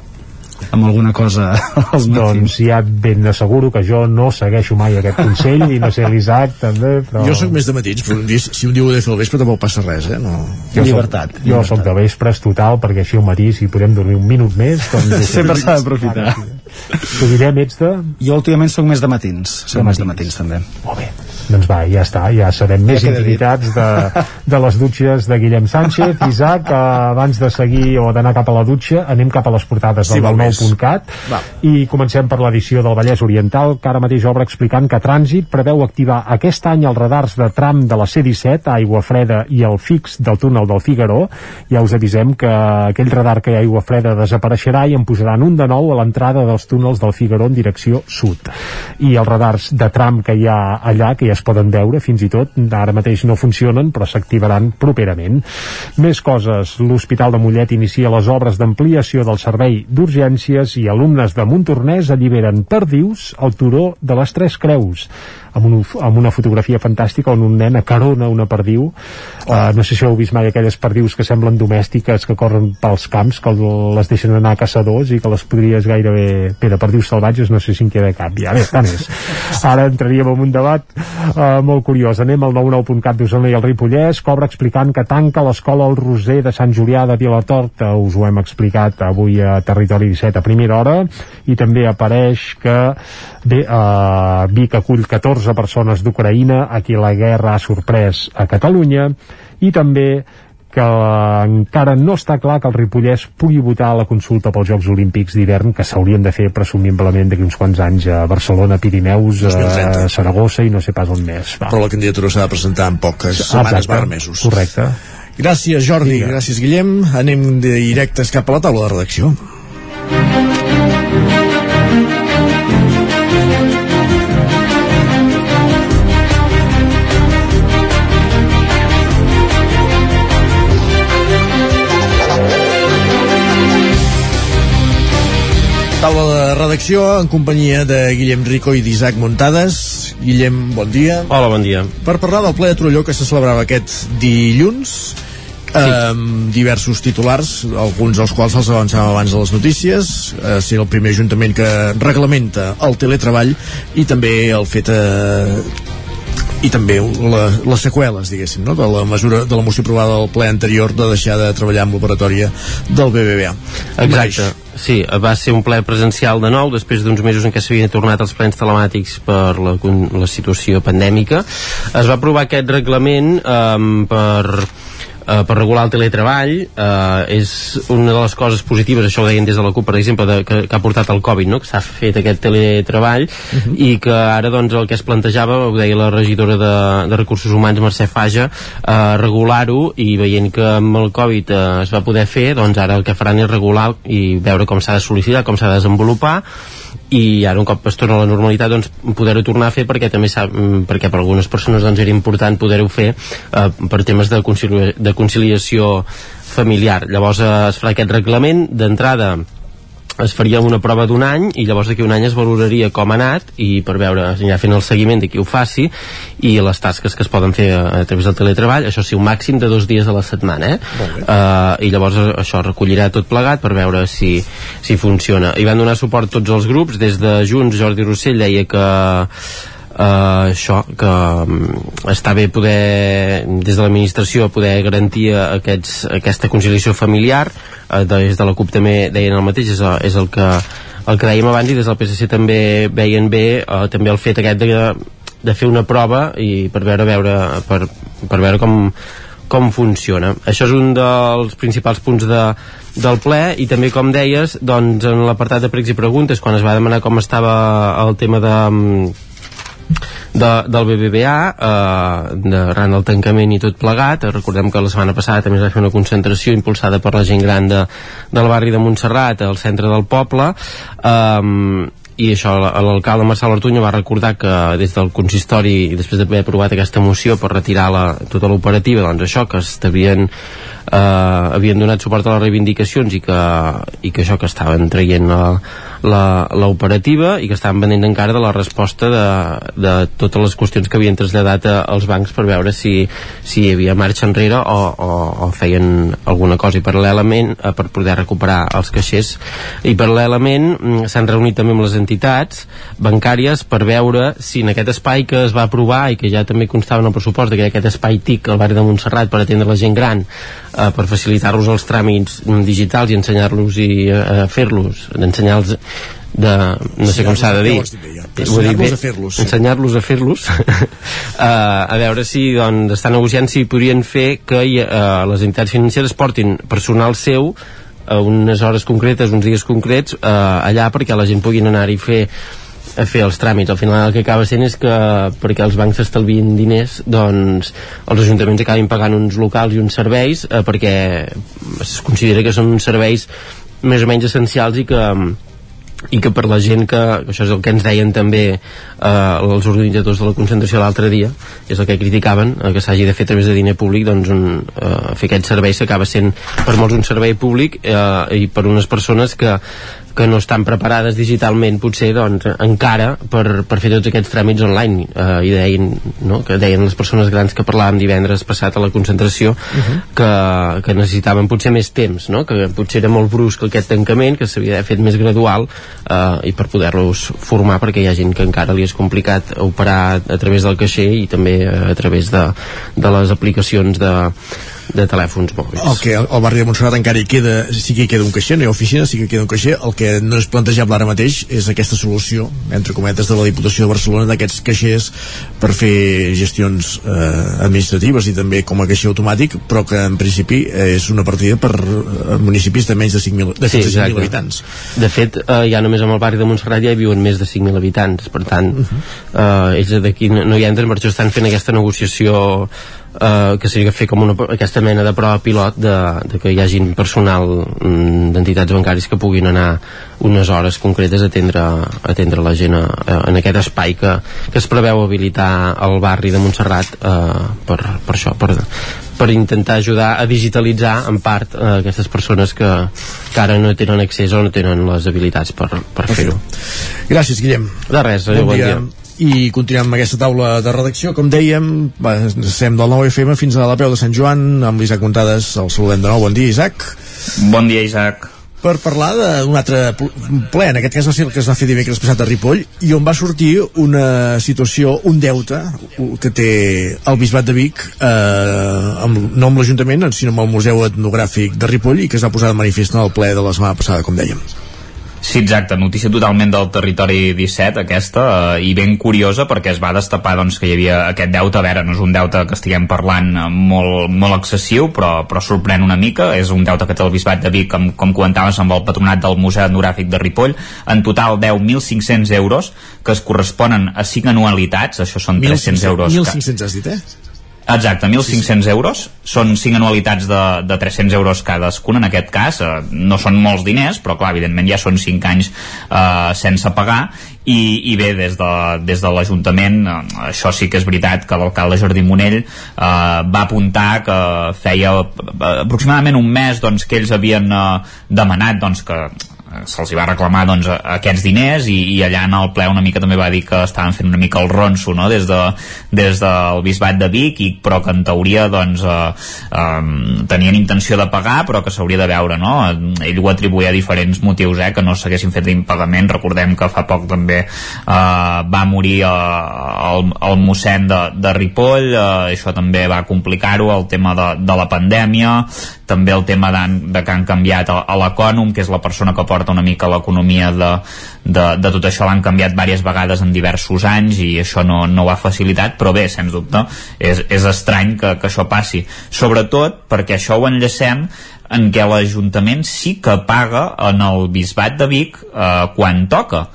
amb alguna cosa als matins. Doncs ja ben asseguro que jo no segueixo mai aquest consell i no sé l'Isaac també, però... jo sóc més de matins però un dia, si un dia ho he de fer al vespre tampoc passa res eh? no. Jo Llibertat, Soc, jo sóc de vespres total perquè així al matí si podem dormir un minut més doncs Sempre s'ha d'aprofitar. Tu direm, ets de... Jo últimament sóc més de matins. De més de matins. matins, també. Molt bé. Doncs va, ja està, ja sabem més dit. intimitats de, de les dutxes de Guillem Sánchez. Isaac, eh, abans de seguir o d'anar cap a la dutxa, anem cap a les portades Sí, del més. 9.cat Va. i comencem per l'edició del Vallès Oriental, que ara mateix obre explicant que Trànsit preveu activar aquest any els radars de tram de la C-17 a Aigua Freda i el fix del túnel del Figaró. Ja us avisem que aquell radar que hi ha a Aigua Freda desapareixerà i en posaran un de nou a l'entrada dels túnels del Figaró en direcció sud. I els radars de tram que hi ha allà, que ja es poden veure fins i tot, ara mateix no funcionen, però s'activaran properament. Més coses. L'Hospital de Mollet inicia les obres d'ampliació del servei d'urgències i alumnes de Montornès alliberen perdius al turó de les Tres Creus. Amb, un, amb una fotografia fantàstica on un nen acarona una perdiu. Uh, no sé si heu vist mai aquelles perdius que semblen domèstiques que corren pels camps que les deixen anar a caçadors i que les podries gairebé bé, de perdius salvatges no sé si en queda cap. Ja, bé, tant és. Ara entraríem en un debat uh, molt curiós. Anem al 99.cat d'Osona i el Ripollès. Cobra explicant que tanca l'escola El Roser de Sant Julià de Vilatorta. Us ho hem explicat avui a Territori 17 a primera hora. I també apareix que bé, uh, Vic acull 14 persones d'Ucraïna a qui la guerra ha sorprès a Catalunya i també que encara no està clar que el Ripollès pugui votar a la consulta pels Jocs Olímpics d'hivern que s'haurien de fer presumiblement d'aquí uns quants anys a Barcelona, Pirineus, a Saragossa i no sé pas on més. Va. Però la candidatura s'ha de presentar en poques setmanes barra mesos. Correcte. Gràcies, Jordi. Diga. Gràcies, Guillem. Anem directes cap a la taula de redacció. Taula de redacció en companyia de Guillem Rico i d'Isaac Muntades. Guillem, bon dia. Hola, bon dia. Per parlar del ple de Trolló que se celebrava aquest dilluns, Sí. Um, diversos titulars, alguns dels quals els avançàvem abans de les notícies uh, ser el primer ajuntament que reglamenta el teletreball i també el fet uh, i també la, les seqüeles, diguéssim, no? de la mesura de la moció aprovada al ple anterior de deixar de treballar amb l'operatòria del BBVA. Exacte. Sí, va ser un ple presencial de nou després d'uns mesos en què s'havien tornat els plens telemàtics per la, la situació pandèmica. Es va aprovar aquest reglament eh, per eh, per regular el teletreball eh, és una de les coses positives això ho deien des de la CUP per exemple de, que, que ha portat el Covid no? que s'ha fet aquest teletreball uh mhm. -huh. i que ara doncs el que es plantejava ho deia la regidora de, de Recursos Humans Mercè Faja eh, regular-ho i veient que amb el Covid eh, es va poder fer doncs ara el que faran és regular i veure com s'ha de sol·licitar, com s'ha de desenvolupar i ara un cop es torna a la normalitat doncs poder-ho tornar a fer perquè també sap, mm, perquè per algunes persones doncs era important poder-ho fer eh, per temes de, concili de conciliació familiar. Llavors eh, es farà aquest reglament d'entrada es faria una prova d'un any i llavors d'aquí un any es valoraria com ha anat i per veure, ja fent el seguiment de qui ho faci i les tasques que es poden fer a, a través del teletreball, això sí, un màxim de dos dies a la setmana, eh? Uh, i llavors això recollirà tot plegat per veure si, si funciona. I van donar suport tots els grups, des de Junts Jordi Rossell deia que uh, això, que um, està bé poder, des de l'administració, poder garantir aquests, aquesta conciliació familiar, uh, des de la CUP també deien el mateix, és, és el que el que dèiem abans i des del PSC també veien bé uh, també el fet aquest de, de fer una prova i per veure, veure per, per veure com, com funciona. Això és un dels principals punts de, del ple i també, com deies, doncs, en l'apartat de pregs i preguntes, quan es va demanar com estava el tema de, de, del BBVA eh, de, arran del tancament i tot plegat. Eh, recordem que la setmana passada també es va fer una concentració impulsada per la gent gran de, del barri de Montserrat al centre del poble. Eh, i això l'alcalde Marcel Artuño va recordar que des del consistori després d'haver aprovat aquesta moció per retirar la, tota l'operativa doncs això que estabien eh, havien donat suport a les reivindicacions i que, i que això que estaven traient l'operativa i que estaven venent encara de la resposta de, de totes les qüestions que havien traslladat als bancs per veure si, si hi havia marxa enrere o, o, o feien alguna cosa. I paral·lelament eh, per poder recuperar els caixers i paral·lelament mm, s'han reunit també amb les entitats bancàries per veure si en aquest espai que es va aprovar i que ja també constava en el pressupost que aquest espai TIC al barri de Montserrat per atendre la gent gran per facilitar-los els tràmits digitals i ensenyar-los i eh, fer-los, d'ensenyar-los de, no sé com s'ha de dir. ensenyar-los a fer-los ensenyar-los a fer-los. Uh, a veure si doncs, estan negociant si podrien fer que uh, les entitats financeres portin personal seu a unes hores concretes, uns dies concrets uh, allà perquè la gent puguin anar-hi fer a fer els tràmits. Al final el que acaba sent és que perquè els bancs estalvien diners, doncs els ajuntaments acabin pagant uns locals i uns serveis eh, perquè es considera que són uns serveis més o menys essencials i que i que per la gent que, això és el que ens deien també eh, els organitzadors de la concentració l'altre dia, és el que criticaven eh, que s'hagi de fer a través de diner públic doncs un, eh, fer aquest servei s'acaba sent per molts un servei públic eh, i per unes persones que, que no estan preparades digitalment potser doncs encara per, per fer tots aquests tràmits online eh, i deien, no? que deien les persones grans que parlàvem divendres passat a la concentració uh -huh. que, que necessitaven potser més temps no? que potser era molt brusc aquest tancament que s'havia d'haver fet més gradual eh, i per poder-los formar perquè hi ha gent que encara li és complicat operar a través del caixer i també a través de, de les aplicacions de, de telèfons mòbils. El que al barri de Montserrat encara hi queda, sí que hi queda un caixer, no hi ha oficina, sí que hi queda un caixer. El que no és plantejable ara mateix és aquesta solució, entre cometes, de la Diputació de Barcelona d'aquests caixers per fer gestions eh, administratives i també com a caixer automàtic, però que en principi és una partida per eh, municipis de menys de 5.000 de Sí, fins a 5.000 exacte. habitants. De fet, eh, ja només amb el barri de Montserrat ja hi viuen més de 5.000 habitants, per tant, eh, ells d'aquí no no hi entren, per això estan fent aquesta negociació eh, que seria fer com una, aquesta mena de prova pilot de, de que hi hagin personal mm, d'entitats bancàries que puguin anar unes hores concretes a atendre, a atendre la gent a, a, en aquest espai que, que es preveu habilitar al barri de Montserrat eh, per, per això, per, per intentar ajudar a digitalitzar en part eh, aquestes persones que, que ara no tenen accés o no tenen les habilitats per, per fer-ho. Gràcies, Guillem. De res, adéu, bon dia. I continuem amb aquesta taula de redacció. Com dèiem, estem del 9 FM fins a la peu de Sant Joan, amb l'Isaac Montades. El saludem de nou. Bon dia, Isaac. Bon dia, Isaac. Per parlar d'un altre pl- ple, en aquest cas va ser el que es va fer dimecres passat a Ripoll, i on va sortir una situació, un deute que té el Bisbat de Vic, eh, amb, no amb l'Ajuntament, sinó amb el Museu Etnogràfic de Ripoll, i que es va posar de manifest en el ple de la setmana passada, com dèiem. Sí, exacte, notícia totalment del territori 17 aquesta, eh, i ben curiosa perquè es va destapar doncs, que hi havia aquest deute, a veure, no és un deute que estiguem parlant eh, molt, molt excessiu, però, però sorprèn una mica, és un deute que té el Bisbat de Vic, com, com comentaves amb el patronat del Museu Etnogràfic de Ripoll, en total 10.500 euros, que es corresponen a 5 anualitats, això són 300 euros. ca- 1.500 has dit, eh? Exacte, 1.500 euros. Són 5 anualitats de, de 300 euros cadascuna en aquest cas, eh, no són molts diners però clar, evidentment ja són 5 anys eh, sense pagar. I, i bé, des de, des de l'Ajuntament eh, això sí que és veritat que l'alcalde Jordi Monell eh, va apuntar que feia eh, aproximadament un mes doncs, que ells havien eh, demanat doncs, que se'ls hi va reclamar doncs, aquests diners i, i allà en el ple una mica també va dir que estaven fent una mica el ronso no? des, de, des del bisbat de Vic i, però que en teoria doncs, eh, eh, tenien intenció de pagar però que s'hauria de veure no? ell ho atribuïa a diferents motius eh, que no s'haguessin fet impagament recordem que fa poc també eh, va morir eh, el, el mossèn de, de Ripoll eh, això també va complicar-ho el tema de, de la pandèmia també el tema de, de que han canviat a l'Ecònom, que és la persona que porta una mica l'economia de, de, de tot això, l'han canviat diverses vegades en diversos anys i això no, no ho ha facilitat, però bé, sens dubte, és, és estrany que, que això passi. Sobretot perquè això ho enllacem en què l'Ajuntament sí que paga en el Bisbat de Vic eh, quan toca.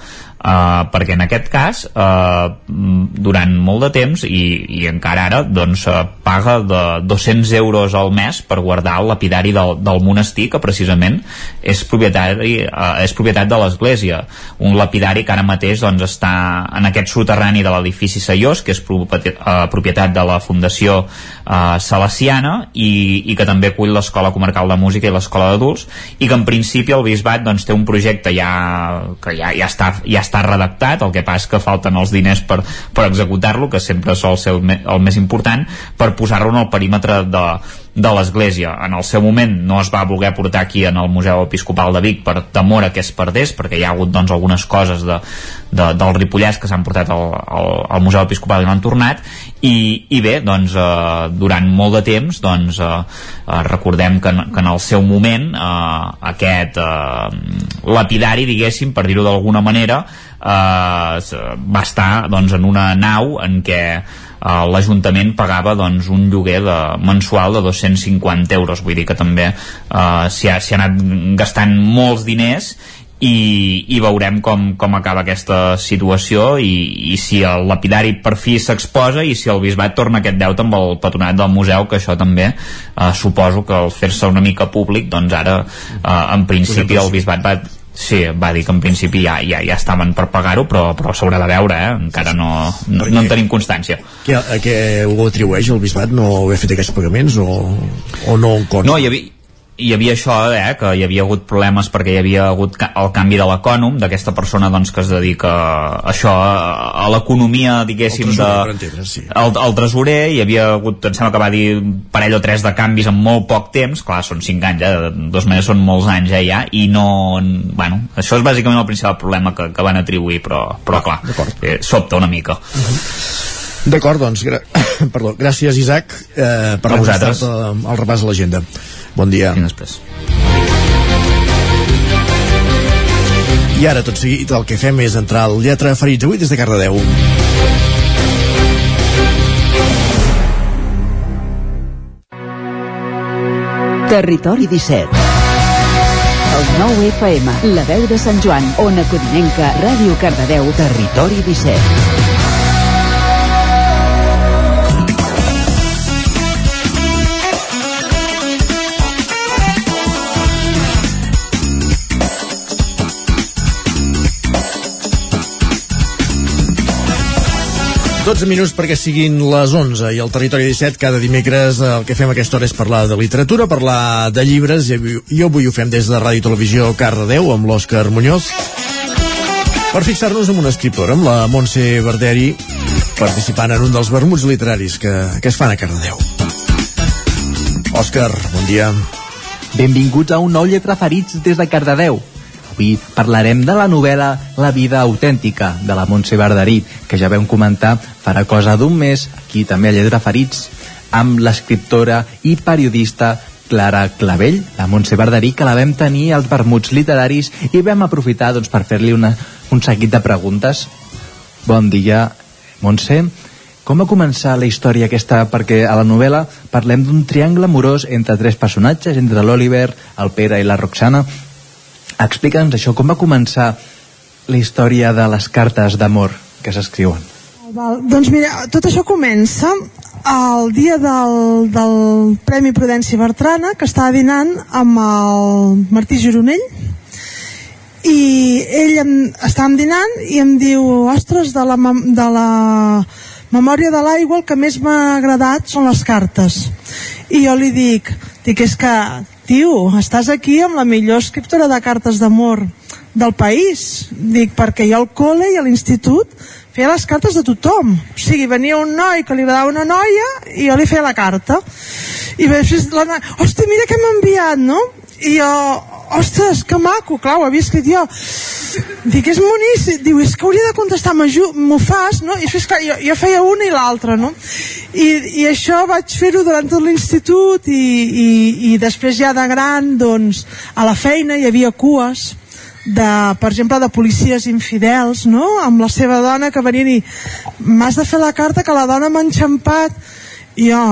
Uh, perquè en aquest cas uh, durant molt de temps i, i encara ara doncs uh, paga de 200 euros al mes per guardar el lapidari del, del monestir que precisament és propietari uh, és propietat de l'església. Un lapidari que ara mateix doncs, està en aquest soterrani de l'edifici Saiós que és propietat, propietat de la Fundació uh, Salesiana i, i que també acull l'Escola Comarcal de Música i l'Escola d'Adults i que en principi el Bisbat doncs, té un projecte ja, que ja, ja, està, ja està redactat, el que passa que falten els diners per, per executar-lo, que sempre sol ser el, me, el més important, per posar-lo en el perímetre de, de l'Església. En el seu moment no es va voler portar aquí en el Museu Episcopal de Vic per temor a que es perdés, perquè hi ha hagut doncs, algunes coses de, de, del Ripollès que s'han portat al, al, al Museu Episcopal i no han tornat, i, i bé, doncs, eh, durant molt de temps, doncs, eh, eh, recordem que, en- que en el seu moment eh, aquest eh, lapidari, diguéssim, per dir-ho d'alguna manera, eh, va estar doncs, en una nau en què l'Ajuntament pagava doncs, un lloguer de, mensual de 250 euros. Vull dir que també eh, s'hi ha, ha anat gastant molts diners i, i veurem com, com acaba aquesta situació i, i si el lapidari per fi s'exposa i si el bisbat torna aquest deute amb el patronat del museu que això també eh, suposo que al fer-se una mica públic doncs ara eh, en principi el bisbat va Sí, va dir que en principi ja, ja, ja estaven per pagar-ho, però, però s'haurà de veure, eh? encara no, no, no en tenim constància. Què, a què ho atribueix el bisbat no haver fet aquests pagaments o, o no en compte? No, hi havia, hi havia això, eh, que hi havia hagut problemes perquè hi havia hagut ca el canvi de l'ecònom, d'aquesta persona doncs, que es dedica a això, a, a l'economia, diguéssim, El tresorer, de, entendre, sí. el, el tresorer, hi havia hagut, em sembla que va dir parell o tres de canvis en molt poc temps, clar, són cinc anys, eh, de dos mesos són molts anys eh, ja, i no, bueno, això és bàsicament el principal problema que, que van atribuir, però, però clar, eh, sobta una mica. D'acord, doncs, gra perdó, gràcies Isaac eh, per A vosaltres. el repàs a l'agenda. Bon dia. Fins després. I ara, tot seguit, el que fem és entrar al Lletra Ferits avui des de Cardedeu. Territori 17. El 9 FM, la veu de Sant Joan, Ona Codinenca, Ràdio Cardedeu, Territori 17. Tots minuts perquè siguin les 11 i al Territori 17 cada dimecres el que fem aquesta hora és parlar de literatura, parlar de llibres i avui, i avui ho fem des de Ràdio Televisió Cardedeu amb l'Òscar Muñoz per fixar-nos en una escriptora, amb la Montse Verderi participant en un dels vermuts literaris que, que es fan a Cardedeu. Òscar, bon dia. Benvinguts a un nou Lletra Ferits des de Cardedeu. Avui parlarem de la novel·la La vida autèntica, de la Montse Verderí, que ja vam comentar farà cosa d'un mes, aquí també a Lletra Ferits, amb l'escriptora i periodista Clara Clavell, la Montse Verderí, que la vam tenir als vermuts literaris i vam aprofitar doncs, per fer-li un seguit de preguntes. Bon dia, Montse. Com va començar la història aquesta? Perquè a la novel·la parlem d'un triangle amorós entre tres personatges, entre l'Oliver, el Pere i la Roxana. Explica'ns això, com va començar la història de les cartes d'amor que s'escriuen? Val, doncs mira, tot això comença el dia del, del Premi Prudència Bertrana, que estava dinant amb el Martí Gironell, i ell em, estàvem dinant i em diu ostres, de la, de la memòria de l'aigua el que més m'ha agradat són les cartes. I jo li dic dic, és que, tio, estàs aquí amb la millor escriptora de cartes d'amor del país. Dic, perquè jo al col·le i a l'institut feia les cartes de tothom. O sigui, venia un noi que li agradava una noia i jo li feia la carta. I després la noia, hòstia, mira què m'ha enviat, no? i jo, ostres, que maco, clar, ho havia escrit jo dic, és boníssim diu, és que hauria de contestar m'ho fas, no? i després, clar, jo, jo feia una i l'altra no? I, i això vaig fer-ho durant tot l'institut i, i, i després ja de gran doncs a la feina hi havia cues de, per exemple, de policies infidels, no?, amb la seva dona que venien i m'has de fer la carta que la dona m'ha enxampat i jo,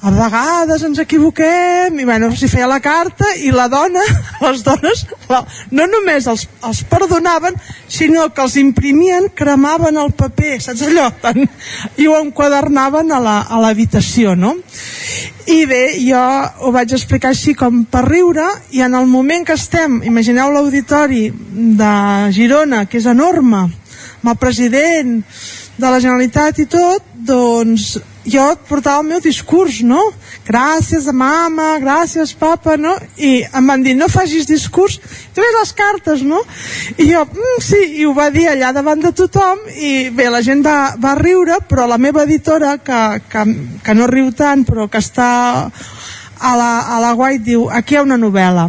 a vegades ens equivoquem i bueno, s'hi feia la carta i la dona, les dones no només els, els perdonaven sinó que els imprimien cremaven el paper, saps allò? I ho enquadernaven a l'habitació no? i bé, jo ho vaig explicar així com per riure i en el moment que estem, imagineu l'auditori de Girona, que és enorme amb el president de la Generalitat i tot, doncs jo portava el meu discurs, no? Gràcies, mama, gràcies, papa, no? I em van dir, no facis discurs, tu ves les cartes, no? I jo, mm, sí, i ho va dir allà davant de tothom, i bé, la gent va, va riure, però la meva editora, que, que, que no riu tant, però que està a la, a la White, diu, aquí hi ha una novel·la.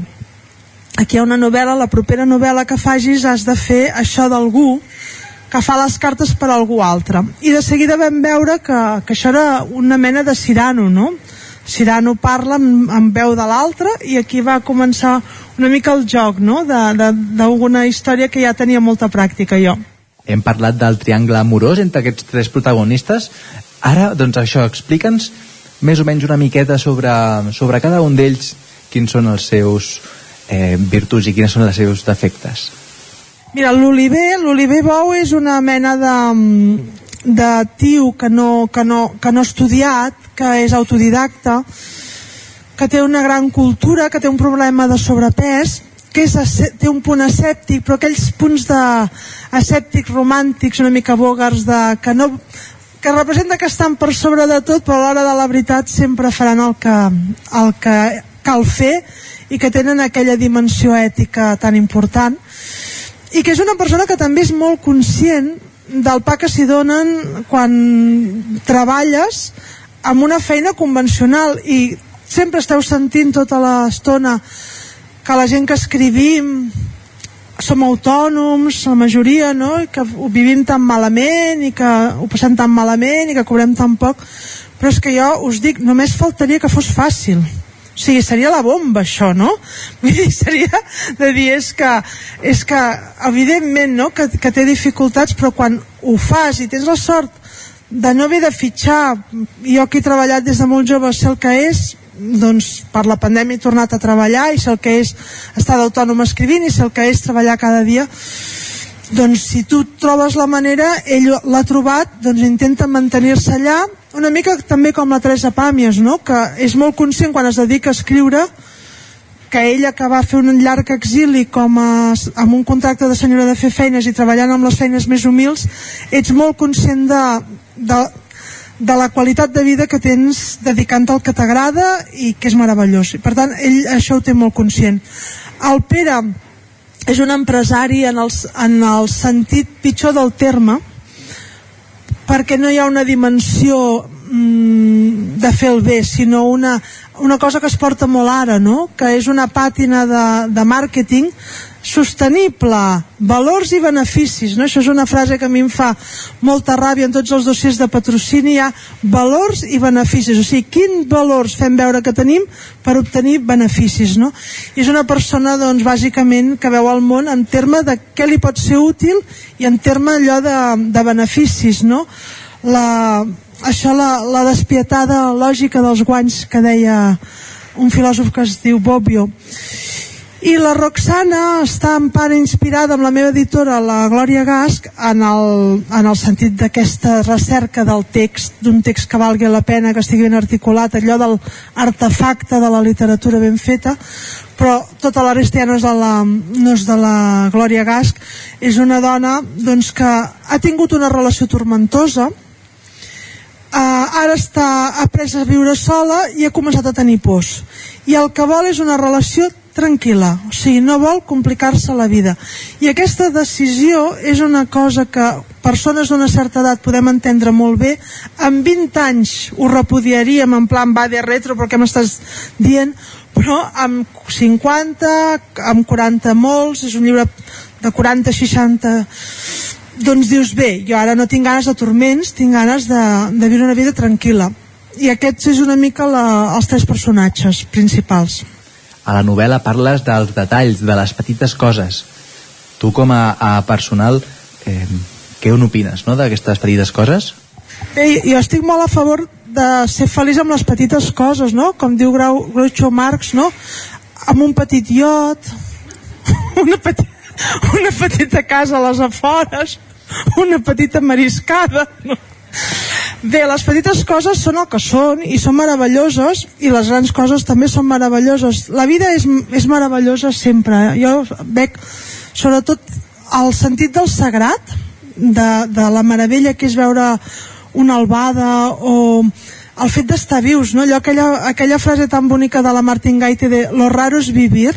Aquí hi ha una novel·la, la propera novel·la que facis has de fer això d'algú que fa les cartes per a algú altre. I de seguida vam veure que, que això era una mena de Cirano, no? Cirano parla amb, amb veu de l'altre i aquí va començar una mica el joc, no? D'alguna història que ja tenia molta pràctica jo. Hem parlat del triangle amorós entre aquests tres protagonistes. Ara, doncs això, explica'ns més o menys una miqueta sobre, sobre cada un d'ells quins són els seus eh, virtuts i quins són els seus defectes. Mira, l'Oliver, l'Oliver Bou és una mena de, de tio que no, que, no, que no ha estudiat, que és autodidacta, que té una gran cultura, que té un problema de sobrepès, que és, té un punt escèptic, però aquells punts de escèptics romàntics una mica bògars de, que no que representa que estan per sobre de tot però a l'hora de la veritat sempre faran el que, el que cal fer i que tenen aquella dimensió ètica tan important i que és una persona que també és molt conscient del pa que s'hi donen quan treballes amb una feina convencional. I sempre esteu sentint tota l'estona que la gent que escrivim som autònoms, la majoria, no? I que ho vivim tan malament i que ho passem tan malament i que cobrem tan poc. Però és que jo us dic, només faltaria que fos fàcil o sigui, seria la bomba això, no? Vull dir, seria de dir, és que, és que evidentment, no?, que, que té dificultats, però quan ho fas i tens la sort de no haver de fitxar, jo que he treballat des de molt jove sé el que és, doncs per la pandèmia he tornat a treballar i sé el que és estar d'autònom escrivint i sé el que és treballar cada dia doncs si tu trobes la manera ell l'ha trobat, doncs intenta mantenir-se allà una mica també com la Teresa Pàmies no? que és molt conscient quan es dedica a escriure que ella que va fer un llarg exili com a, amb un contracte de senyora de fer feines i treballant amb les feines més humils ets molt conscient de, de, de la qualitat de vida que tens dedicant al que t'agrada i que és meravellós. Per tant, ell això ho té molt conscient. El Pere és un empresari en el, en el sentit pitjor del terme, perquè no hi ha una dimensió mm, de fer el bé, sinó una, una cosa que es porta molt ara, no? que és una pàtina de, de màrqueting sostenible, valors i beneficis no? això és una frase que a mi em fa molta ràbia en tots els dossiers de patrocini hi ha valors i beneficis o sigui, quins valors fem veure que tenim per obtenir beneficis no? i és una persona doncs bàsicament que veu el món en terme de què li pot ser útil i en terme allò de, de beneficis no? la, això la, la despietada lògica dels guanys que deia un filòsof que es diu Bobbio i la Roxana està en part inspirada amb la meva editora, la Glòria Gasc, en el, en el sentit d'aquesta recerca del text, d'un text que valgui la pena, que estigui ben articulat, allò del artefacte de la literatura ben feta, però tota la resta ja no és de la, no és de la Glòria Gasc, és una dona doncs, que ha tingut una relació tormentosa, Uh, ara està après a viure sola i ha començat a tenir pors. I el que vol és una relació tranquil·la, o sigui, no vol complicar-se la vida. I aquesta decisió és una cosa que persones d'una certa edat podem entendre molt bé. Amb 20 anys ho repudiaríem en plan va de retro perquè m'estàs dient, però amb 50, amb 40 molts, és un llibre de 40, 60 doncs dius bé, jo ara no tinc ganes de turments, tinc ganes de, de viure una vida tranquil·la i aquests és una mica la, els tres personatges principals a la novel·la parles dels detalls, de les petites coses. Tu com a, a personal, eh, què n'opines no, d'aquestes petites coses? Bé, jo estic molt a favor de ser feliç amb les petites coses, no? Com diu Grau, Groucho Marx, no? Amb un petit iot, una, peti, una petita casa a les afores, una petita mariscada, no? Bé, les petites coses són el que són i són meravelloses i les grans coses també són meravelloses. La vida és, és meravellosa sempre. Eh? Jo veig sobretot el sentit del sagrat, de, de la meravella que és veure una albada o el fet d'estar vius, no? Allò, aquella, aquella frase tan bonica de la Martin Gaite de lo raro es vivir,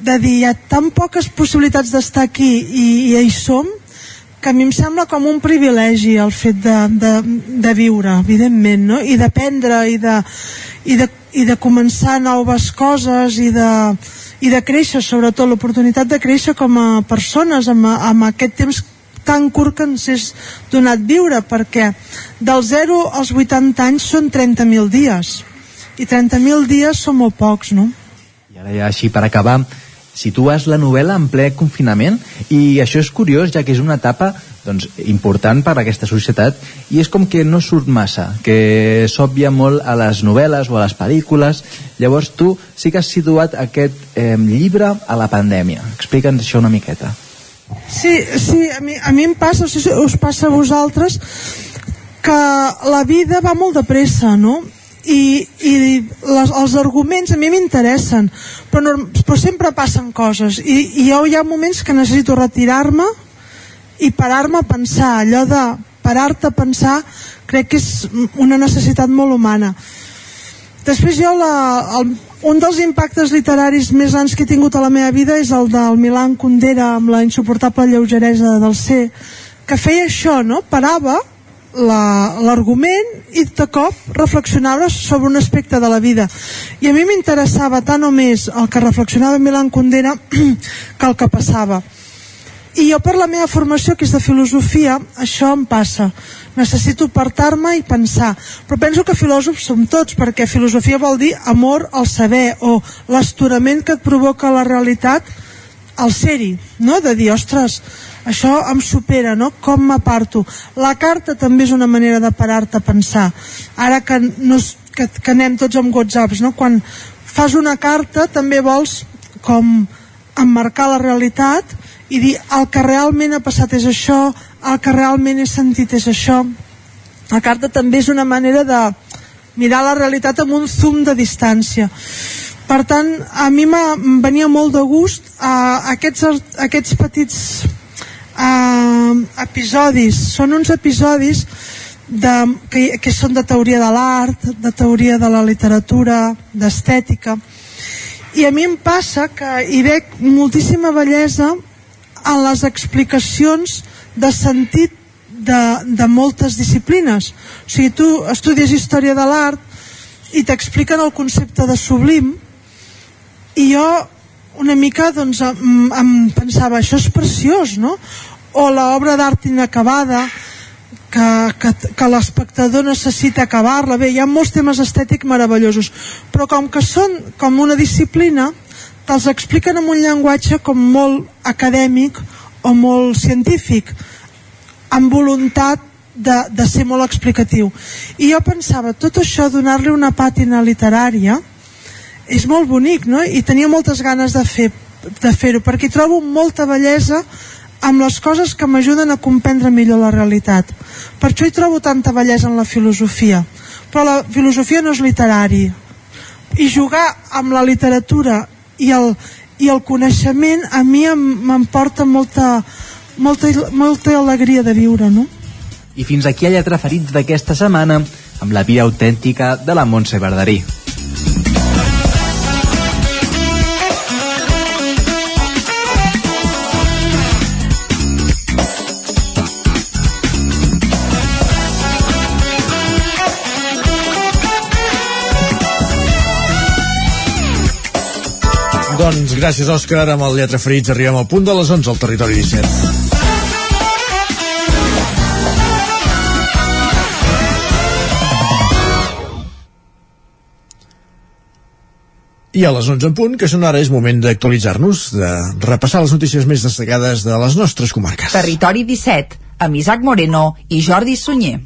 de dir hi ha tan poques possibilitats d'estar aquí i, i hi som que a mi em sembla com un privilegi el fet de, de, de viure, evidentment, no? i d'aprendre i de, i, de, i de començar noves coses i de, i de créixer, sobretot l'oportunitat de créixer com a persones amb, amb aquest temps tan curt que ens és donat viure, perquè del 0 als 80 anys són 30.000 dies, i 30.000 dies són molt pocs, no? I ara ja així per acabar, situes la novel·la en ple confinament i això és curiós ja que és una etapa doncs, important per a aquesta societat i és com que no surt massa que s'òbvia molt a les novel·les o a les pel·lícules. Llavors tu sí que has situat aquest eh, llibre a la pandèmia. Explica'ns això una miqueta. Sí, sí, a mi, a mi em passa, si us passa a vosaltres, que la vida va molt de pressa, no? I, i les, els arguments a mi m'interessen però, no, però sempre passen coses. I, i jo hi ha moments que necessito retirar-me i parar-me a pensar. Allò de parar-te a pensar crec que és una necessitat molt humana. Després jo, la, el, un dels impactes literaris més grans que he tingut a la meva vida és el del Milan Kundera amb la insuportable lleugeresa del ser, que feia això, no? Parava l'argument la, i de cop reflexionava sobre un aspecte de la vida. I a mi m'interessava tant o més el que reflexionava Milan Kundera que el que passava. I jo per la meva formació que és de filosofia això em passa. Necessito apartar-me i pensar. Però penso que filòsofs som tots perquè filosofia vol dir amor al saber o l'estorament que et provoca la realitat al ser-hi no? de dir, ostres, això em supera, no? Com m'aparto? La carta també és una manera de parar-te a pensar. Ara que, no, que, que anem tots amb whatsapps, no? Quan fas una carta també vols com emmarcar la realitat i dir el que realment ha passat és això, el que realment he sentit és això. La carta també és una manera de mirar la realitat amb un zoom de distància. Per tant, a mi em venia molt de gust uh, aquests, aquests petits uh, episodis. Són uns episodis de, que, que són de teoria de l'art, de teoria de la literatura, d'estètica. I a mi em passa que hi veig moltíssima bellesa en les explicacions de sentit de, de moltes disciplines. O sigui, tu estudies història de l'art i t'expliquen el concepte de sublim i jo una mica doncs, em, em pensava això és preciós no? O l'obra d'art inacabada que, que, que l'espectador necessita acabar-la bé, hi ha molts temes estètics meravellosos però com que són com una disciplina te'ls expliquen en un llenguatge com molt acadèmic o molt científic amb voluntat de, de ser molt explicatiu i jo pensava, tot això donar-li una pàtina literària és molt bonic, no? I tenia moltes ganes de fer de fer-ho, perquè trobo molta bellesa amb les coses que m'ajuden a comprendre millor la realitat. Per això hi trobo tanta bellesa en la filosofia. Però la filosofia no és literari. I jugar amb la literatura i el, i el coneixement a mi m'emporta molta, molta, molta alegria de viure, no? I fins aquí a lletra ferits d'aquesta setmana amb la vida autèntica de la Montse Verdarí. Doncs gràcies, Òscar. Amb el Lletra Ferits arribem al punt de les 11 al Territori 17. I a les 11 en punt, que són ara, és moment d'actualitzar-nos, de repassar les notícies més destacades de les nostres comarques. Territori 17, amb Isaac Moreno i Jordi Sunyer.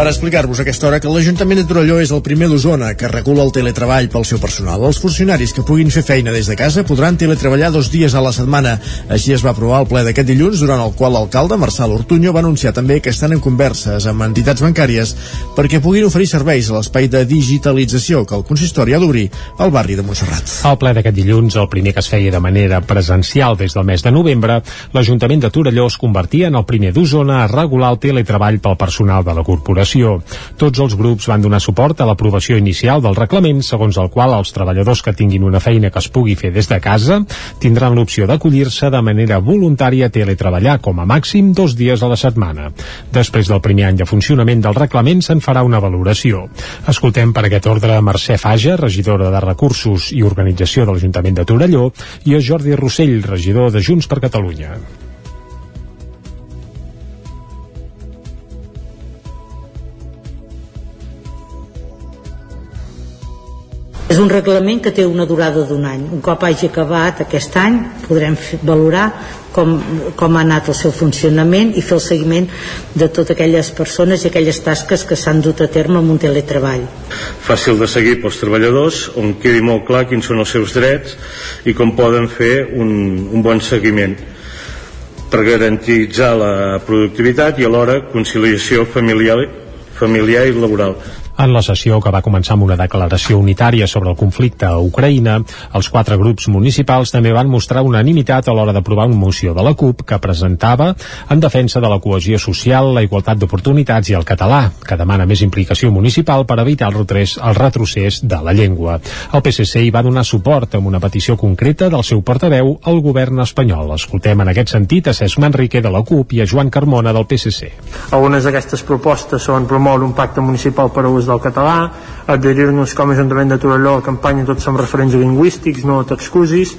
Per explicar-vos aquesta hora que l'Ajuntament de Torelló és el primer d'Osona que regula el teletreball pel seu personal. Els funcionaris que puguin fer feina des de casa podran teletreballar dos dies a la setmana. Així es va aprovar el ple d'aquest dilluns, durant el qual l'alcalde, Marçal Ortuño, va anunciar també que estan en converses amb entitats bancàries perquè puguin oferir serveis a l'espai de digitalització que el consistori ha d'obrir al barri de Montserrat. Al ple d'aquest dilluns, el primer que es feia de manera presencial des del mes de novembre, l'Ajuntament de Torelló es convertia en el primer d'Osona a regular el teletreball pel personal de la corporació aprovació. Tots els grups van donar suport a l'aprovació inicial del reglament, segons el qual els treballadors que tinguin una feina que es pugui fer des de casa tindran l'opció d'acollir-se de manera voluntària a teletreballar com a màxim dos dies a la setmana. Després del primer any de funcionament del reglament se'n farà una valoració. Escoltem per aquest ordre Mercè Faja, regidora de Recursos i Organització de l'Ajuntament de Torelló, i a Jordi Rossell, regidor de Junts per Catalunya. És un reglament que té una durada d'un any. Un cop hagi acabat aquest any podrem valorar com, com ha anat el seu funcionament i fer el seguiment de totes aquelles persones i aquelles tasques que s'han dut a terme amb un teletreball. Fàcil de seguir pels treballadors, on quedi molt clar quins són els seus drets i com poden fer un, un bon seguiment per garantitzar la productivitat i alhora conciliació familiar, familiar i laboral. En la sessió que va començar amb una declaració unitària sobre el conflicte a Ucraïna, els quatre grups municipals també van mostrar unanimitat a l'hora d'aprovar una moció de la CUP que presentava en defensa de la cohesió social, la igualtat d'oportunitats i el català, que demana més implicació municipal per evitar el retrocés, el retrocés de la llengua. El PSC hi va donar suport amb una petició concreta del seu portaveu al govern espanyol. Escoltem en aquest sentit a Cesc Manrique de la CUP i a Joan Carmona del PSC. Algunes d'aquestes propostes són promoure un pacte municipal per a ús del català, adherir-nos com a Ajuntament de Torelló a la campanya Tots som referents lingüístics, no t'excusis,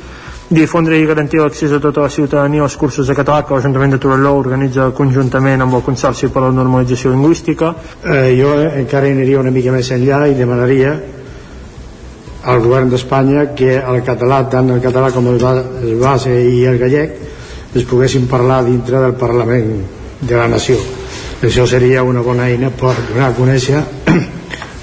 difondre i garantir l'accés a tota la ciutadania als cursos de català que l'Ajuntament de Torelló organitza conjuntament amb el Consorci per a la Normalització Lingüística. Eh, jo encara aniria una mica més enllà i demanaria al govern d'Espanya que el català, tant el català com el base i el gallec, es poguessin parlar dintre del Parlament de la Nació. Això seria una bona eina per donar a conèixer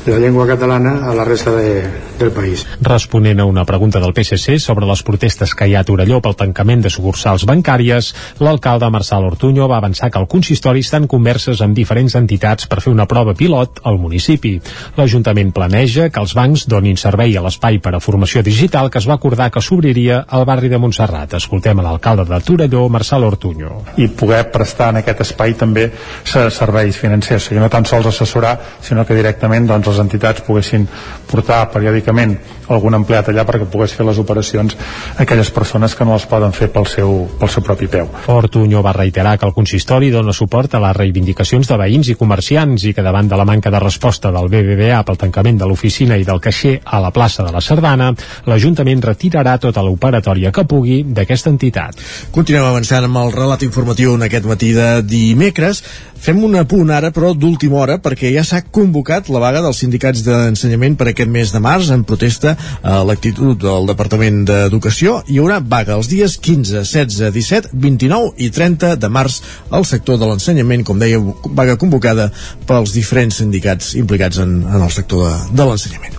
la llengua catalana a la resta de, del país. Responent a una pregunta del PSC sobre les protestes que hi ha a Torelló pel tancament de sucursals bancàries, l'alcalde Marçal Ortuño va avançar que el consistori està en converses amb diferents entitats per fer una prova pilot al municipi. L'Ajuntament planeja que els bancs donin servei a l'espai per a formació digital que es va acordar que s'obriria al barri de Montserrat. Escoltem a l'alcalde de Torelló, Marçal Ortuño. I poder prestar en aquest espai també serveis financers, o sigui, no tan sols assessorar, sinó que directament doncs, les entitats poguessin portar periòdicament algun empleat allà perquè pogués fer les operacions a aquelles persones que no les poden fer pel seu, pel seu propi peu. Ortuño va reiterar que el consistori dona suport a les reivindicacions de veïns i comerciants i que davant de la manca de resposta del BBVA pel tancament de l'oficina i del caixer a la plaça de la Sardana, l'Ajuntament retirarà tota l'operatòria que pugui d'aquesta entitat. Continuem avançant amb el relat informatiu en aquest matí de dimecres. Fem un apunt ara, però d'última hora, perquè ja s'ha convocat la vaga dels sindicats d'ensenyament per aquest mes de març en protesta a l'actitud del Departament d'Educació. Hi haurà vaga els dies 15, 16, 17, 29 i 30 de març al sector de l'ensenyament, com deia, vaga convocada pels diferents sindicats implicats en, en el sector de, de l'ensenyament.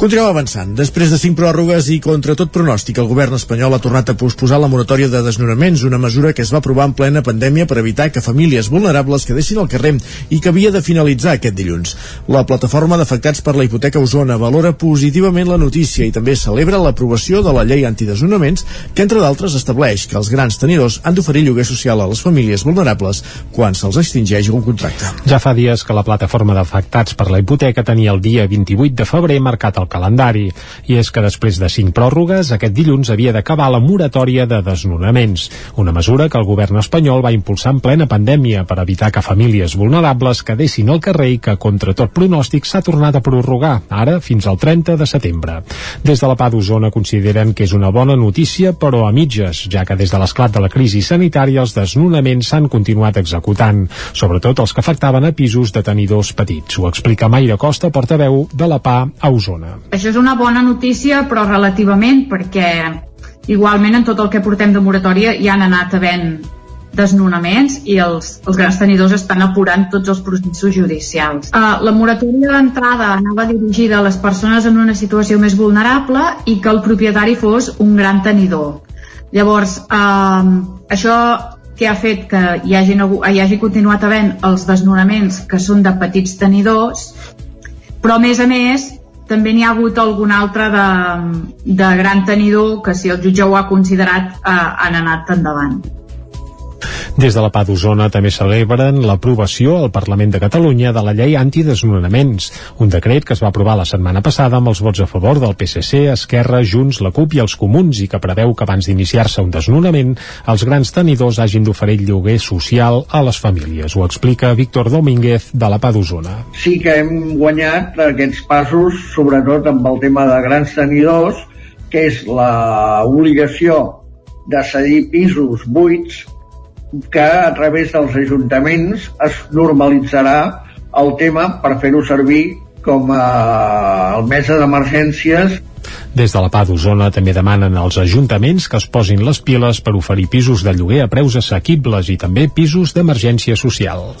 Continuem avançant. Després de cinc pròrrogues i contra tot pronòstic, el govern espanyol ha tornat a posposar la moratòria de desnonaments, una mesura que es va aprovar en plena pandèmia per evitar que famílies vulnerables quedessin al carrer i que havia de finalitzar aquest dilluns. La plataforma d'afectats per la hipoteca Osona valora positivament la notícia i també celebra l'aprovació de la llei antidesnonaments que, entre d'altres, estableix que els grans tenidors han d'oferir lloguer social a les famílies vulnerables quan se'ls extingeix un contracte. Ja fa dies que la plataforma d'afectats per la hipoteca tenia el dia 28 de febrer marcat al calendari. I és que després de cinc pròrrogues, aquest dilluns havia d'acabar la moratòria de desnonaments, una mesura que el govern espanyol va impulsar en plena pandèmia per evitar que famílies vulnerables quedessin al carrer i que, contra tot pronòstic, s'ha tornat a prorrogar, ara fins al 30 de setembre. Des de la PA d'Osona consideren que és una bona notícia, però a mitges, ja que des de l'esclat de la crisi sanitària els desnonaments s'han continuat executant, sobretot els que afectaven a pisos de tenidors petits. Ho explica Maire Costa, portaveu de la PA a Osona. Això és una bona notícia, però relativament, perquè igualment en tot el que portem de moratòria ja han anat havent desnonaments i els, els grans tenidors estan apurant tots els processos judicials. Uh, la moratòria d'entrada anava dirigida a les persones en una situació més vulnerable i que el propietari fos un gran tenidor. Llavors, uh, això que ha fet que hi hagi, hi hagi continuat havent els desnonaments que són de petits tenidors, però a més a més també n'hi ha hagut algun altre de, de gran tenidor que si el jutge ho ha considerat eh, han anat endavant. Des de la PA d'Osona també celebren l'aprovació al Parlament de Catalunya de la llei antidesnonaments, un decret que es va aprovar la setmana passada amb els vots a favor del PSC, Esquerra, Junts, la CUP i els Comuns i que preveu que abans d'iniciar-se un desnonament els grans tenidors hagin d'oferir lloguer social a les famílies. Ho explica Víctor Domínguez de la PA d'Osona. Sí que hem guanyat aquests passos, sobretot amb el tema de grans tenidors, que és l'obligació de cedir pisos buits que a través dels ajuntaments es normalitzarà el tema per fer-ho servir com a mesa d'emergències des de la PA d'Osona també demanen als ajuntaments que es posin les piles per oferir pisos de lloguer a preus assequibles i també pisos d'emergència social.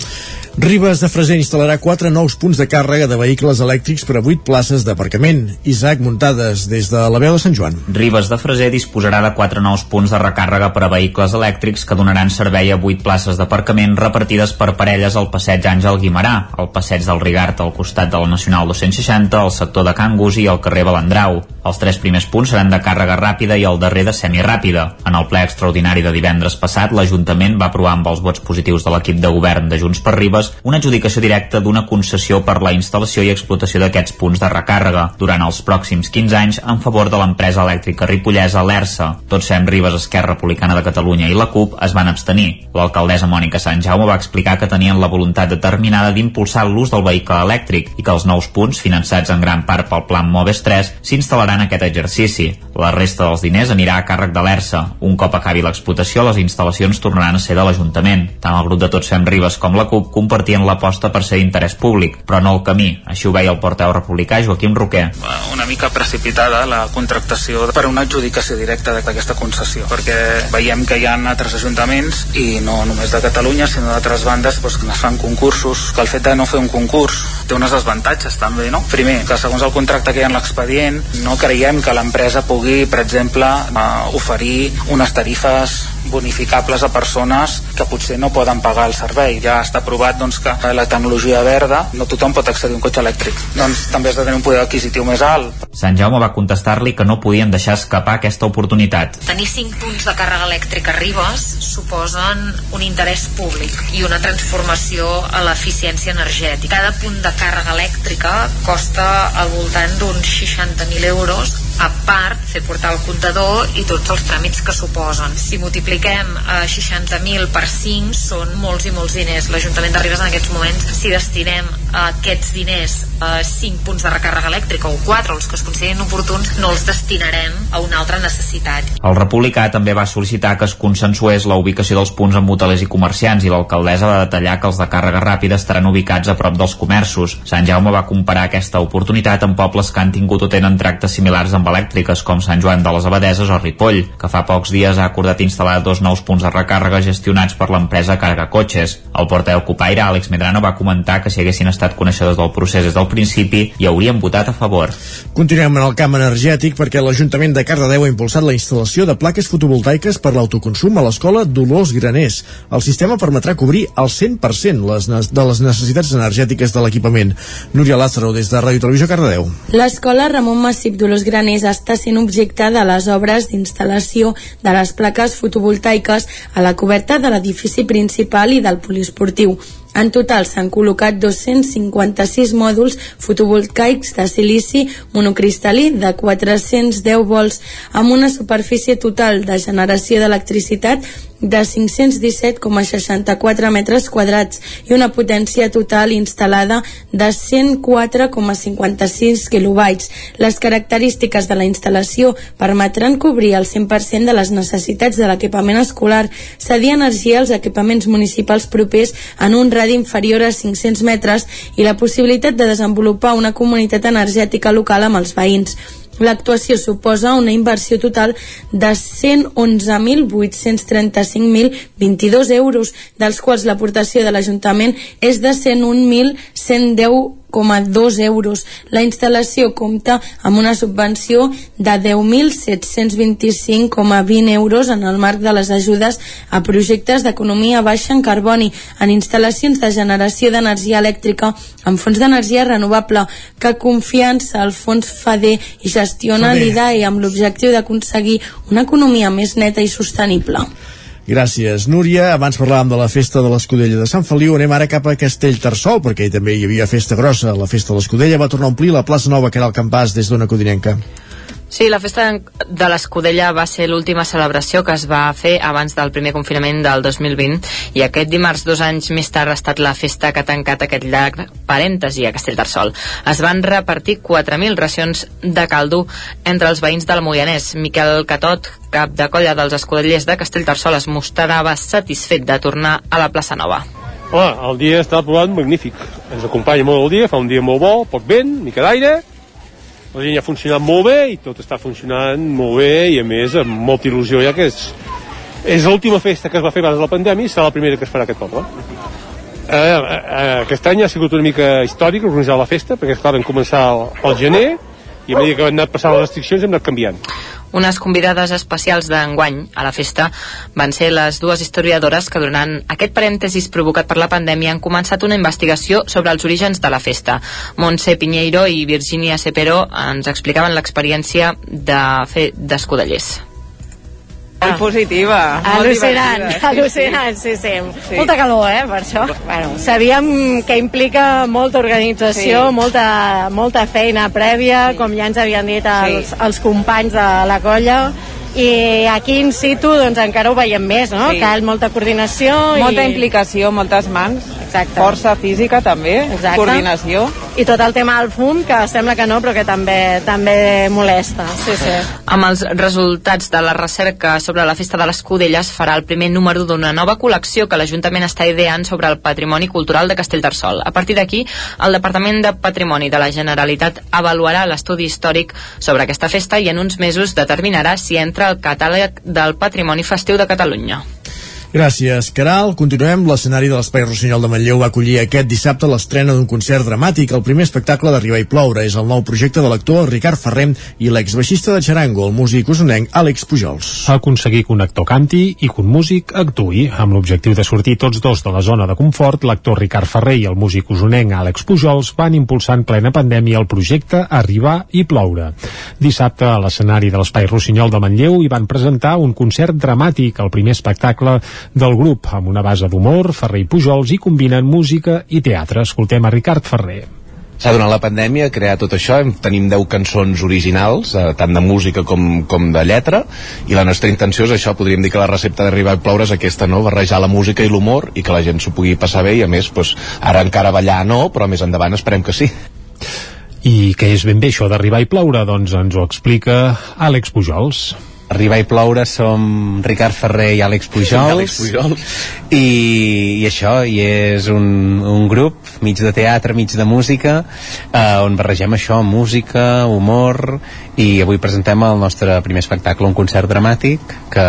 Ribes de Freser instal·larà quatre nous punts de càrrega de vehicles elèctrics per a 8 places d'aparcament. Isaac muntades des de la veu de Sant Joan. Ribes de Freser disposarà de quatre nous punts de recàrrega per a vehicles elèctrics que donaran servei a 8 places d'aparcament repartides per parelles al passeig Àngel Guimarà, al passeig del Rigart al costat de la Nacional 260, al sector de Can Gusi i al carrer Balandrau. Els tres primers punts seran de càrrega ràpida i el darrer de semiràpida. En el ple extraordinari de divendres passat, l'Ajuntament va aprovar amb els vots positius de l'equip de govern de Junts per Ribes una adjudicació directa d'una concessió per la instal·lació i explotació d'aquests punts de recàrrega durant els pròxims 15 anys en favor de l'empresa elèctrica ripollesa l'ERSA. Tots Sem Ribes, Esquerra Republicana de Catalunya i la CUP es van abstenir. L'alcaldessa Mònica Sant Jaume va explicar que tenien la voluntat determinada d'impulsar l'ús del vehicle elèctric i que els nous punts, finançats en gran part pel Plan Moves 3, s'instal·laran aquest exercici. La resta dels diners anirà a càrrec de l'ERSA. Un cop acabi l'explotació, les instal·lacions tornaran a ser de l'Ajuntament. Tant el grup de Tots Fem Ribes com la CUP compartien l'aposta per ser d'interès públic, però no el camí. Així ho veia el porteu republicà Joaquim Roquer. Una mica precipitada la contractació per una adjudicació directa d'aquesta concessió, perquè veiem que hi ha altres ajuntaments i no només de Catalunya, sinó d'altres bandes doncs, que es fan concursos, que el fet de no fer un concurs té uns desavantatges també, no? Primer, que segons el contracte que hi ha en l'expedient, no creiem que l'empresa pugui, per exemple, eh, oferir unes tarifes bonificables a persones que potser no poden pagar el servei. Ja està aprovat doncs, que la tecnologia verda no tothom pot accedir a un cotxe elèctric. Doncs també has de tenir un poder adquisitiu més alt. Sant Jaume va contestar-li que no podien deixar escapar aquesta oportunitat. Tenir 5 punts de càrrega elèctrica a Ribes suposen un interès públic i una transformació a l'eficiència energètica. Cada punt de càrrega elèctrica costa al voltant d'uns 60.000 euros a part fer portar el comptador i tots els tràmits que suposen. Si multipliquem eh, 60.000 per 5 són molts i molts diners. L'Ajuntament de Ribes en aquests moments, si destinem a aquests diners a 5 punts de recàrrega elèctrica o 4, els que es considerin oportuns, no els destinarem a una altra necessitat. El republicà també va sol·licitar que es consensués la ubicació dels punts amb hotelers i comerciants i l'alcaldessa va detallar que els de càrrega ràpida estaran ubicats a prop dels comerços. Sant Jaume va comparar aquesta oportunitat amb pobles que han tingut o tenen tractes similars amb elèctriques com Sant Joan de les Abadeses o Ripoll, que fa pocs dies ha acordat instal·lar dos nous punts de recàrrega gestionats per l'empresa Carga Cotxes. El portaveu Copaire, Àlex Medrano, va comentar que si haguessin estat coneixedors del procés des del principi hi haurien votat a favor. Continuem en el camp energètic perquè l'Ajuntament de Cardedeu ha impulsat la instal·lació de plaques fotovoltaiques per l'autoconsum a l'escola Dolors Graners. El sistema permetrà cobrir el 100% les de les necessitats energètiques de l'equipament. Núria Lázaro, des de Ràdio Televisió Cardedeu. L'escola Ramon Massip Dolors Graners està sent objecte de les obres d'instal·lació de les plaques fotovoltaiques a la coberta de l'edifici principal i del poliesportiu. En total s'han col·locat 256 mòduls fotovoltaics de silici monocristal·lí de 410 volts amb una superfície total de generació d'electricitat de 517,64 metres quadrats i una potència total instal·lada de 104,56 kilobytes. Les característiques de la instal·lació permetran cobrir el 100% de les necessitats de l'equipament escolar, cedir energia als equipaments municipals propers en un radi inferior a 500 metres i la possibilitat de desenvolupar una comunitat energètica local amb els veïns. L'actuació suposa una inversió total de 111.835.022 euros, dels quals l'aportació de l'Ajuntament és de 101.110 2 euros. La instal·lació compta amb una subvenció de 10.725,20 euros en el marc de les ajudes a projectes d'economia baixa en carboni en instal·lacions de generació d'energia elèctrica amb fons d'energia renovable que confiança al fons FADE i gestiona l'IDAE amb l'objectiu d'aconseguir una economia més neta i sostenible. Gràcies, Núria. Abans parlàvem de la festa de l'Escudella de Sant Feliu. Anem ara cap a Castellterçol, perquè hi també hi havia festa grossa. La festa de l'Escudella va tornar a omplir la plaça nova que era el campàs des d'una codinenca. Sí, la festa de l'Escudella va ser l'última celebració que es va fer abans del primer confinament del 2020 i aquest dimarts, dos anys més tard, ha estat la festa que ha tancat aquest llarg parèntesi a Castellterçol. Es van repartir 4.000 racions de caldo entre els veïns del Moianès. Miquel Catot, cap de colla dels escudellers de Castellterçol, es mostrava satisfet de tornar a la plaça Nova. Hola, el dia està provant magnífic. Ens acompanya molt el dia, fa un dia molt bo, poc vent, mica d'aire, la línia ha funcionat molt bé i tot està funcionant molt bé i a més amb molta il·lusió ja que és, és l'última festa que es va fer abans de la pandèmia i serà la primera que es farà aquest poble. Eh, eh, aquest any ha sigut una mica històric organitzar la festa, perquè clar, vam començar al gener i a mesura que han anat passant les restriccions hem anat canviant. Unes convidades especials d'enguany a la festa van ser les dues historiadores que durant aquest parèntesis provocat per la pandèmia han començat una investigació sobre els orígens de la festa. Montse Pinheiro i Virginia Cepero ens explicaven l'experiència de fer d'escudellers. Molt positiva. molt Al·lucinant, sí, al·lucinant, sí, sí. Sí. Molta calor, eh, per això. Bueno, sabíem que implica molta organització, Sí. molta, molta feina prèvia, com ja ens havien dit els, Sí. els companys de la colla, i aquí in situ doncs encara ho veiem més, no? Sí. Cal molta coordinació Molta i... implicació, moltes mans, Exacte. força física també, Exacte. coordinació. I tot el tema del fum, que sembla que no, però que també també molesta. Sí, sí. Amb els resultats de la recerca sobre la festa de l'Escudella es farà el primer número d'una nova col·lecció que l'Ajuntament està ideant sobre el patrimoni cultural de Castellterçol. A partir d'aquí, el Departament de Patrimoni de la Generalitat avaluarà l'estudi històric sobre aquesta festa i en uns mesos determinarà si entra al catàleg del Patrimoni Festiu de Catalunya. Gràcies, Caral. Continuem. L'escenari de l'Espai Rossinyol de Manlleu va acollir aquest dissabte l'estrena d'un concert dramàtic. El primer espectacle d'Arribar i ploure és el nou projecte de l'actor Ricard Ferrer i l'exbaixista de Charango, el músic usonenc Àlex Pujols. aconseguir que un actor canti i que un músic actui. Amb l'objectiu de sortir tots dos de la zona de confort, l'actor Ricard Ferrer i el músic usonenc Àlex Pujols van impulsar en plena pandèmia el projecte Arribar i ploure. Dissabte, a l'escenari de l'Espai Rossinyol de Manlleu, hi van presentar un concert dramàtic, el primer espectacle del grup, amb una base d'humor, Ferrer i Pujols, i combinen música i teatre. Escoltem a Ricard Ferrer. S'ha donat la pandèmia, crear tot això, hem, tenim 10 cançons originals, eh, tant de música com, com de lletra, i la nostra intenció és això, podríem dir que la recepta d'arribar a ploure és aquesta, no? barrejar la música i l'humor i que la gent s'ho pugui passar bé i a més, doncs, ara encara ballar no, però més endavant esperem que sí. I què és ben bé això d'arribar i ploure? Doncs ens ho explica Àlex Pujols. Arribar i ploure som Ricard Ferrer i Àlex Pujols, Àlex Pujols. I, i això i és un, un grup mig de teatre, mig de música eh, on barregem això, música humor i avui presentem el nostre primer espectacle, un concert dramàtic que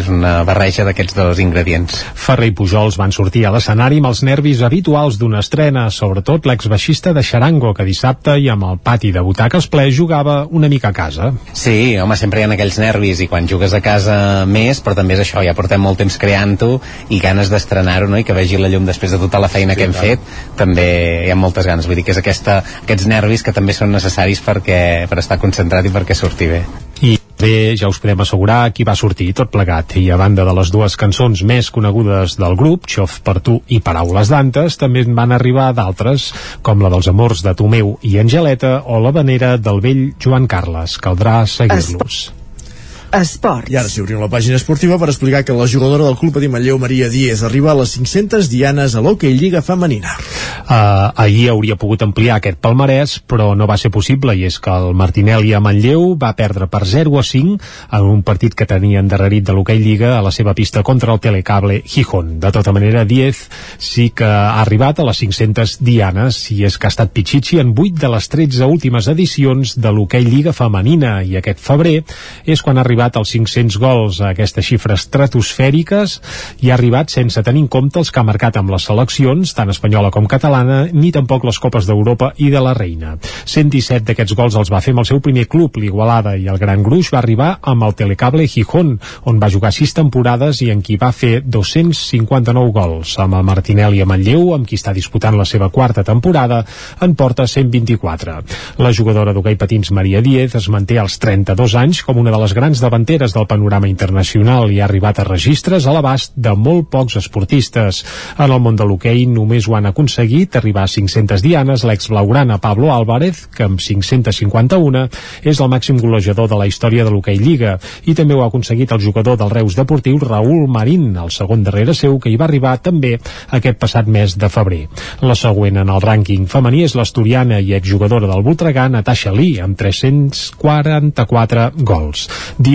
és una barreja d'aquests dos ingredients Ferrer i Pujols van sortir a l'escenari amb els nervis habituals d'una estrena, sobretot l'exbaixista de Xarango, que dissabte i amb el pati de butaques ple jugava una mica a casa. Sí, home, sempre hi ha aquells nervis i quan jugues a casa més, però també és això, ja portem molt temps creant-ho i ganes d'estrenar-ho, no? I que vegi la llum després de tota la feina Sí, que hem clar. fet, també hi ha moltes ganes. Vull dir que és aquesta, aquests nervis que també són necessaris perquè, per estar concentrat i perquè surti bé. I bé, ja us podem assegurar qui va sortir tot plegat. I a banda de les dues cançons més conegudes del grup, Xof per tu i Paraules d'Antes, també en van arribar d'altres, com la dels amors de Tomeu i Angeleta o la vanera del vell Joan Carles. Caldrà seguir-los. Esports. I ara sí, obrim la pàgina esportiva per explicar que la jugadora del Club de Manlleu, Maria Díez, arriba a les 500 dianes a l'Hockey Lliga Femenina. Uh, ahir hauria pogut ampliar aquest palmarès, però no va ser possible, i és que el Martinelli a Manlleu va perdre per 0 a 5 en un partit que tenia endarrerit de l'Hockey Lliga a la seva pista contra el Telecable Gijón. De tota manera, Diez sí que ha arribat a les 500 dianes, i és que ha estat Pichichi en 8 de les 13 últimes edicions de l'Hockey Lliga Femenina, i aquest febrer és quan ha arribat als 500 gols a aquestes xifres estratosfèriques i ha arribat sense tenir en compte els que ha marcat amb les seleccions, tant espanyola com catalana, ni tampoc les Copes d'Europa i de la Reina. 117 d'aquests gols els va fer amb el seu primer club, l'Igualada, i el Gran Gruix va arribar amb el Telecable Gijón, on va jugar 6 temporades i en qui va fer 259 gols. Amb el Martinelli a Manlleu, amb qui està disputant la seva quarta temporada, en porta 124. La jugadora d'hoquei patins Maria Diez es manté als 32 anys com una de les grans davanteres del panorama internacional i ha arribat a registres a l'abast de molt pocs esportistes. En el món de l'hoquei només ho han aconseguit arribar a 500 dianes l'ex-blaugrana Pablo Álvarez, que amb 551 és el màxim golejador de la història de l'hoquei Lliga, i també ho ha aconseguit el jugador del Reus Deportiu Raúl Marín, el segon darrere seu, que hi va arribar també aquest passat mes de febrer. La següent en el rànquing femení és l'asturiana i exjugadora del Voltregà, Natasha Lee, amb 344 gols.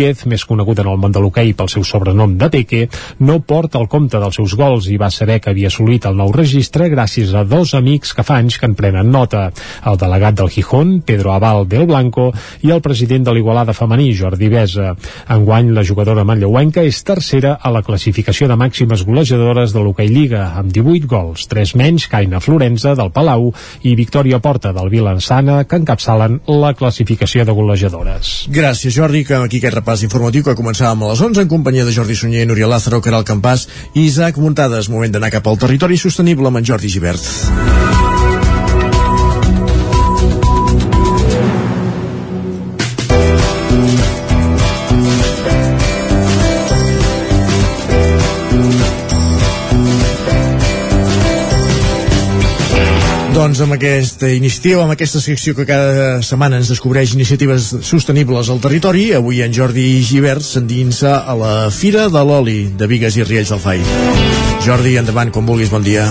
Diez, més conegut en el món de l'hoquei pel seu sobrenom de Peque, no porta el compte dels seus gols i va saber que havia assolit el nou registre gràcies a dos amics que fa anys que en prenen nota. El delegat del Gijón, Pedro Aval del Blanco, i el president de l'Igualada femení, Jordi Besa. Enguany, la jugadora manlleuenca és tercera a la classificació de màximes golejadores de l'Hockey Lliga, amb 18 gols, 3 menys que Aina Florenza del Palau i Victòria Porta del Vilansana, que encapçalen la classificació de golejadores. Gràcies, Jordi, que aquí aquest repàs informatiu que començàvem a les 11 en companyia de Jordi Sunyer, Núria Lázaro, Caral Campàs i Isaac Muntades. Moment d'anar cap al territori sostenible amb en Jordi Givert. Doncs amb aquesta iniciativa, amb aquesta secció que cada setmana ens descobreix iniciatives sostenibles al territori, avui en Jordi Givert s'endinsa a la Fira de l'Oli de Vigues i Riells del Fai. Jordi, endavant, quan vulguis, bon dia.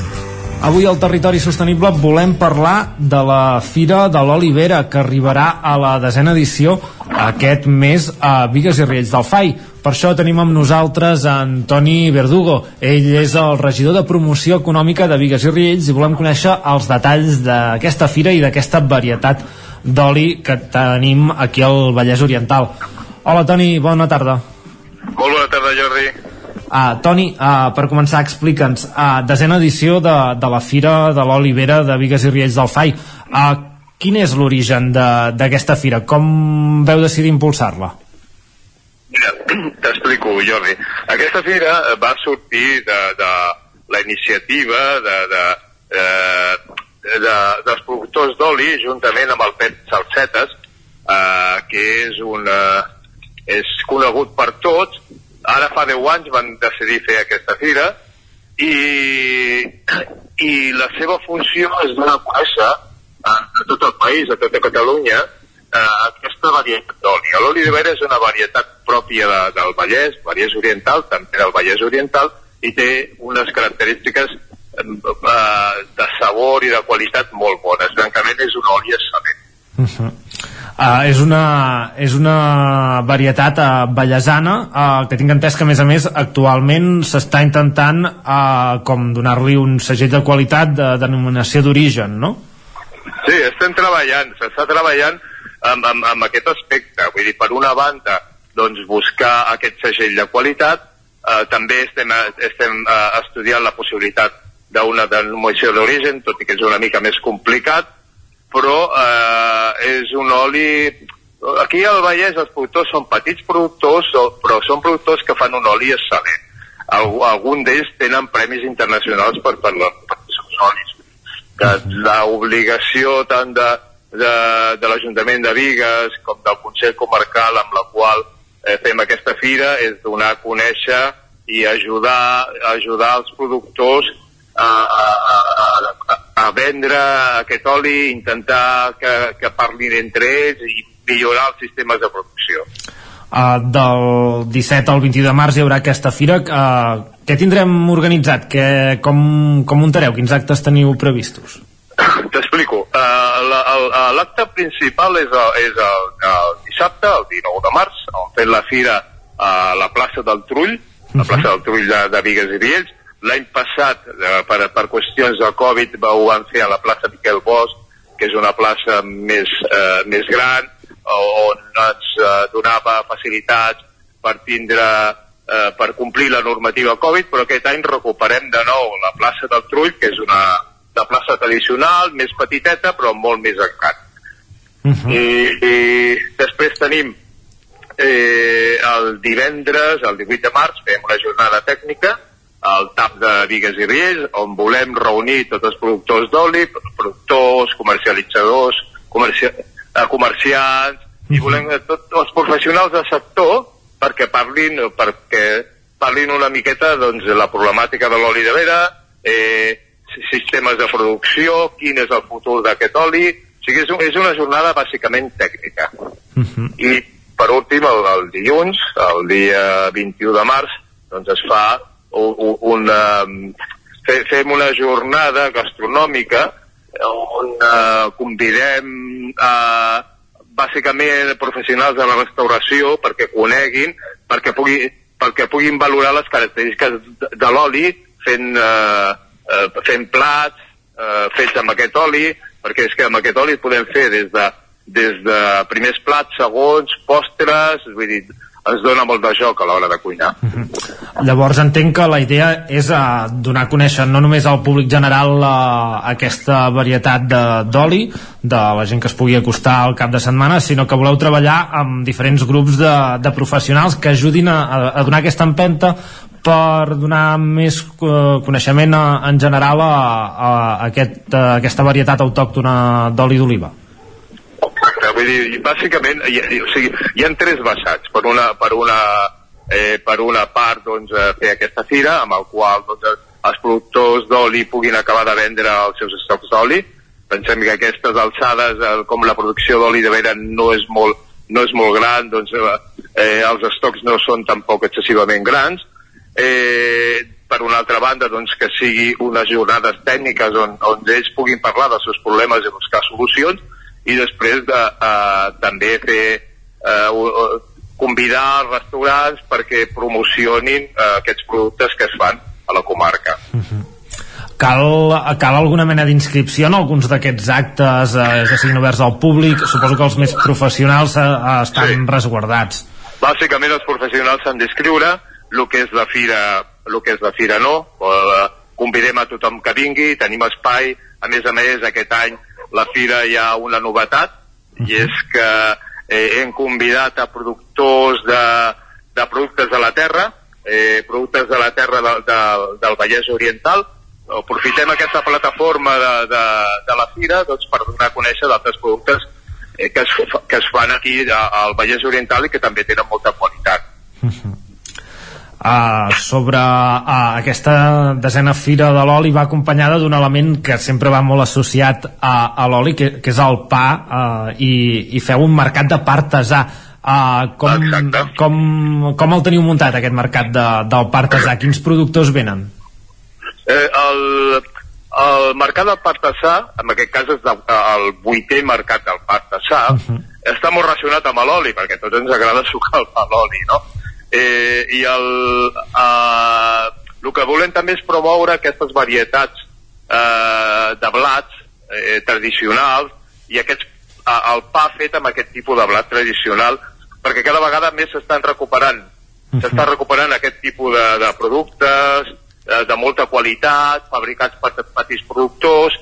Avui al Territori Sostenible volem parlar de la Fira de l'Olivera que arribarà a la desena edició aquest mes a Vigues i Riells del Fai. Per això tenim amb nosaltres en Toni Verdugo. Ell és el regidor de promoció econòmica de Vigues i Riells i volem conèixer els detalls d'aquesta fira i d'aquesta varietat d'oli que tenim aquí al Vallès Oriental. Hola Toni, bona tarda. Molt bona tarda Jordi. Uh, Toni, uh, per començar, explica'ns, uh, desena edició de, de la Fira de l'Olivera de Vigues i Riells del Fai. Uh, quin és l'origen d'aquesta fira? Com veu decidir impulsar-la? Mira, t'explico, Jordi. Aquesta fira va sortir de, de la iniciativa de, de, eh, de, dels productors d'oli juntament amb el Pet Salsetes, eh, que és, una, és conegut per tots, ara fa 10 anys van decidir fer aquesta fira i, i la seva funció és donar a conèixer a, a tot el país, a tota Catalunya, eh, aquesta varietat d'oli. L'oli de vera és una varietat pròpia de, del Vallès, Vallès Oriental, també del Vallès Oriental, i té unes característiques eh, de sabor i de qualitat molt bones. Francament és un oli excel·lent. Uh -huh. Uh, és, una, és una varietat uh, ballesana uh, que tinc entès que a més a més actualment s'està intentant uh, com donar-li un segell de qualitat de denominació d'origen, no? Sí, estem treballant, s'està treballant amb, amb, amb aquest aspecte, vull dir, per una banda doncs buscar aquest segell de qualitat uh, també estem, estem uh, estudiant la possibilitat d'una denominació d'origen, tot i que és una mica més complicat, però eh, és un oli... Aquí al Vallès els productors són petits productors, però són productors que fan un oli excel·lent. Alg algun d'ells tenen premis internacionals per, per, la, seus olis. Que l'obligació tant de, de, de l'Ajuntament de Vigues com del Consell Comarcal amb la qual eh, fem aquesta fira és donar a conèixer i ajudar, ajudar els productors a, a, a, a, vendre aquest oli, intentar que, que parlin entre ells i millorar els sistemes de producció. Uh, del 17 al 21 de març hi haurà aquesta fira. Uh, què tindrem organitzat? Que, com, com muntareu? Quins actes teniu previstos? T'explico. Uh, L'acte principal és, el, és el, el dissabte, el 19 de març, on fem la fira a la plaça del Trull, la plaça del Trull de, de Vigues i Riells, L'any passat, eh, per, per qüestions de Covid, ho van fer a la plaça Miquel Bosch, que és una plaça més, eh, més gran, on ens eh, donava facilitats per tindre eh, per complir la normativa Covid, però aquest any recuperem de nou la plaça del Trull, que és una, una plaça tradicional, més petiteta, però molt més encant. Uh -huh. I, I després tenim eh, el divendres, el 18 de març, fem una jornada tècnica, al TAP de Vigues i Riells, on volem reunir tots els productors d'oli, productors, comercialitzadors, comerci eh, comerciants, i volem tots els professionals del sector perquè parlin, perquè parlin una miqueta doncs, la problemàtica de l'oli de vera, eh, sistemes de producció, quin és el futur d'aquest oli, o sigui, és, un, és una jornada bàsicament tècnica. Uh -huh. I per últim, el, el dilluns, el dia 21 de març, doncs es fa una, fem una jornada gastronòmica on uh, convidem uh, bàsicament professionals de la restauració perquè coneguin, perquè, pugui, perquè puguin valorar les característiques de, de l'oli fent, uh, fent plats eh, fets amb aquest oli, perquè és que amb aquest oli podem fer des de, des de primers plats, segons, postres, vull dir, ens dona molt de joc a l'hora de cuinar. Llavors entenc que la idea és uh, donar a conèixer no només al públic general uh, aquesta varietat de- d'oli, de, la gent que es pugui acostar al cap de setmana, sinó que voleu treballar amb diferents grups de, de professionals que ajudin a, a, a donar aquesta empenta per donar més uh, coneixement a, en general a, a, aquest, a aquesta varietat autòctona d'oli d'oliva. Vull dir, i bàsicament hi, hi, o sigui, hi ha tres vessants. Per una, per una, eh, per una part, doncs, eh, fer aquesta fira, amb el qual doncs, els productors d'oli puguin acabar de vendre els seus estocs d'oli. Pensem que aquestes alçades, eh, com la producció d'oli de vera no és molt, no és molt gran, doncs eh, eh, els estocs no són tampoc excessivament grans. Eh, per una altra banda, doncs, que sigui unes jornades tècniques on, on ells puguin parlar dels seus problemes i buscar solucions, i després de, eh, també fer eh, convidar els restaurants perquè promocionin eh, aquests productes que es fan a la comarca. Cal, cal alguna mena d'inscripció en alguns d'aquests actes, eh, ja siguin oberts al públic? Suposo que els més professionals eh, estan sí. resguardats. Bàsicament els professionals s'han d'inscriure, el que és la fira, el que és la fira no, eh, convidem a tothom que vingui, tenim espai, a més a més aquest any la fira hi ha una novetat, i és que eh, hem convidat a productors de, de productes de la terra, eh, productes de la terra de, de, del Vallès Oriental, aprofitem aquesta plataforma de, de, de la fira doncs, per donar a conèixer d'altres productes eh, que, es, que es fan aquí a- al Vallès Oriental i que també tenen molta qualitat. Uh, sobre uh, aquesta desena fira de l'oli va acompanyada d'un element que sempre va molt associat a, a l'oli, que, que és el pa, uh, i, i feu un mercat de pa artesà. Uh, com, com, com el teniu muntat, aquest mercat de, del pa artesà? Quins productors venen? Eh, el, el mercat del Partassà, en aquest cas és de, el vuitè mercat del Partassà, uh -huh. està molt relacionat amb l'oli, perquè tots ens agrada sucar el pa l'oli, no? Eh, I el, eh, el que volem també és promoure aquestes varietats eh, de blats eh, tradicionals i aquests, eh, el pa fet amb aquest tipus de blat tradicional perquè cada vegada més s'estan recuperant s'està recuperant aquest tipus de, de productes eh, de molta qualitat, fabricats per petits productors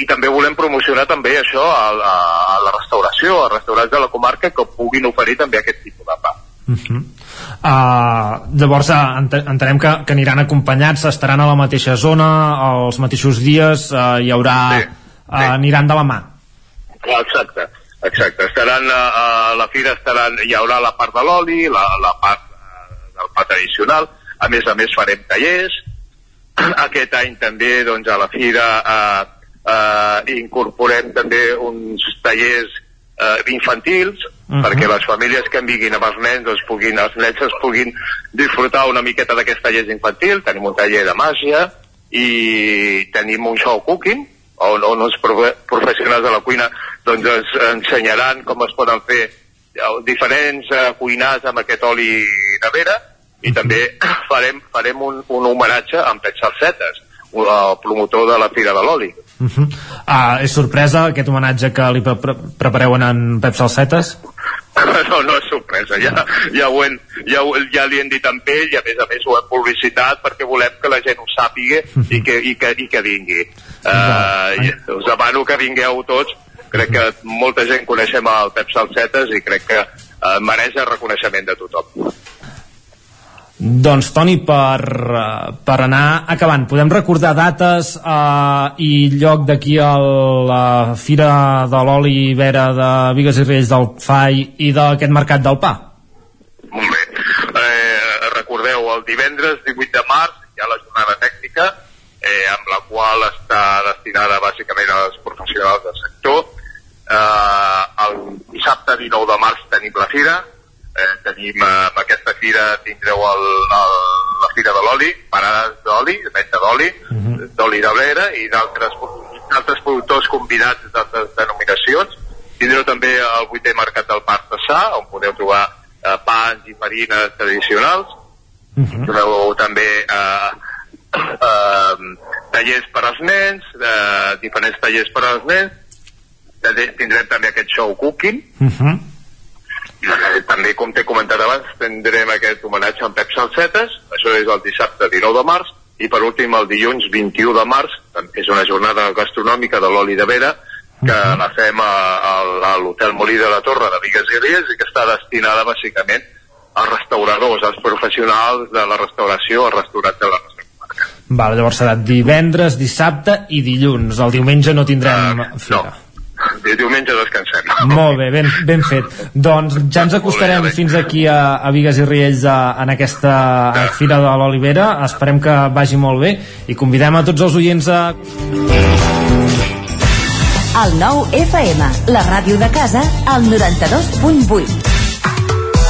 i també volem promocionar també això a, a, a la restauració, als restaurants de la comarca que puguin oferir també aquest tipus de pa. Uh -huh. uh, llavors uh, ent entenem que, que aniran acompanyats estaran a la mateixa zona els mateixos dies uh, hi haurà sí, sí. Uh, aniran de la mà Exacte, exacte. Estaran a, a la fira estaran, hi haurà la part de l'oli, la, la part del pa tradicional, a més a més farem tallers, aquest any també doncs, a la fira eh, eh, incorporem també uns tallers eh, infantils uh -huh. perquè les famílies que en vinguin amb els nens doncs, puguin, els nens es puguin disfrutar una miqueta d'aquests tallers infantils tenim un taller de màgia i tenim un show cooking on, on els profe professionals de la cuina doncs ens ensenyaran com es poden fer eh, diferents eh, cuinars amb aquest oli de vera i també farem, farem un, un homenatge amb Pet Salsetes el promotor de la Fira de l'Oli uh -huh. uh, és sorpresa aquest homenatge que li pre pre prepareu en Pep Salsetes? No, no és sorpresa, ja, ja, ho hem, ja, ho, ja li hem dit amb ell i a més a més ho hem publicitat perquè volem que la gent ho sàpiga i que, i que, i que vingui. Uh, us demano que vingueu tots, crec que molta gent coneixem el Pep Salsetes i crec que uh, mereix el reconeixement de tothom. Doncs, Toni, per, eh, per anar acabant, podem recordar dates eh, i lloc d'aquí a la Fira de l'Oli Vera de Vigues i Riells del FAI i d'aquest mercat del pa? Molt bé. Eh, recordeu, el divendres 18 de març hi ha la jornada tècnica, eh, amb la qual està destinada bàsicament als professionals del sector. Eh, el dissabte 19 de març tenim la fira, eh, tenim eh, amb aquesta fira tindreu el, el, la fira de l'oli, parades d'oli, venda d'oli, uh -huh. d'oli de blera i d'altres altres productors convidats d'altres denominacions. Tindreu també el vuitè mercat del Parc de Sà, on podeu trobar eh, pans i farines tradicionals. Uh -huh. Trobeu també eh, eh, tallers per als nens, eh, diferents tallers per als nens, tindrem també aquest show cooking, Uh -huh. També, com t'he comentat abans, tindrem aquest homenatge a en Pep Salsetes, això és el dissabte 19 de març, i per últim el dilluns 21 de març, és una jornada gastronòmica de l'oli de Vera, que la fem a, a, a l'Hotel Molí de la Torre de Vigues i Riells i que està destinada bàsicament als restauradors, als professionals de la restauració, als restaurants de la nostra Vale, llavors serà divendres, dissabte i dilluns. El diumenge no tindrem fira. De diumenge descansem. Molt bé, ben, ben fet. Doncs ja ens acostarem fins aquí a, a Vigues i Riells a, en aquesta Fira de l'Olivera. Esperem que vagi molt bé i convidem a tots els oients a... El nou FM, la ràdio de casa, al 92.8.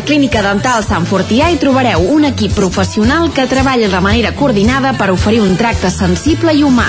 la Clínica Dental Sant Fortià hi trobareu un equip professional que treballa de manera coordinada per oferir un tracte sensible i humà.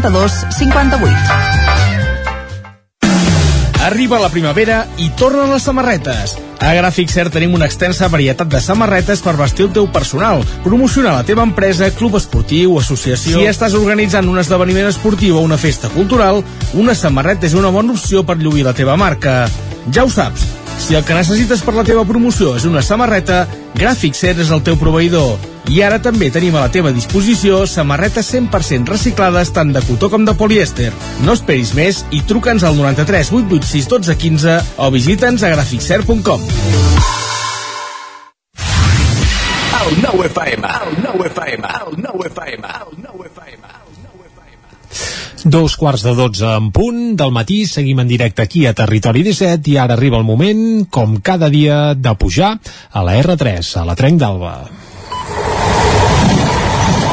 92 58. Arriba la primavera i tornen les samarretes. A Gràfic Cert tenim una extensa varietat de samarretes per vestir el teu personal, promocionar la teva empresa, club esportiu, associació... Si estàs organitzant un esdeveniment esportiu o una festa cultural, una samarreta és una bona opció per lluir la teva marca. Ja ho saps, si el que necessites per la teva promoció és una samarreta, Gràfic Cert és el teu proveïdor. I ara també tenim a la teva disposició samarretes 100% reciclades tant de cotó com de polièster. No esperis més i truca'ns al 93 886 12 15 o visita'ns a graficcert.com. El nou FM, el nou FM, el nou FM, el nou FM. Dos quarts de dotze en punt del matí, seguim en directe aquí a Territori 17 i ara arriba el moment, com cada dia, de pujar a la R3, a la Trenc d'Alba.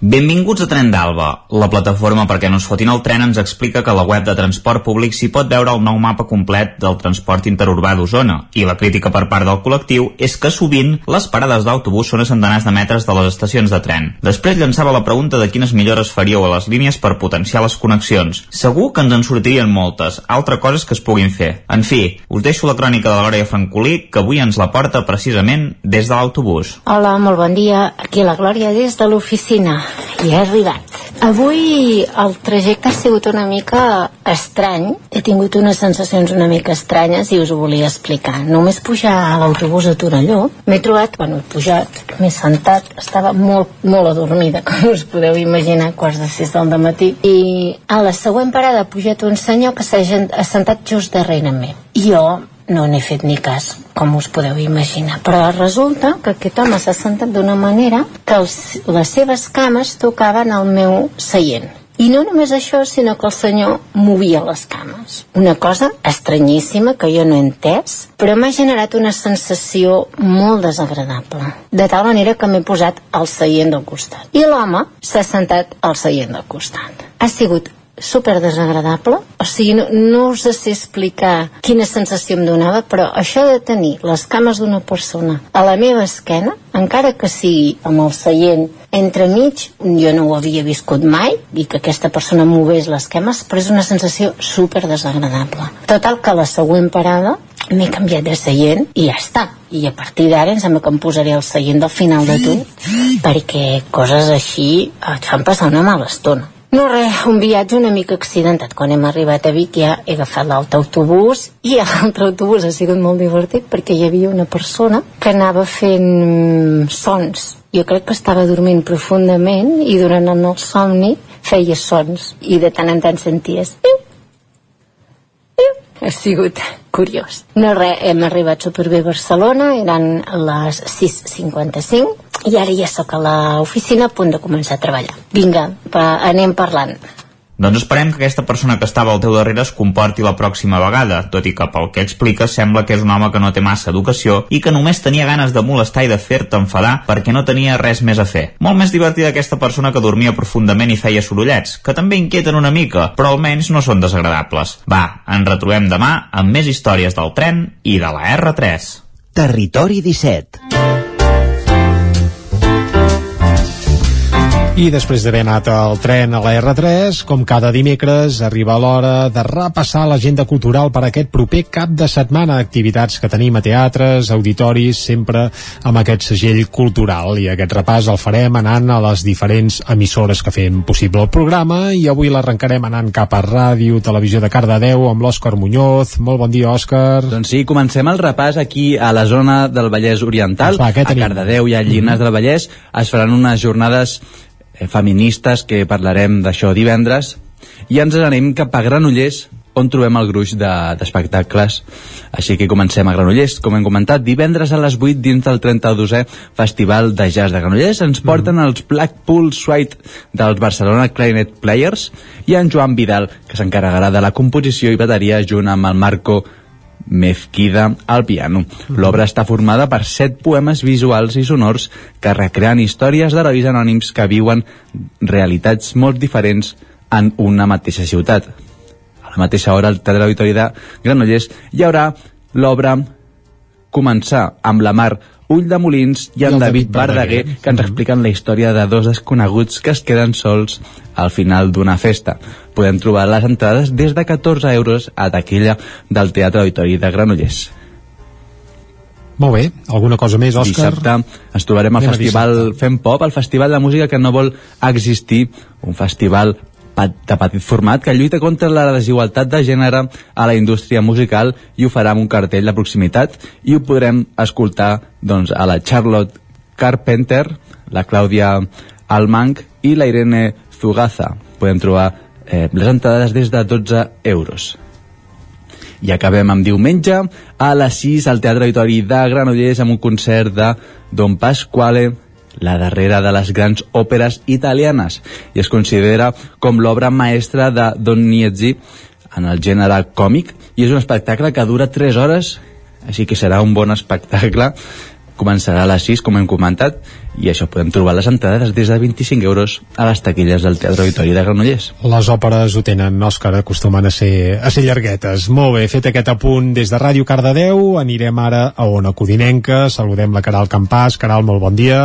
Benvinguts a Tren d'Alba. La plataforma perquè no es fotin el tren ens explica que a la web de transport públic s'hi pot veure el nou mapa complet del transport interurbà d'Osona i la crítica per part del col·lectiu és que sovint les parades d'autobús són a centenars de metres de les estacions de tren. Després llançava la pregunta de quines millores faríeu a les línies per potenciar les connexions. Segur que ens en sortirien moltes, altra coses que es puguin fer. En fi, us deixo la crònica de la Glòria Francolí que avui ens la porta precisament des de l'autobús. Hola, molt bon dia. Aquí la Glòria des de l'oficina. I he arribat. Avui el trajecte ha sigut una mica estrany. He tingut unes sensacions una mica estranyes i us ho volia explicar. Només pujar a l'autobús a Torelló, m'he trobat, bueno, he pujat, m'he sentat, estava molt, molt adormida, com us podeu imaginar, quarts de sis del matí, i a la següent parada ha pujat un senyor que s'ha sentat just darrere meu. I jo no n'he fet ni cas, com us podeu imaginar. Però resulta que aquest home s'ha sentat d'una manera que els, les seves cames tocaven al meu seient. I no només això, sinó que el senyor movia les cames. Una cosa estranyíssima que jo no he entès, però m'ha generat una sensació molt desagradable. De tal manera que m'he posat al seient del costat. I l'home s'ha sentat al seient del costat. Ha sigut super desagradable o sigui, no, no us sé explicar quina sensació em donava però això de tenir les cames d'una persona a la meva esquena encara que sigui amb el seient entremig, jo no ho havia viscut mai i que aquesta persona mogués les cames però és una sensació super desagradable total que la següent parada m'he canviat de seient i ja està. I a partir d'ara em sembla que em posaré el seient del final de tu perquè coses així et fan passar una mala estona no res, un viatge una mica accidentat. Quan hem arribat a Vic ja he agafat l'altre autobús i l'altre autobús ha sigut molt divertit perquè hi havia una persona que anava fent sons. Jo crec que estava dormint profundament i durant el somni feia sons i de tant en tant senties ha sigut curiós. No res, hem arribat superbé a Barcelona, eren les 6.55 i ara ja sóc a l'oficina a punt de començar a treballar. Vinga, pa, anem parlant. Doncs esperem que aquesta persona que estava al teu darrere es comporti la pròxima vegada, tot i que pel que explica sembla que és un home que no té massa educació i que només tenia ganes de molestar i de fer-te enfadar perquè no tenia res més a fer. Molt més divertida aquesta persona que dormia profundament i feia sorollets, que també inquieten una mica, però almenys no són desagradables. Va, ens retrobem demà amb més històries del tren i de la R3. Territori 17 I després d'haver anat al tren a la R3, com cada dimecres, arriba l'hora de repassar l'agenda cultural per aquest proper cap de setmana. Activitats que tenim a teatres, auditoris, sempre amb aquest segell cultural. I aquest repàs el farem anant a les diferents emissores que fem possible el programa i avui l'arrencarem anant cap a Ràdio, Televisió de Cardedeu amb l'Òscar Muñoz. Molt bon dia, Òscar. Doncs sí, comencem el repàs aquí a la zona del Vallès Oriental. Doncs va, a Cardedeu i a Llinars mm -hmm. del Vallès es faran unes jornades feministes que parlarem d'això divendres i ens anem cap a Granollers on trobem el gruix d'espectacles. De, Així que comencem a Granollers, com hem comentat, divendres a les 8 dins del 32è Festival de Jazz de Granollers ens porten mm. els Blackpool Suite dels Barcelona Clarinet Players i en Joan Vidal, que s'encarregarà de la composició i bateria junt amb el Marco Mezquida al piano. L'obra està formada per set poemes visuals i sonors que recreen històries d'herois anònims que viuen realitats molt diferents en una mateixa ciutat. A la mateixa hora, al Teatre Auditori de Granollers hi haurà l'obra Començar amb la mar Ull de Molins i en I David Verdaguer, que ens expliquen la història de dos desconeguts que es queden sols al final d'una festa. Podem trobar les entrades des de 14 euros a taquilla del Teatre Auditori de Granollers. Molt bé, alguna cosa més, Òscar? Dissabte ens trobarem al Festival dissabte. Fem Pop, el festival de música que no vol existir, un festival de petit format que lluita contra la desigualtat de gènere a la indústria musical i ho farà amb un cartell de proximitat i ho podrem escoltar doncs, a la Charlotte Carpenter, la Clàudia Almanc i la Irene Zugaza. Podem trobar eh, les entrades des de 12 euros. I acabem amb diumenge a les 6 al Teatre Auditori de Granollers amb un concert de Don Pasquale la darrera de les grans òperes italianes i es considera com l'obra maestra de Donizetti en el gènere còmic i és un espectacle que dura 3 hores així que serà un bon espectacle començarà a les 6, com hem comentat, i això podem trobar les entrades des de 25 euros a les taquilles del Teatre Auditori de Granollers. Les òperes ho tenen, Òscar, acostumen a ser, a ser llarguetes. Molt bé, fet aquest apunt des de Ràdio Cardedeu, anirem ara a Ona Codinenca, saludem la Caral Campàs. Caral, molt bon dia.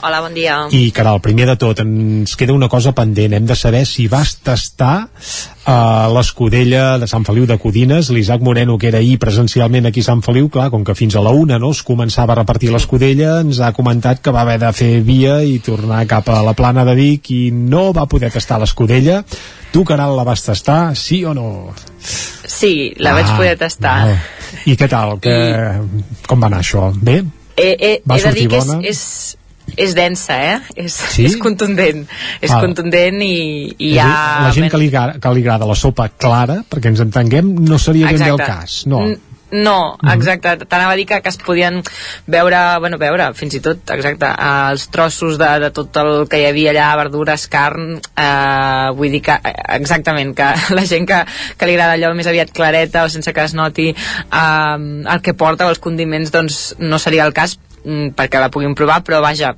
Hola, bon dia. I, Caral, primer de tot, ens queda una cosa pendent. Hem de saber si vas tastar uh, l'escudella de Sant Feliu de Codines. L'Isaac Moreno, que era ahir presencialment aquí a Sant Feliu, clar, com que fins a la una no, es començava a repartir l'escudella, ens ha comentat que va haver de fer via i tornar cap a la plana de Vic i no va poder tastar l'escudella. Tu, Caral, la vas tastar, sí o no? Sí, la vaig poder tastar. val. I què tal? Que... Com va anar això? Bé? He, he, Va he de dir que és, és, és densa, eh? És, Sí? és contundent. És Val. contundent i, i hi ha... la gent que li, que li agrada la sopa clara, perquè ens entenguem, no seria ben bé el cas. No. N- No, exacte, t'anava a dir que, que es podien veure, bueno, veure, fins i tot, exacte, eh, els trossos de, de tot el que hi havia allà, verdures, carn, eh, vull dir que, eh, exactament, que la gent que, que li agrada allò més aviat clareta o sense que es noti eh, el que porta o els condiments, doncs no seria el cas mm, perquè la puguin provar, però vaja,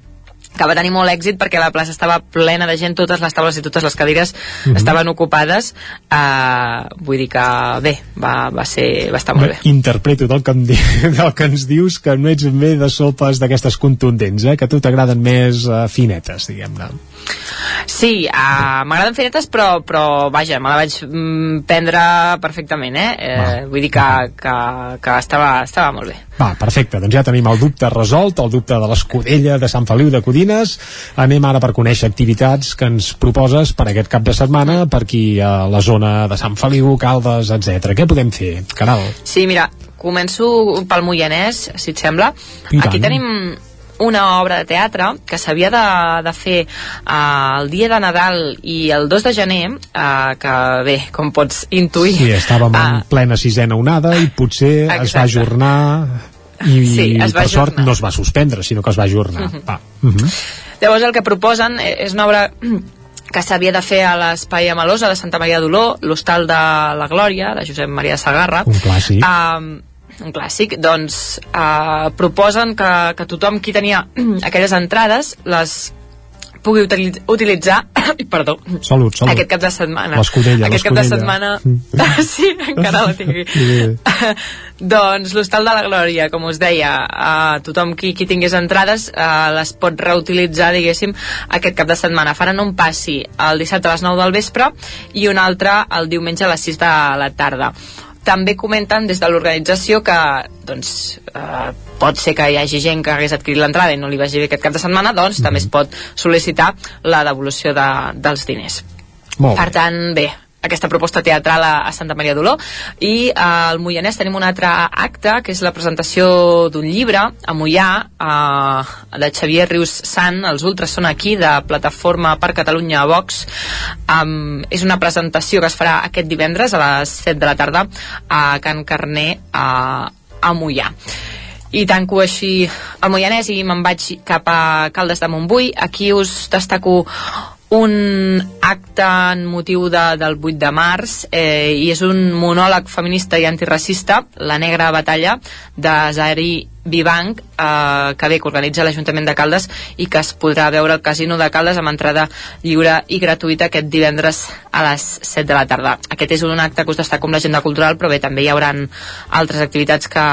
que va tenir molt èxit perquè la plaça estava plena de gent, totes les taules i totes les cadires Mhm. estaven ocupades uh, vull dir que bé va, va, ser, va estar molt bé Interpreto del que, em di del que ens dius que no ets bé de sopes d'aquestes contundents, eh? que a tu t'agraden més uh, finetes, diguem-ne. Sí, uh, m'agraden finetes però, però vaja, me la vaig mm, prendre perfectament eh? eh vull dir que, que, que estava, estava molt bé Va, perfecte, doncs ja tenim el dubte resolt, el dubte de l'escudella de Sant Feliu de Codines. Anem ara per conèixer activitats que ens proposes per aquest cap de setmana, per aquí a la zona de Sant Feliu, Caldes, etc. Què podem fer, Caral? Sí, mira, començo pel Moianès, si et sembla. Aquí tenim una obra de teatre que s'havia de, de fer uh, el dia de Nadal i el 2 de gener, uh, que bé, com pots intuir... Sí, estàvem en plena sisena onada i potser es va Exacte. ajornar i, Sí, es va per sort ajornar. no es va suspendre, sinó que es va ajornar. Mhm. Va. Uh -huh. Llavors el que proposen eh, és una obra que s'havia de fer a l'Espai Amalosa de Santa Maria d'Oló, l'Hostal de la Glòria, de Josep Maria Sagarra. Un clàssic. Um, un clàssic, doncs uh, proposen que, que tothom qui tenia aquelles entrades les pugui utili- utilitzar ai, perdó, Salut, salut. aquest cap de setmana L'escudella, aquest cap de setmana sí, encara la Sí. doncs l'Hostal de la Glòria, com us deia, uh, tothom qui, qui tingués entrades uh, les pot reutilitzar, diguéssim, aquest cap de setmana. Faran un passi el dissabte a les 9 del vespre i un altre el diumenge a les 6 de la tarda. També comenten des de l'organització que doncs, eh, pot ser que hi hagi gent que hagués adquirit l'entrada i no li vagi bé aquest cap de setmana, doncs també es pot sol·licitar la devolució de, dels diners. Molt Per tant, bé, aquesta proposta teatral a, a Santa Maria d'Oló. I eh, al Moianès tenim un altre acte que és la presentació d'un llibre a Moià eh, de Xavier Rius Sant Els ultres són aquí de Plataforma per Catalunya Vox. Um, és una presentació que es farà aquest divendres a les 7 de la tarda a Can Carner a, a Moià. I tanco així el Moianès i me'n vaig cap a Caldes de Montbui. Aquí us destaco un acte en motiu de, del 8 de març eh, i és un monòleg feminista i antiracista La negra batalla de Zahari Vivanc eh, que bé que organitza l'Ajuntament de Caldes i que es podrà veure al Casino de Caldes amb entrada lliure i gratuïta aquest divendres a les 7 de la tarda. Aquest és un acte que us destaca com l'agenda cultural però bé, també hi haurà altres activitats que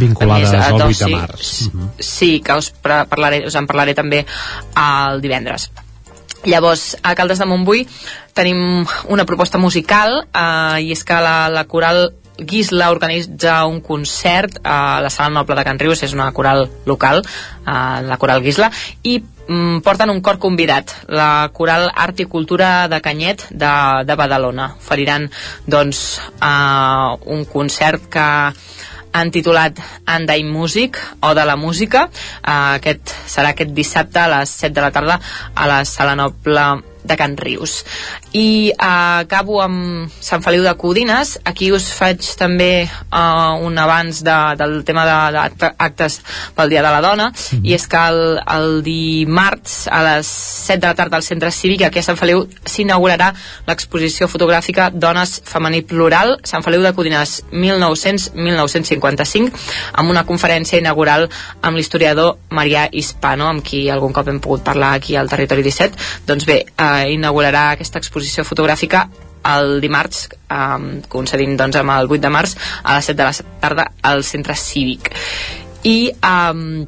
Vinculades a més, al 8 d'oci, de març. Uh -huh. Sí, que us, parlaré, us en parlaré també el divendres. Llavors, a Caldes de Montbui tenim una proposta musical eh, i és que la, la coral Guisla organitza un concert a la Sala Noble de Can Rius, és una coral local, eh, la coral Guisla, i mm, porten un cor convidat, la coral Art i Cultura de Canyet de, de Badalona. Oferiran, doncs, eh, un concert que han titulat Andai Music o de la música. Uh, aquest serà aquest dissabte a les 7 de la tarda a la Sala Noble de Can Rius. I uh, acabo amb Sant Feliu de Codines. Aquí us faig també uh, un abans de, del tema d'actes pel Dia de la Dona. I és que el, el dimarts a les 7 de la tarda al Centre Cívic aquí a Sant Feliu s'inaugurarà l'exposició fotogràfica Dones Femení Plural Sant Feliu de Codines 1900-1955 amb una conferència inaugural amb l'historiador Marià Hispano amb qui algun cop hem pogut parlar aquí al Territori 17 doncs bé, eh, inaugurarà aquesta exposició fotogràfica el dimarts, eh, concedint doncs amb el 8 de març a les 7 de la tarda al centre cívic i eh,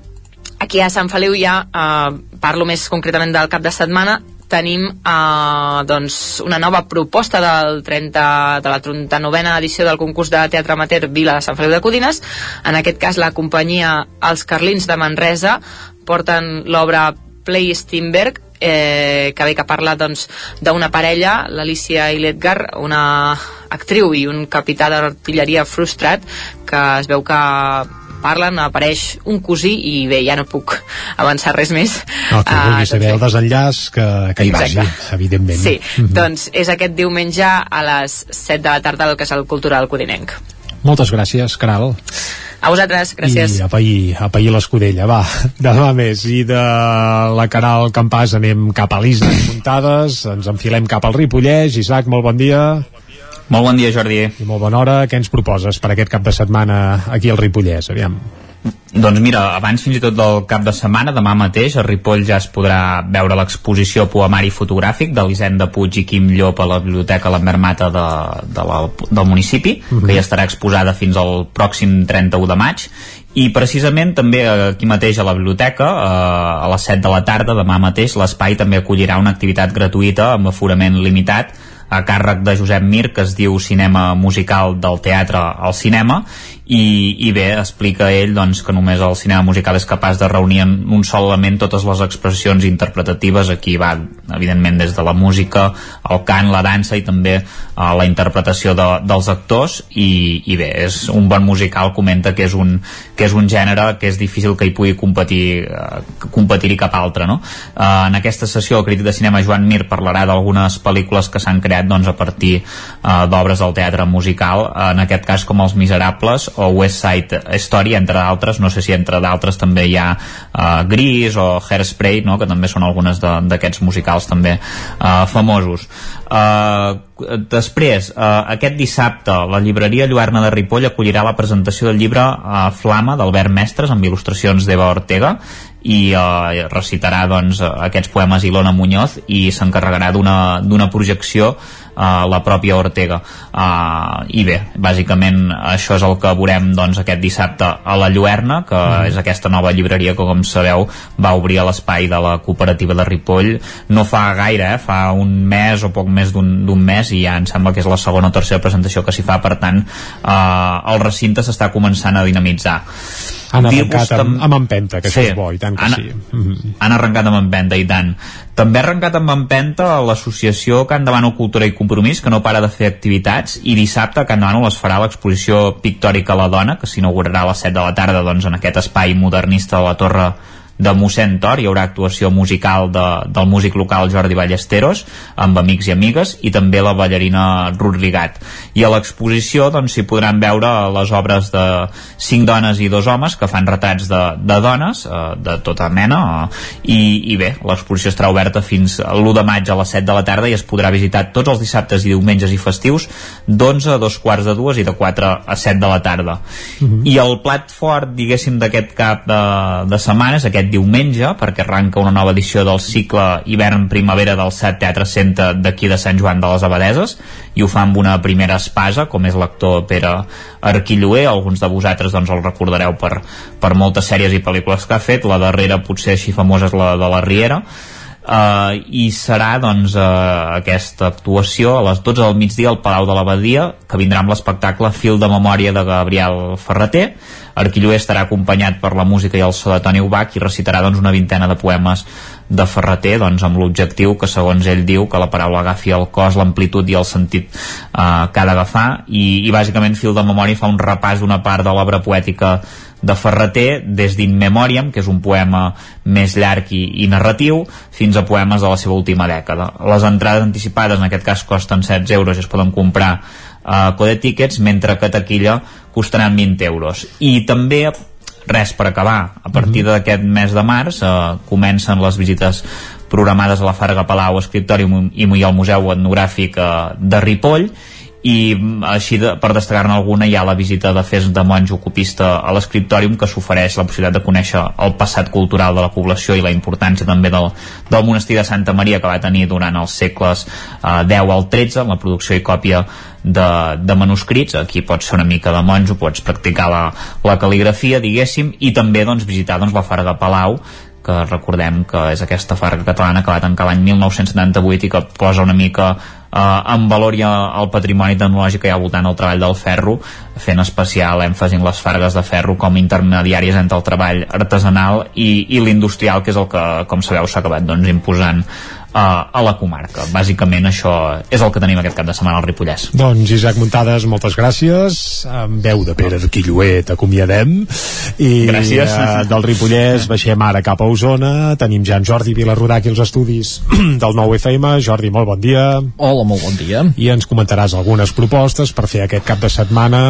aquí a Sant Feliu ja eh, parlo més concretament del cap de setmana tenim eh, doncs una nova proposta del 30, de la 39a edició del concurs de teatre amateur Vila de Sant Feliu de Codines. En aquest cas la companyia Els Carlins de Manresa porten l'obra Play Steinberg eh, que bé que parla doncs d'una parella, l'Alicia i l'Edgar, una actriu i un capità d'artilleria frustrat que es veu que parlen, apareix un cosí i bé, ja no puc avançar res més. No, qui Ah, vulgui saber doncs el desenllaç que, que hi vagi, evidentment. Sí, Mhm. doncs és aquest diumenge a les 7 de la tarda al Casal Cultural Codinenc. Moltes gràcies, Caral. A vosaltres, gràcies. I a pair, a pair l'escudella, va, demà més. I de la Caral Campàs anem cap a l'Isla de Muntades, ens enfilem cap al Ripollès. Isaac, molt bon dia. Molt bon dia, Jordi. I molt bona hora. Què ens proposes per aquest cap de setmana aquí al Ripollès? Aviam. Doncs mira, abans fins i tot del cap de setmana, demà mateix, a Ripoll ja es podrà veure l'exposició poemari fotogràfic d'Elisenda Puig i Quim Llop a la Biblioteca Lambert Mata de, de la, del municipi, Mhm. que ja estarà exposada fins al pròxim 31 de maig, i precisament també aquí mateix a la biblioteca, eh, a les 7 de la tarda, demà mateix, l'espai també acollirà una activitat gratuïta amb aforament limitat a càrrec de Josep Mir, que es diu Cinema Musical del Teatre al Cinema, i, i bé, explica ell doncs, que només el cinema musical és capaç de reunir en un sol element totes les expressions interpretatives, aquí va evidentment des de la música, el cant, la dansa i també eh, la interpretació de, dels actors. I, i bé, és un bon musical, comenta que és un, que és un gènere que és difícil que hi pugui competir eh, competir-hi cap altre no? eh, en aquesta sessió el crític de cinema Joan Mir parlarà d'algunes pel·lícules que s'han creat doncs, a partir eh, d'obres del teatre musical. En aquest cas com Els Miserables o West Side Story entre d'altres, no sé si entre d'altres també hi ha eh, Gris o Hairspray no? que també són algunes d'aquests musicals també eh, famosos eh, després, eh, aquest dissabte la llibreria Lluerna de Ripoll acollirà la presentació del llibre eh, Flama d'Albert Mestres amb il·lustracions d'Eva Ortega i eh, recitarà doncs, aquests poemes Ilona Muñoz i s'encarregarà d'una projecció a la pròpia Ortega uh, i bé, bàsicament això és el que veurem doncs, aquest dissabte a la Lluerna, que Mhm. és aquesta nova llibreria que com sabeu va obrir a l'espai de la cooperativa de Ripoll no fa gaire, eh? fa un mes o poc més d'un d'un mes i ja em sembla que és la segona o tercera presentació que s'hi fa per tant uh, el recinte s'està començant a dinamitzar Han arrencat amb, amb empenta, que Sí. això és bo, i tant que Han- sí. Mhm. han arrencat amb empenta i tant també ha arrencat amb empenta l'associació Can Davano Cultura i Compromís que no para de fer activitats i dissabte a Can Davano les farà l'exposició pictòrica La Dona que s'inaugurarà a les 7 de la tarda doncs, en aquest espai modernista de la Torre de mossèn Tor, hi haurà actuació musical de, del músic local Jordi Ballesteros amb amics i amigues i també la ballarina Ruth Rigat. I a l'exposició doncs s'hi podran veure les obres de cinc dones i dos homes que fan retrats de, de dones eh, de tota mena eh, i, i bé, l'exposició estarà oberta fins a l'1 de maig a les 7 de la tarda i es podrà visitar tots els dissabtes i diumenges i festius d'11 a dos quarts de dues i de 4 a 7 de la tarda. I el plat fort, diguéssim, d'aquest cap de, de setmana és aquest diumenge, perquè arranca una nova edició del cicle hivern-primavera del SAT Teatre Centre d'aquí de Sant Joan de les Abadeses, i ho fa amb una primera espasa, com és l'actor Pere Arquilloé, alguns de vosaltres doncs, el recordareu per, per moltes sèries i pel·lícules que ha fet, la darrera potser així famosa és la de la Riera, Uh, i serà doncs uh, aquesta actuació a les 12 del migdia al Palau de l'Abadia que vindrà amb l'espectacle Fil de Memòria de Gabriel Ferreter Arquilloé estarà acompanyat per la música i el so de Toni Ubach i recitarà doncs, una vintena de poemes de Ferreter doncs, amb l'objectiu que segons ell diu que la paraula agafi el cos, l'amplitud i el sentit uh, que ha d'agafar i, i bàsicament Fil de Memòria fa un repàs d'una part de l'obra poètica de Ferreter des d'In Memoriam, que és un poema més llarg i, i narratiu, fins a poemes de la seva última dècada. Les entrades anticipades, en aquest cas, costen 16 euros i es poden comprar a Code Tickets, mentre que taquilla costaran 20 euros. I també res per acabar, a partir d'aquest mes de març eh, comencen les visites programades a la Farga Palau, Escriptori i, i al Museu Etnogràfic eh, de Ripoll i mm, així de, per destacar-ne alguna hi ha la visita de fes de monjo copista a l'escriptòrium que s'ofereix la possibilitat de conèixer el passat cultural de la població i la importància també del, del monestir de Santa Maria que va tenir durant els segles eh, 10 al 13 amb la producció i còpia de, de manuscrits, aquí pots ser una mica de monjo, pots practicar la, la cal·ligrafia, diguéssim, i també doncs, visitar doncs, la Farga Palau, que recordem que és aquesta farga catalana que va tancar l'any 1978 i que posa una mica eh, en valor ja el patrimoni tecnològic que hi ha voltant del treball del ferro fent especial èmfasi en les fargues de ferro com intermediàries entre el treball artesanal i, i l'industrial que és el que com sabeu s'ha acabat doncs, imposant a, a la comarca. Bàsicament això és el que tenim aquest cap de setmana al Ripollès. Doncs Isaac Muntades, moltes gràcies. Amb veu de Pere Quilloé t'acomiadem. I Gràcies. Uh, del Ripollès baixem ara cap a Osona. Tenim ja en Jordi Vilarrodà aquí als estudis del nou FM. Jordi, molt bon dia. Hola, molt bon dia. I ens comentaràs algunes propostes per fer aquest cap de setmana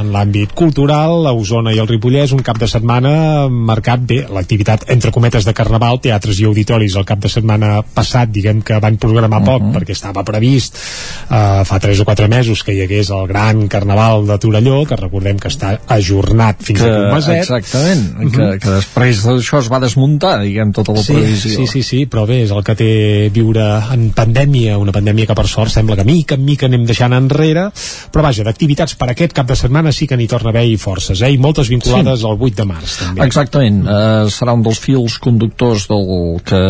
en l'àmbit cultural a Osona i el Ripollès. Un cap de setmana marcat bé l'activitat entre cometes de Carnaval, teatres i auditoris el cap de setmana passat diguem que van programar poc uh -huh. perquè estava previst uh, fa 3 o 4 mesos que hi hagués el gran carnaval de Torelló que recordem que està ajornat fins que, a Maset exactament, uh. -huh. que, que després d'això es va desmuntar diguem tota la sí, previsió sí, sí, sí, però bé, és el que té viure en pandèmia, una pandèmia que per sort sembla que mica en mica anem deixant enrere, però vaja, d'activitats per aquest cap de setmana sí que n'hi torna a haver i forces, eh? i moltes vinculades sí. al 8 de març també. Exactament, eh, serà un dels fils conductors del que,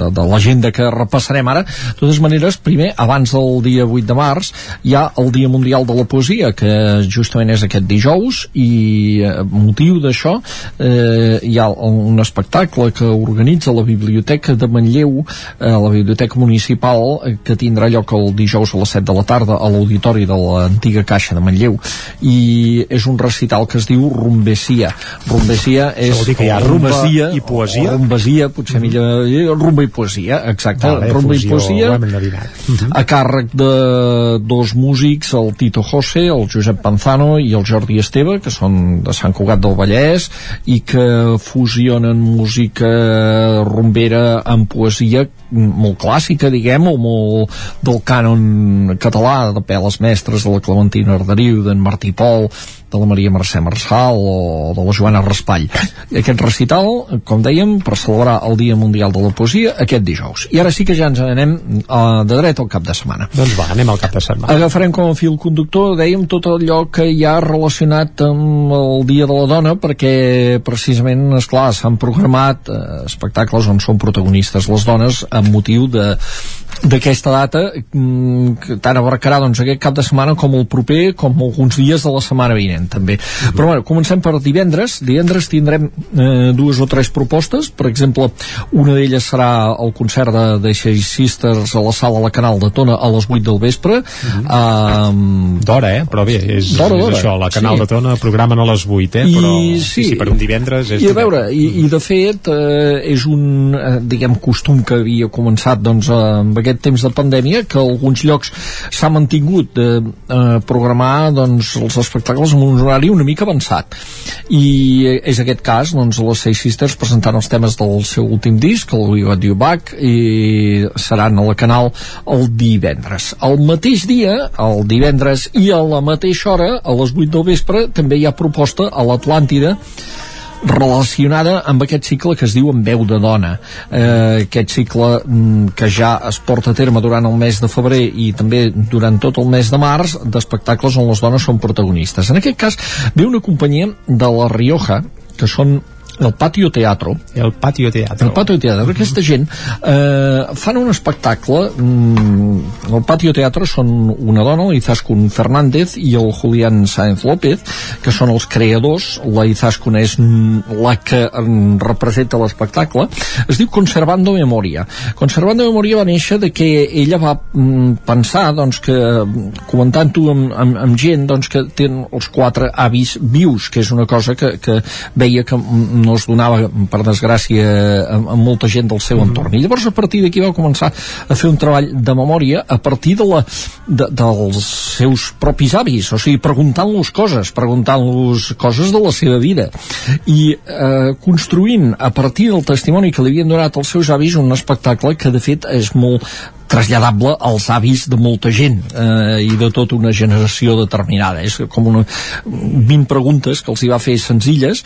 de, de l'agenda que repassarem ara. De totes maneres, primer, abans del dia 8 de març, hi ha el Dia Mundial de la Poesia, que justament és aquest dijous, i eh, motiu d'això eh, hi ha un espectacle que organitza la Biblioteca de Manlleu, eh, la Biblioteca Municipal, eh, que tindrà lloc el dijous a les 7 de la tarda a l'auditori de l'antiga Caixa de Manlleu, i és un recital que es diu Rumbesia. Rumbesia és... Això vol dir que hi ha rumba i poesia? Rumbesia, potser millor... eh, Rumba i poesia, exacte. Vale, rumba i poesia endevinat. a càrrec de dos músics, el Tito José, el Josep Panzano i el Jordi Esteve, que són de Sant Cugat del Vallès i que fusionen música rumbera amb poesia molt clàssica, diguem, o molt del cànon català, de peles mestres de la Clementina Arderiu, d'en Martí Pol, de la Maria Mercè Marçal o de la Joana Raspall. Aquest recital, com dèiem, per celebrar el Dia Mundial de la Poesia aquest dijous. I ara sí que ja ens anem uh, de dret al cap de setmana. Doncs va, anem al cap de setmana. Agafarem com a fil conductor, dèiem, tot allò que hi ha relacionat amb el Dia de la Dona, perquè precisament, és clar s'han programat eh, espectacles on són protagonistes les dones amb motiu de d'aquesta data mm, que tant abarcarà doncs, aquest cap de setmana com el proper, com alguns dies de la setmana vinent també. Però bueno, comencem per divendres. Divendres tindrem eh, dues o tres propostes. Per exemple, una d'elles serà el concert de, de Shea Sisters a la sala La Canal de Tona a les 8 del vespre. um, D'hora, eh? Però bé, és, D'hora, és d'hora. això, la Canal Sí. de Tona programen a les 8, eh? I, Però sí, sí, per un divendres és... i a veure, i, i de fet eh, és un, eh, diguem, costum que havia començat doncs, eh, amb aquest temps de pandèmia que alguns llocs s'ha mantingut de eh, programar doncs, els espectacles amb un horari una mica avançat. I és aquest cas doncs, les Seis Sisters presentant els temes del seu últim disc el We Got You Back i seran a la canal el divendres. El mateix dia, el divendres i a la mateixa hora, a les 8 del vespre també hi ha proposta a l'Atlàntida relacionada amb aquest cicle que es diu En veu de dona. Eh, aquest cicle mm, que ja es porta a terme durant el mes de febrer i també durant tot el mes de març d'espectacles on les dones són protagonistes. En aquest cas ve una companyia de la Rioja que són el Patio Teatro. El Patio Teatro. El Patio Teatro, aquesta gent eh, fan un espectacle mm, el Patio Teatro són una dona, la Izaskun Fernández i el Julián Sáenz López que són els creadors. La Izaskun és mm, la que mm, representa l'espectacle. Es diu Conservando Memoria. Conservando Memoria va néixer de que ella va mm, pensar doncs, que comentant-ho amb, amb, amb gent doncs, que tenen els quatre avis vius que és una cosa que, que veia que mm, no es donava per desgràcia a, a molta gent del seu entorn. I llavors a partir d'aquí va començar a fer un treball de memòria a partir de la, de, dels seus propis avis o sigui, preguntant-los coses preguntant-los coses de la seva vida. I eh, construint a partir del testimoni que li havien donat els seus avis un espectacle que de fet és molt traslladable als avis de molta gent eh, i de tota una generació determinada és com una 20 preguntes que els hi va fer senzilles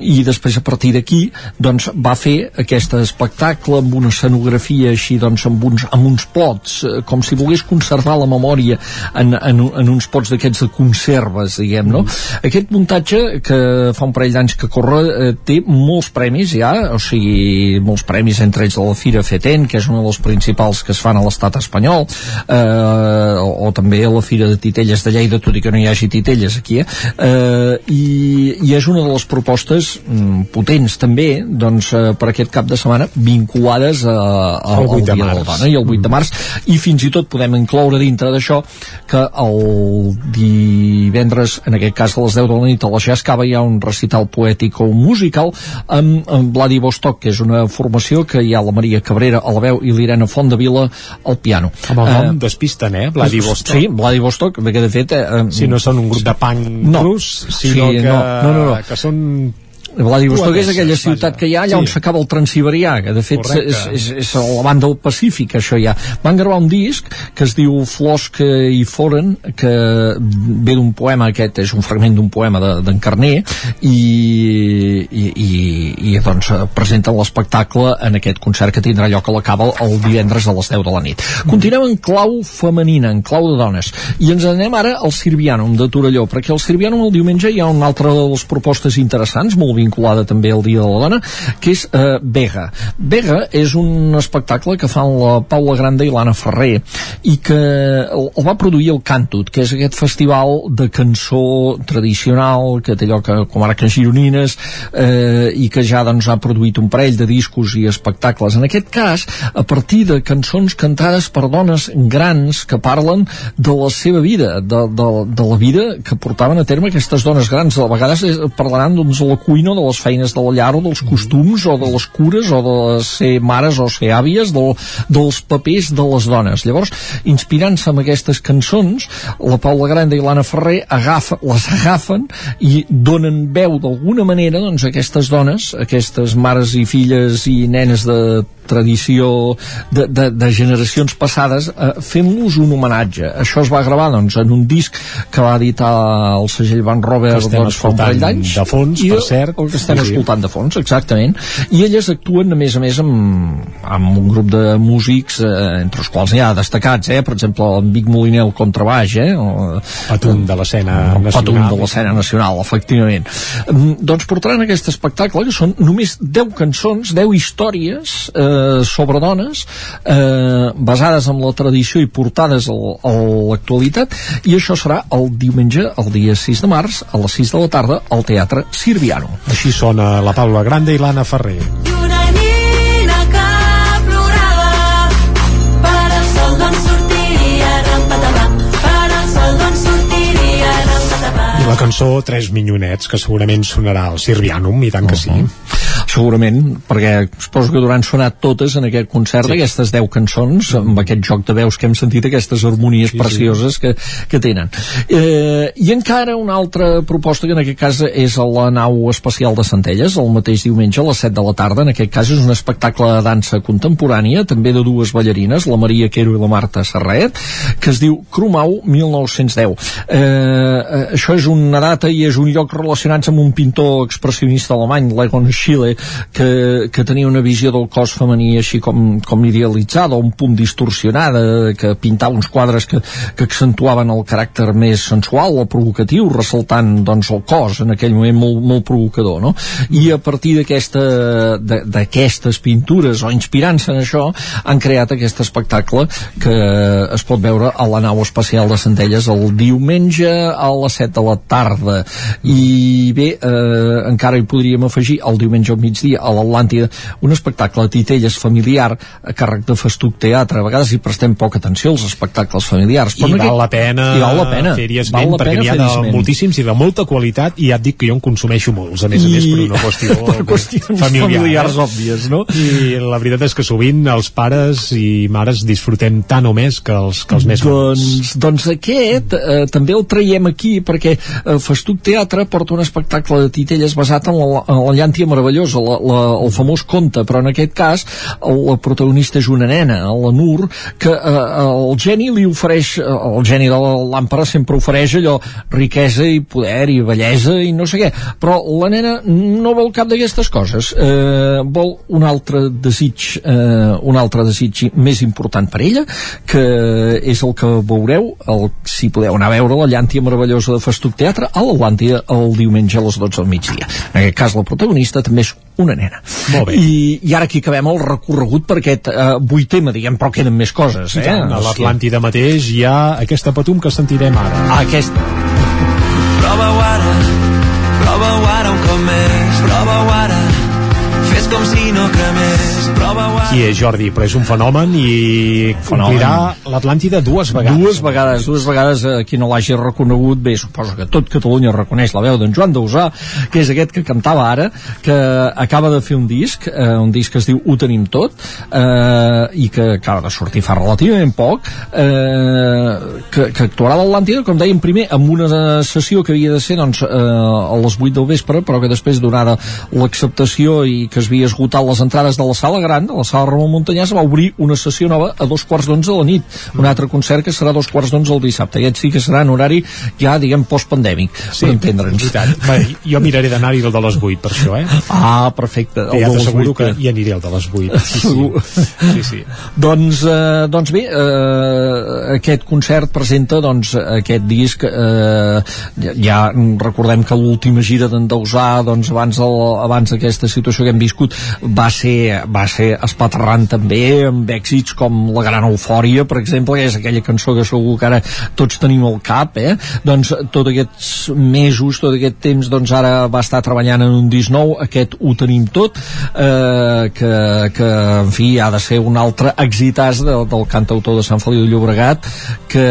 i després a partir d'aquí doncs va fer aquest espectacle amb una escenografia així doncs amb uns, amb uns pots eh, com si volgués conservar la memòria en, en, en uns pots d'aquests de conserves diguem no? Mm. Aquest muntatge que fa un parell d'anys que corre eh, té molts premis ja, o sigui molts premis entre ells de la Fira FETEN que és una dels principals que es fan a l'estat espanyol eh, o, o també a la Fira de Titelles de Lleida tot i que no hi hagi titelles aquí eh? Eh, i, i és una de les propostes mm, potents també doncs, eh, per aquest cap de setmana vinculades a, a, El 8 al de Dia de la març. Dona i el 8 de març i fins i tot podem incloure dintre d'això que el divendres en aquest cas a les 10 de la nit a la Jazz Cava hi ha un recital poètic o musical amb, amb Vladivostok que és una formació que hi ha la Maria Cabrera a la veu i l'Irene Fondavila al piano Amb el nom Eh, despisten, eh? Vladivostok. Sí, Vladivostok, perquè de fet... Eh, Si no són un grup de punk no, rus, sinó sí, que, no, no, no, no. que són Vladivostok és aquella ciutat que hi ha allà Sí. on s'acaba el Transiberià, que de fet Correcte. és, és, és a la banda del Pacífic, això ja. Van gravar un disc que es diu Flors que hi foren, que ve d'un poema, aquest és un fragment d'un poema de- d'en Carné, i, i, i, i doncs presenten l'espectacle en aquest concert que tindrà lloc a la Cava el divendres a les 10 de la nit. Continuem en clau femenina, en clau de dones, i ens anem ara al Sirvianum de Torelló, perquè al Sirvianum el diumenge hi ha una altra de les propostes interessants, molt vinculada també al Dia de la Dona, que és eh, Vega. Vega és un espectacle que fan la Paula Granda i l'Anna Ferrer i que el, el va produir el Cantut, que és aquest festival de cançó tradicional que té lloc a comarques gironines eh, i que ja doncs, ha produït un parell de discos i espectacles. En aquest cas, a partir de cançons cantades per dones grans que parlen de la seva vida, de, de, de la vida que portaven a terme aquestes dones grans. A vegades eh, parlaran doncs, de la cuina o de les feines de la llar o dels costums o de les cures o de ser mares o ser àvies del, dels papers de les dones. Llavors, inspirant-se amb aquestes cançons, la Paula Granda i l'Anna Ferrer agafa, les agafen i donen veu d'alguna manera doncs, a aquestes dones, aquestes mares i filles i nenes de tradició de, de, de generacions passades eh, fent-los un homenatge això es va gravar doncs, en un disc que va editar el segell Van Robert Que estem doncs, fa un parell d'anys de fons, I per cert. el que estem Sí, escoltant de fons, exactament i elles actuen a més a més amb, amb un grup de músics eh, entre els quals n'hi ha destacats eh? per exemple en Vic Moliner al contrabaix eh? patum de l'escena el nacional. de l'escena nacional, efectivament. Mm, doncs portaran aquest espectacle, que són només 10 cançons, 10 històries eh, sobre dones, eh, basades en la tradició i portades al- a l'actualitat, i això serà el diumenge, el dia 6 de març, a les 6 de la tarda, al Teatre Sirviano. Així sona la Paula Grande i l'Anna Ferrer. La cançó Tres Minyonets, que segurament sonarà al Sirvianum, i tant que sí. Segurament, perquè suposo que duran sonat totes en aquest concert sí. aquestes 10 cançons, amb aquest joc de veus que hem sentit, aquestes harmonies sí, precioses sí. Que, que tenen. Eh, I encara una altra proposta, que en aquest cas és a la nau espacial de Centelles, el mateix diumenge a les 7 de la tarda, en aquest cas és un espectacle de dansa contemporània, també de dues ballarines, la Maria Quero i la Marta Serret, que es diu Crumau 1910. Eh, eh, això és una data i és un lloc relacionat amb un pintor expressionista alemany, l'Egon Schiele, que, que tenia una visió del cos femení així com, com idealitzada, un punt distorsionada, que pintava uns quadres que, que accentuaven el caràcter més sensual o provocatiu, ressaltant doncs, el cos en aquell moment molt, molt provocador, no? I a partir d'aquestes pintures o inspirant-se en això, han creat aquest espectacle que es pot veure a la nau espacial de Centelles el diumenge a les 7 de la tarda. I bé, eh, encara hi podríem afegir el diumenge al migdia a l'Atlàntida un espectacle de titelles familiar a càrrec de Festuc Teatre. A vegades hi prestem poca atenció als espectacles familiars. I en val la pena, I val la pena. fer-hi Val esment, la perquè n'hi ha de moltíssims i de molta qualitat, i ja et dic que jo en consumeixo molts, a més a I- més, per una qüestió per qüestions familiar, familiars eh? òbvies, no? I la veritat és que sovint els pares i mares disfrutem tant o més que els, que els més doncs, doncs aquest eh, també el traiem aquí perquè eh, Festuc Teatre porta un espectacle de titelles basat en la, en la llàntia meravellosa la, la, el famós conte, però en aquest cas la protagonista és una nena, la Nur, que eh, el geni li ofereix, eh, el geni de la làmpara sempre ofereix allò, riquesa i poder i bellesa i no sé què, però la nena no vol cap d'aquestes coses, eh, vol un altre desig, eh, un altre desig més important per ella, que és el que veureu, el, si podeu anar a veure la llàntia meravellosa de Festuc Teatre a l'Atlàntida el diumenge a les 12 del migdia. En aquest cas la protagonista també és una nena. Molt bé. I, i ara aquí acabem el recorregut per aquest eh, vuitema, diguem, però queden més coses. Eh? tant, a l'Atlàntida mateix hi ha aquesta patum que sentirem ara. Aquest. Prova-ho ara, prova-ho ara un cop més, prova-ho ara, fes com si no cremés. Qui és Jordi? Però és un fenomen i complirà l'Atlàntida dues vegades. Dues vegades, dues vegades eh, qui no l'hagi reconegut, bé, suposo que tot Catalunya reconeix la veu d'en Joan Dausà, que és aquest que cantava ara, que acaba de fer un disc, eh, un disc que es diu Ho tenim tot, eh, i que acaba de sortir fa relativament poc, eh, que, que actuarà a l'Atlàntida, com dèiem primer, amb una sessió que havia de ser doncs, eh, a les 8 del vespre, però que després, donada l'acceptació i que es havia esgotat les entrades de la sala gran, de la sala Ramon Montanyà, va obrir una sessió nova a dos quarts d'onze de la nit, un altre concert que serà a dos quarts d'onze el dissabte, i aquest sí que serà en horari ja, diguem, postpandèmic, Sí, per entendre'ns. jo miraré d'anar-hi el de les 8 per això, eh? Ah, perfecte. Ja t'asseguro que hi aniré el de les 8. Sí, sí. sí, sí. doncs, eh, doncs bé, eh, aquest concert presenta doncs, aquest disc eh, ja, recordem que l'última gira d'en Dausà doncs, abans, el, abans d'aquesta situació que hem viscut va ser, va ser espaterrant també amb èxits com La Gran Eufòria per exemple, que és aquella cançó que segur que ara tots tenim al cap eh? doncs tots aquests mesos tot aquest temps doncs ara va estar treballant en un disc nou, aquest ho tenim tot eh, que, que en fi ha de ser un altre exitàs de, del cantautor de Sant Feliu de Llobregat que,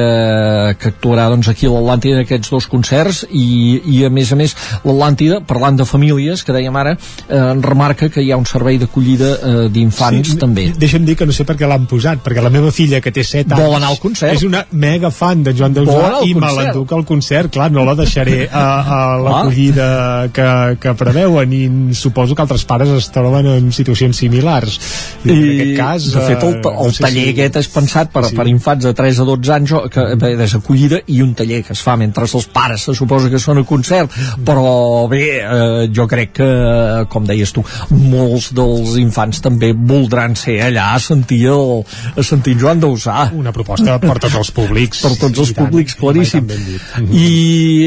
que actuarà doncs, aquí a l'Atlàntida en aquests dos concerts i, i a més a més l'Atlàntida, parlant de famílies que dèiem ara, eh, remarca que hi ha un servei d'acollida eh, d'infants Sí, també Deixa'm dir que no sé per què l'han posat, perquè la meva filla, que té 7 anys... Vol anar al concert. És una mega fan de Joan Dausà i me l'enduc al concert. Clar, no la deixaré a, a l'acollida que, que preveuen i suposo que altres pares es troben en situacions similars. I, en aquest cas... de fet el, eh, el no sé taller si- aquest és pensat per, Sí. per infants de 3 a 12 anys que bé, és acollida i un taller que es fa mentre els pares se suposa que són a concert però bé, eh, jo crec que com deies tu, molts dels infants també voldran ser allà a sentir, el, a sentir en Joan Dausà Una proposta per tots els públics. per tots els I tant, públics, i claríssim tant ben dit. i,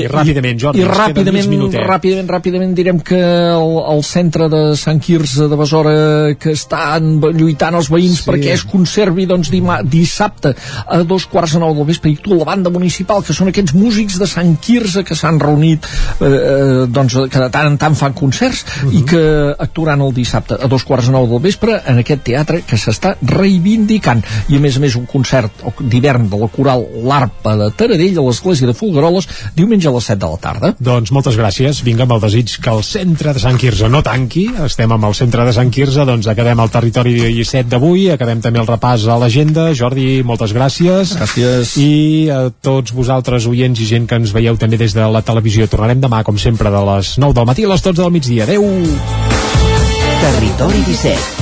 I ràpidament, Jordi, i ràpidament, minutet. ràpidament, ràpidament direm que el, el centre de Sant Quirze de Besora que estan lluitant els veïns Sí. perquè es conservi doncs, dima, dissabte a dos quarts de nou del vespre i tu la banda municipal que són aquests músics de Sant Quirze que s'han reunit eh, eh, doncs, que de tant en tant fan concerts Mhm. i que actuaran el dissabte a dos quarts de nou del vespre en aquest teatre que s'està reivindicant i a més a més un concert d'hivern de la coral L'Arpa de Taradell a l'església de Folgueroles diumenge a les 7 de la tarda Doncs moltes gràcies, vinga amb el desig que el centre de Sant Quirze no tanqui, estem amb el centre de Sant Quirze, doncs acabem el territori 17 d'avui, acabem també el repàs a l'agenda, Jordi, moltes gràcies. Gràcies. I a tots vosaltres, oients i gent que ens veieu també des de la televisió, tornarem demà, com sempre, de les 9 del matí a les 12 del migdia. Adeu! Territori 17,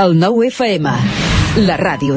El nou FM, la ràdio